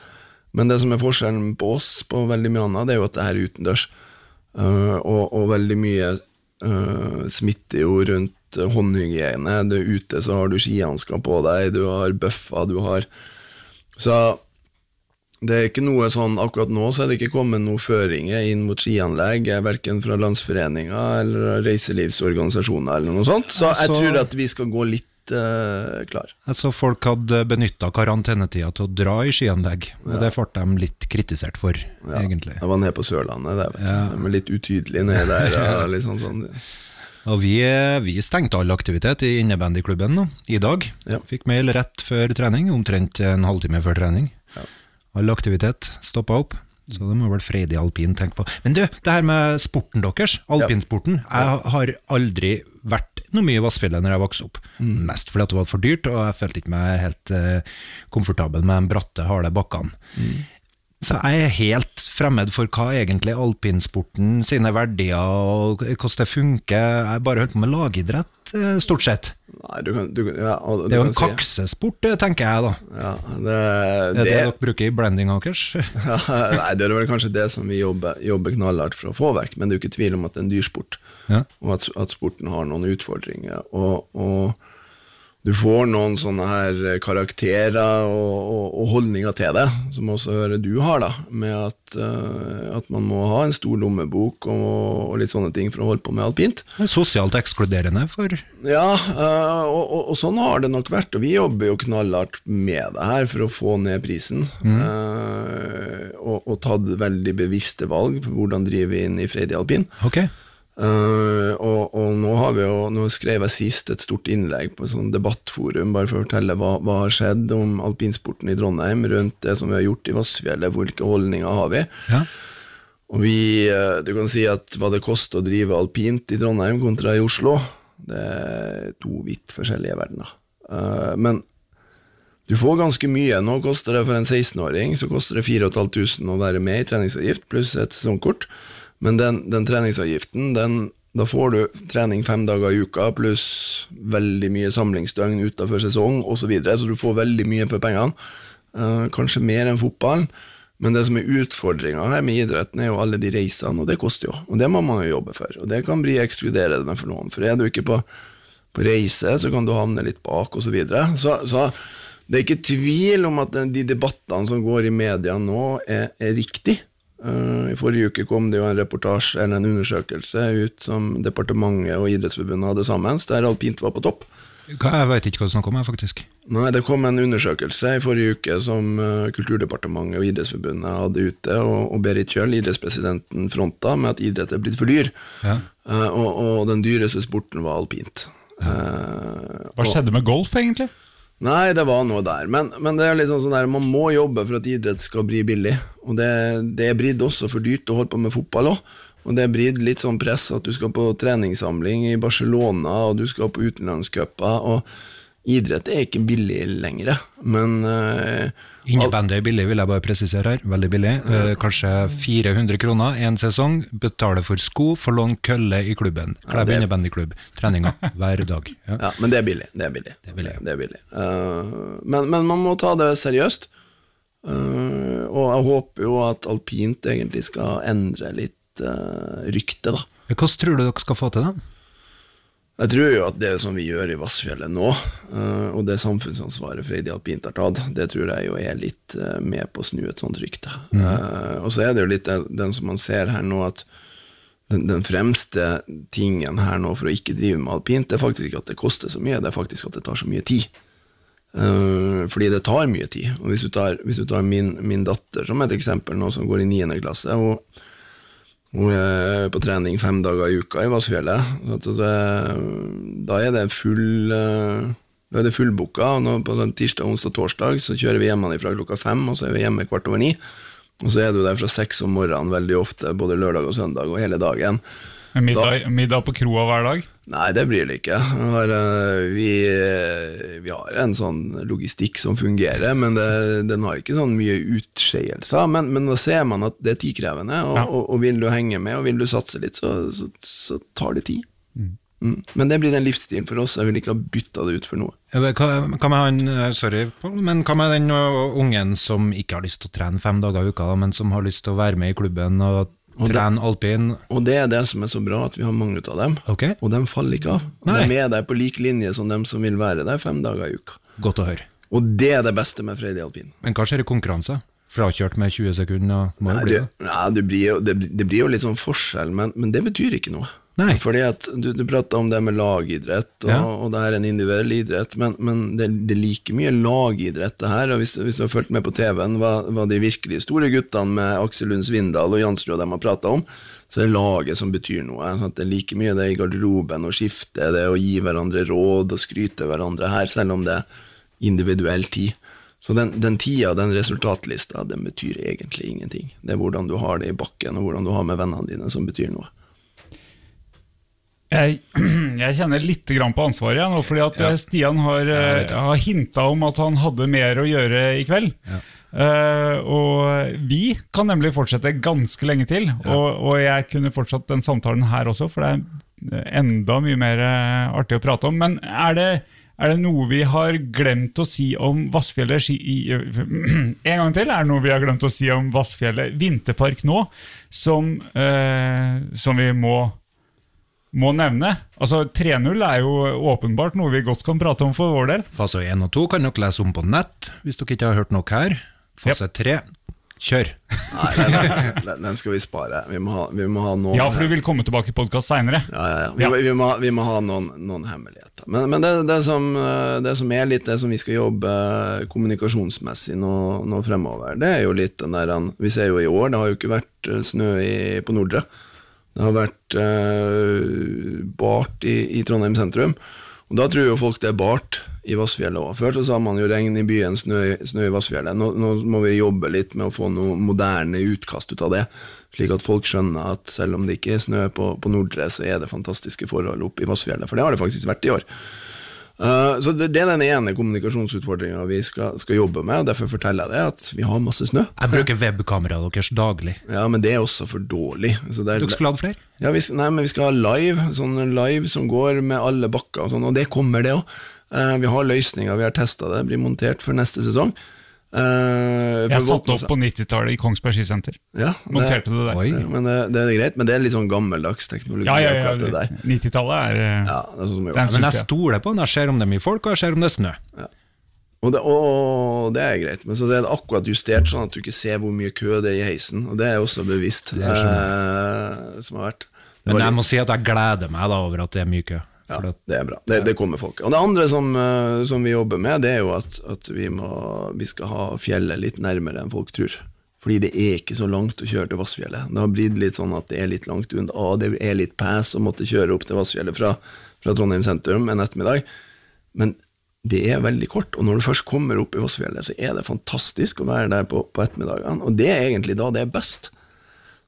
Men det som er forskjellen på oss på veldig mye annet, det er jo at det er utendørs. Eh, Og, og veldig mye eh, smitter jo rundt eh, håndhygiene. Du er ute, så har du skihansker på deg, du har bøffer, du har Så det er ikke noe sånn, Akkurat nå så er det ikke kommet noen føringer inn mot skianlegg, eh, verken fra landsforeninger eller reiselivsorganisasjoner eller noe sånt. Så jeg Altså- tror at vi skal gå litt uh, klar. Jeg så folk hadde benytta karantenetida til å dra i skianlegg, og det ble de litt kritisert for, egentlig. Jeg var nede på Sørlandet, det, vet du. De er litt utydelige nede der. og litt sånn, sånn. Og vi, vi stengte all aktivitet i innebandyklubben nå, i dag. Ja. Fikk mail rett før trening, omtrent en halvtime før trening. All aktivitet stoppa opp. Så det må vel Freidig alpin tenke på. Men du, det her med sporten deres, alpinsporten. Jeg har aldri vært noe mye i Vassfjellet når jeg vokste opp. Mm. Mest fordi at det var for dyrt, og jeg følte ikke meg helt uh, komfortabel med de bratte, harde bakkene. Mm. Så jeg er helt fremmed for hva egentlig alpinsporten sine verdier og hvordan det funker. Jeg bare holdt på med lagidrett, eh, stort sett. Nei, du kan, du, ja, du Det er jo en si- kaksesport, eh, tenker jeg da. Ja, det, Er det det, dere bruker i blending akers? Nei, det er vel kanskje det som vi jobber, jobber knallhardt for å få vekk, men det er jo ikke tvil om at det er en dyrsport, Ja. og at, at sporten har noen utfordringer. Og, og du får noen sånne her karakterer og, og, og holdninger til det, som også hører du har, da, med at, uh, at man må ha en stor lommebok og, og litt sånne ting for å holde på med alpint. Det er Sosialt ekskluderende for Ja, uh, og, sånn har det nok vært, og vi jobber jo knallhardt med det her for å få ned prisen. øh, og, og tatt veldig bevisste valg for hvordan drive inn i Freidig alpin. Ok. Øh, og, og nå har vi jo, nå skrev jeg sist et stort innlegg på et sånt debattforum, bare for å fortelle hva, hva har skjedd om alpinsporten i Trondheim, rundt det som vi har gjort i Vassfjellet, hvilke holdninger har vi. Ja. Og vi, eh, du kan si at hva det koster å drive alpint i Trondheim kontra i Oslo, det er to vidt forskjellige verdener. Uh, Men du får ganske mye. Nå koster det for en 16-åring så koster det 4500 å være med i treningsavgift, pluss et sesongkort. Men den, den treningsavgiften, den, da får du trening fem dager i uka, pluss veldig mye samlingsdøgn utenfor sesong osv., så, videre, så du får veldig mye for pengene. Eh, kanskje mer enn fotballen. Men det som er utfordringa her med idretten, er jo alle de reisene, og det koster jo. Og det må man jo jobbe for. Og det kan bli ekskluderende for noen. For er du ikke på, på reise, så kan du havne litt bak, osv. Så, videre. så Så det er ikke tvil om at de debattene som går i media nå, er, er riktig. Eh, I forrige uke kom det jo en reportasje, eller en undersøkelse ut som departementet og Idrettsforbundet hadde sammen, der alpint var på topp. Jeg vet ikke hva du snakker om, jeg, faktisk. Nei, Det kom en undersøkelse i forrige uke som eh, Kulturdepartementet og Idrettsforbundet hadde ute, og, og Berit Kjøll, idrettspresidenten, fronta med at idrett er blitt for dyr. Ja. Eh, og, og den dyreste sporten var alpint. Ja. Hva skjedde med golf, egentlig? Nei, det var noe der. Men, men det er liksom sånn der, man må jobbe for at idrett skal bli billig. Og det, det er bridd også for dyrt å holde på med fotball òg. Og det er bridd litt sånn press at du skal på treningssamling i Barcelona, og du skal på utenlandscuper. Og idrett er ikke billig lenger. Men eh, Innebandy er billig, vil jeg bare presisere her. Veldig billig. Eh, kanskje 400 kroner en sesong. Betaler for sko, får låne kølle i klubben. Klæb ja, innebandyklubb. Treninga hver dag. Ja. Ja, men det er billig. Det er billig. Det er billig. Det er billig. Uh, men, men man må ta det seriøst. Uh, og jeg håper jo at alpint egentlig skal endre litt uh, rykte, da. Hvordan tror du dere skal få til det? Jeg tror jo at det som vi gjør i Vassfjellet nå, eh, og det samfunnsansvaret Freidi alpint har tatt, det tror jeg jo er litt eh, med på å snu et sånt rykte. Eh, og så er det jo litt den, som man ser her nå, at den, den fremste tingen her nå for å ikke drive med alpint, det er faktisk ikke at det koster så mye, det er faktisk at det tar så mye tid. Fordi det tar mye tid. Og hvis du tar, hvis du tar min, min datter som et eksempel nå, som går i 9. klasse, og hun er på trening fem dager i uka i Vassfjellet. Så det, da er det full eh, Da er det fullbooka. På den tirsdag, onsdag, og torsdag så kjører vi hjemmefra klokka fem, og så er vi hjemme kvart over ni. Og så er du der fra seks om morgenen veldig ofte, både lørdag og søndag og hele dagen. Middag, middag på kroa hver dag? Nei, det blir det ikke. Vi har, eh, vi, eh, vi har en sånn logistikk som fungerer, men det, den har ikke sånn mye utskeielser. Men, men da ser man at det er tidkrevende, og, Ja. og, og vil du henge med og vil du satse litt, så, så, så tar det tid. Mm. Men det blir den livsstilen for oss. Jeg vil ikke ha bytta det ut for noe. Ja, Hva, med han, eh, sorry, men hva med den ungen som ikke har lyst til å trene fem dager i uka, men som har lyst til å være med i klubben og Og det- alpin? Og det er det som er så bra, at vi har mange av dem. Okay. Og de faller ikke av. Nei. de er der på lik linje som dem som vil være der fem dager i uka. godt å høre. Og det er det beste med Freidig alpin. Men hva skjer i konkurranse? Frakjørt med 20 sekunder, må nei, det, bli det, nei, det, blir jo, det, det blir jo litt sånn forskjell, men, men det betyr ikke noe. Nei. Fordi at Du, du prata om det med lagidrett, og, Ja. og det er en individuell idrett, men, men det, det er like mye lagidrett det her. og Hvis, hvis du har fulgt med på TV-en hva, hva de virkelig store guttene med Aksel Lund Svindal og Jansrud og dem har prata om, så er det laget som betyr noe. sånn at Det er like mye det i garderoben å skifte, det å gi hverandre råd og skryte hverandre her, selv om det er individuell tid. Så den, den tida, den resultatlista, den betyr egentlig ingenting. Det er hvordan du har det i bakken, og hvordan du har med vennene dine, som betyr noe. Jeg, jeg kjenner litt grann på ansvaret igjen, fordi at eh, Stian har, ja, uh, har hinta om at han hadde mer å gjøre i kveld. Eh, og vi kan nemlig fortsette ganske lenge til, og, og jeg kunne fortsatt den samtalen her også, for det er enda mye mer eh, artig å prate om. Men er det, er det noe vi har glemt å si om Vassfjellet En gang til, er det noe vi har glemt å si om Vassfjellet vinterpark nå, som, uh, som vi må må nevne. Altså 3-0 er jo åpenbart noe vi godt kan prate om for vår del. Fase 1 og 2 kan dere lese om på nett, hvis dere ikke har hørt nok her. Fase 3, kjør! Nei, den, den, den skal vi spare. Vi må ha, vi må ha noen Ja, for du vil komme tilbake i podkast seinere. Ja, ja, ja. Vi, Ja. vi, må, vi må ha noen, noen hemmeligheter. Men, men det, det, som, eh, det som er litt det som vi skal jobbe kommunikasjonsmessig nå, nå fremover, det er jo litt den der Vi ser jo i år, det har jo ikke vært eh, snø i, på Nordre. Det har vært eh, bart i, i Trondheim sentrum. Og da tror jo folk det er bart i Vassfjellet òg. Før så sa man jo 'regn i byen, snø, snø i Vassfjellet'. Nå, nå må vi jobbe litt med å få noe moderne utkast ut av det, slik at folk skjønner at selv om det ikke er snø på, på Nordre, så er det fantastiske forhold oppe i Vassfjellet. For det har det faktisk vært i år. Eh, så det, det er den ene kommunikasjonsutfordringa vi skal, skal jobbe med, og derfor forteller jeg det, at vi har masse snø. Jeg bruker webkameraet deres daglig. Ja, men det er også for dårlig. Så det er, Dere skulle hatt flere? ja, vi, nei, men vi skal ha live, sånn live som går med alle bakker og sånn, og det kommer det òg. vi har løsninger, vi har testa det, blir montert for neste sesong. Uh, Jeg satte opp på 90-tallet i Kongsberg skisenter. ja, Monterte det der. Oi. Ja, men det, det er greit, men det er litt sånn gammeldags teknologi. Ja, ja, ja. ja det 90-tallet er eh, Ja, det er sånn er stund Men jeg stoler på den. Jeg ser om det er mye folk, og jeg ser om det er snø. Og det, og det er greit, men så det er akkurat justert sånn at du ikke ser hvor mye kø det er i heisen, og det er også bevisst, Det er eh, som har vært. Det Men jeg litt- må si at jeg gleder meg da over at det er mye kø. Ja, det er bra. Det, det kommer folk. Og det andre som, eh, som vi jobber med, det er jo at, at vi, må, vi skal ha fjellet litt nærmere enn folk tror. Fordi det er ikke så langt å kjøre til Vassfjellet. Det har blitt litt sånn at det er litt langt unna. Ah, det er litt pass å måtte kjøre opp til Vassfjellet fra, fra Trondheim sentrum en ettermiddag. Men det er veldig kort, og når du først kommer opp i Vassfjellet, så er det fantastisk å være der på, på ettermiddagene, og det er egentlig da det er best.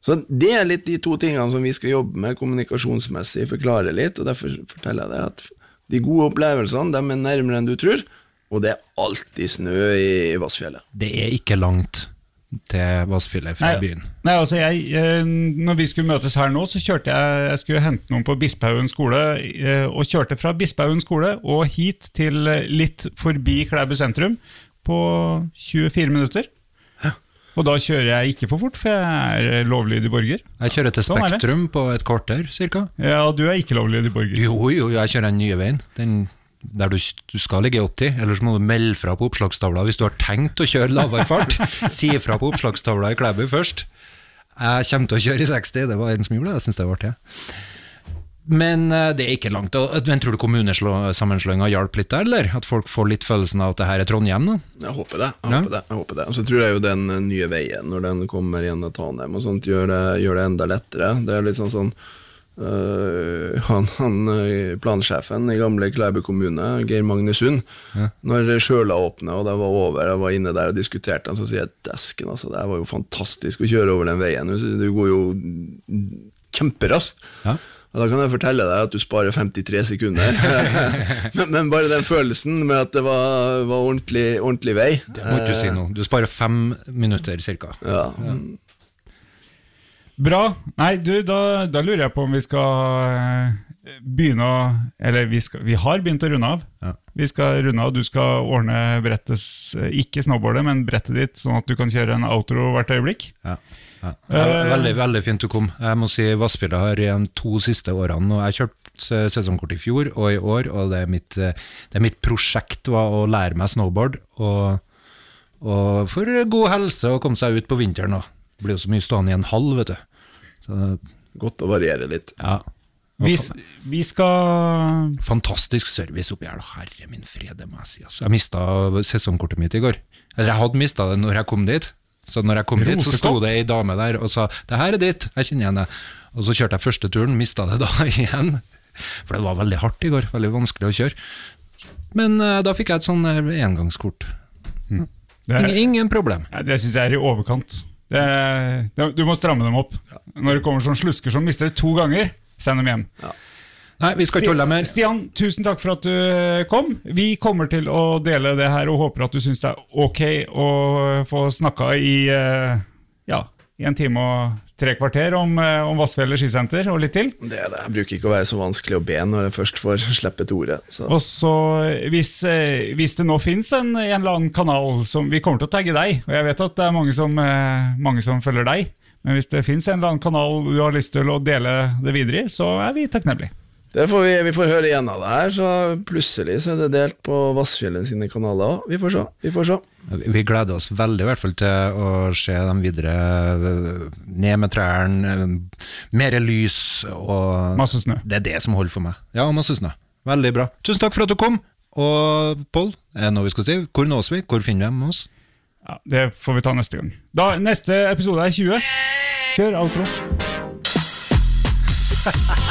Så det er litt de to tingene som vi skal jobbe med kommunikasjonsmessig, forklare litt, og derfor forteller jeg deg at de gode opplevelsene, de er nærmere enn du tror, og det er alltid snø i, Vassfjellet. det er ikke langt til Vassfjellet fra byen. Nei, altså jeg, eh, når vi skulle møtes her nå, så kjørte jeg Jeg skulle hente noen på Bispehaugen skole, eh, og kjørte fra Bispehaugen skole og hit til eh, litt forbi Klæbu sentrum på 24 minutter. Og da kjører jeg ikke for fort, for jeg er lovlydig borger. Jeg kjører til Sånn. Spektrum på et kvarter, cirka. Ja, du er ikke lovlydig borger. Jo, jo, jeg kjører den nye veien. Den der du, du skal ligge i 80, ellers må du melde fra på oppslagstavla hvis du har tenkt å kjøre lavere fart. si fra på oppslagstavla i Klæbu først. Jeg kommer til å kjøre i 60, det var en som gjorde det, jeg syns det var artig. Men eh, det er ikke langt. Men tror du kommunesammenslåinga hjalp litt der, eller? At folk får litt følelsen av at det her er Trondheim nå? Jeg håper det. jeg Ja. håper det, jeg håper det. Og så tror jeg jo den eh, nye veien, når den kommer igjen til Tanheim og sånt, gjør det, gjør det enda lettere. Det er litt sånn sånn øh, han, han plansjefen i gamle Klæbu kommune, Geir Magne Sund, når sjøla åpna og det var over, jeg var inne der og diskuterte, så sier jeg desken, altså, det var jo fantastisk å kjøre over den veien. Du går jo kjemperaskt. Ja. Og da kan jeg fortelle deg at du sparer 53 sekunder. men, men bare den følelsen med at det var, var ordentlig, ordentlig vei Det må du si noe. Du sparer fem minutter, cirka. ja. Bra. Nei, du, da, da lurer jeg på om vi skal eh, begynne å Eller vi, skal, vi har begynt å runde av. Ja. Vi skal runde av, Du skal ordne brettet, ikke snowboardet, men brettet ditt, sånn at du kan kjøre en outro hvert øyeblikk. Ja. Ja. Ja, Veldig veldig fint du kom. Jeg må si Vassfjellet har igjen to siste årene. Og jeg kjøpte sesongkort i fjor og i år, og det er mitt, eh, det er mitt prosjekt var å lære meg snowboard. Og, og for god helse å komme seg ut på vinteren. òg. Blir jo så mye stående i en hall, vet du. Så, Godt å variere litt. ja. Vi, vi skal Fantastisk service oppi her, da. Herre min fred, det må jeg si. Altså. Jeg mista sesongkortet mitt i går. Eller jeg hadde mista det når jeg kom dit. Så når jeg kom dit, så sto det ei dame der og sa 'det her er ditt', jeg kjenner igjen det. Og så kjørte jeg første turen, mista det da igjen. For det var veldig hardt i går, veldig vanskelig å kjøre. Men uh, da fikk jeg et sånn eh, engangskort. Mm. Ingen, ingen problem. ja, det syns jeg er i overkant. Det, det, du må stramme dem opp. Når det kommer sånn slusker som mister det to ganger, send dem hjem. Nei, vi skal ikke holde deg mer. Stian, tusen takk for at du kom. Vi kommer til å dele det her og håper at du syns det er ok å få snakka i, eh, ja, i en time og tre kvarter om, eh, om Vassfjellet skisenter og litt til. Det er det. Jeg bruker ikke å være så vanskelig å be når jeg først får slippe et ordet. Så. Og så hvis, eh, hvis det nå fins en, en eller annen kanal som Vi kommer til å tagge deg, og jeg vet at det er mange som, eh, mange som følger deg. Men hvis det fins en eller annen kanal du har lyst til å dele det videre i, så er vi takknemlige. Det får vi, vi får høre igjen av det her, så plutselig så er det delt på Vassfjellet sine kanaler òg. Vi får se. Vi får se. Vi gleder oss veldig i hvert fall til å se dem videre ned med trærne, mer lys og Masse snø. Det er det som holder for meg. Ja, masse snø. Veldig bra. Tusen takk for at du kom. Og Pål, er det noe vi skal si? Hvor nås vi? Hvor finner vi oss? Ja, Det får vi ta neste gang. Da, Neste episode er 20. Kjør outro.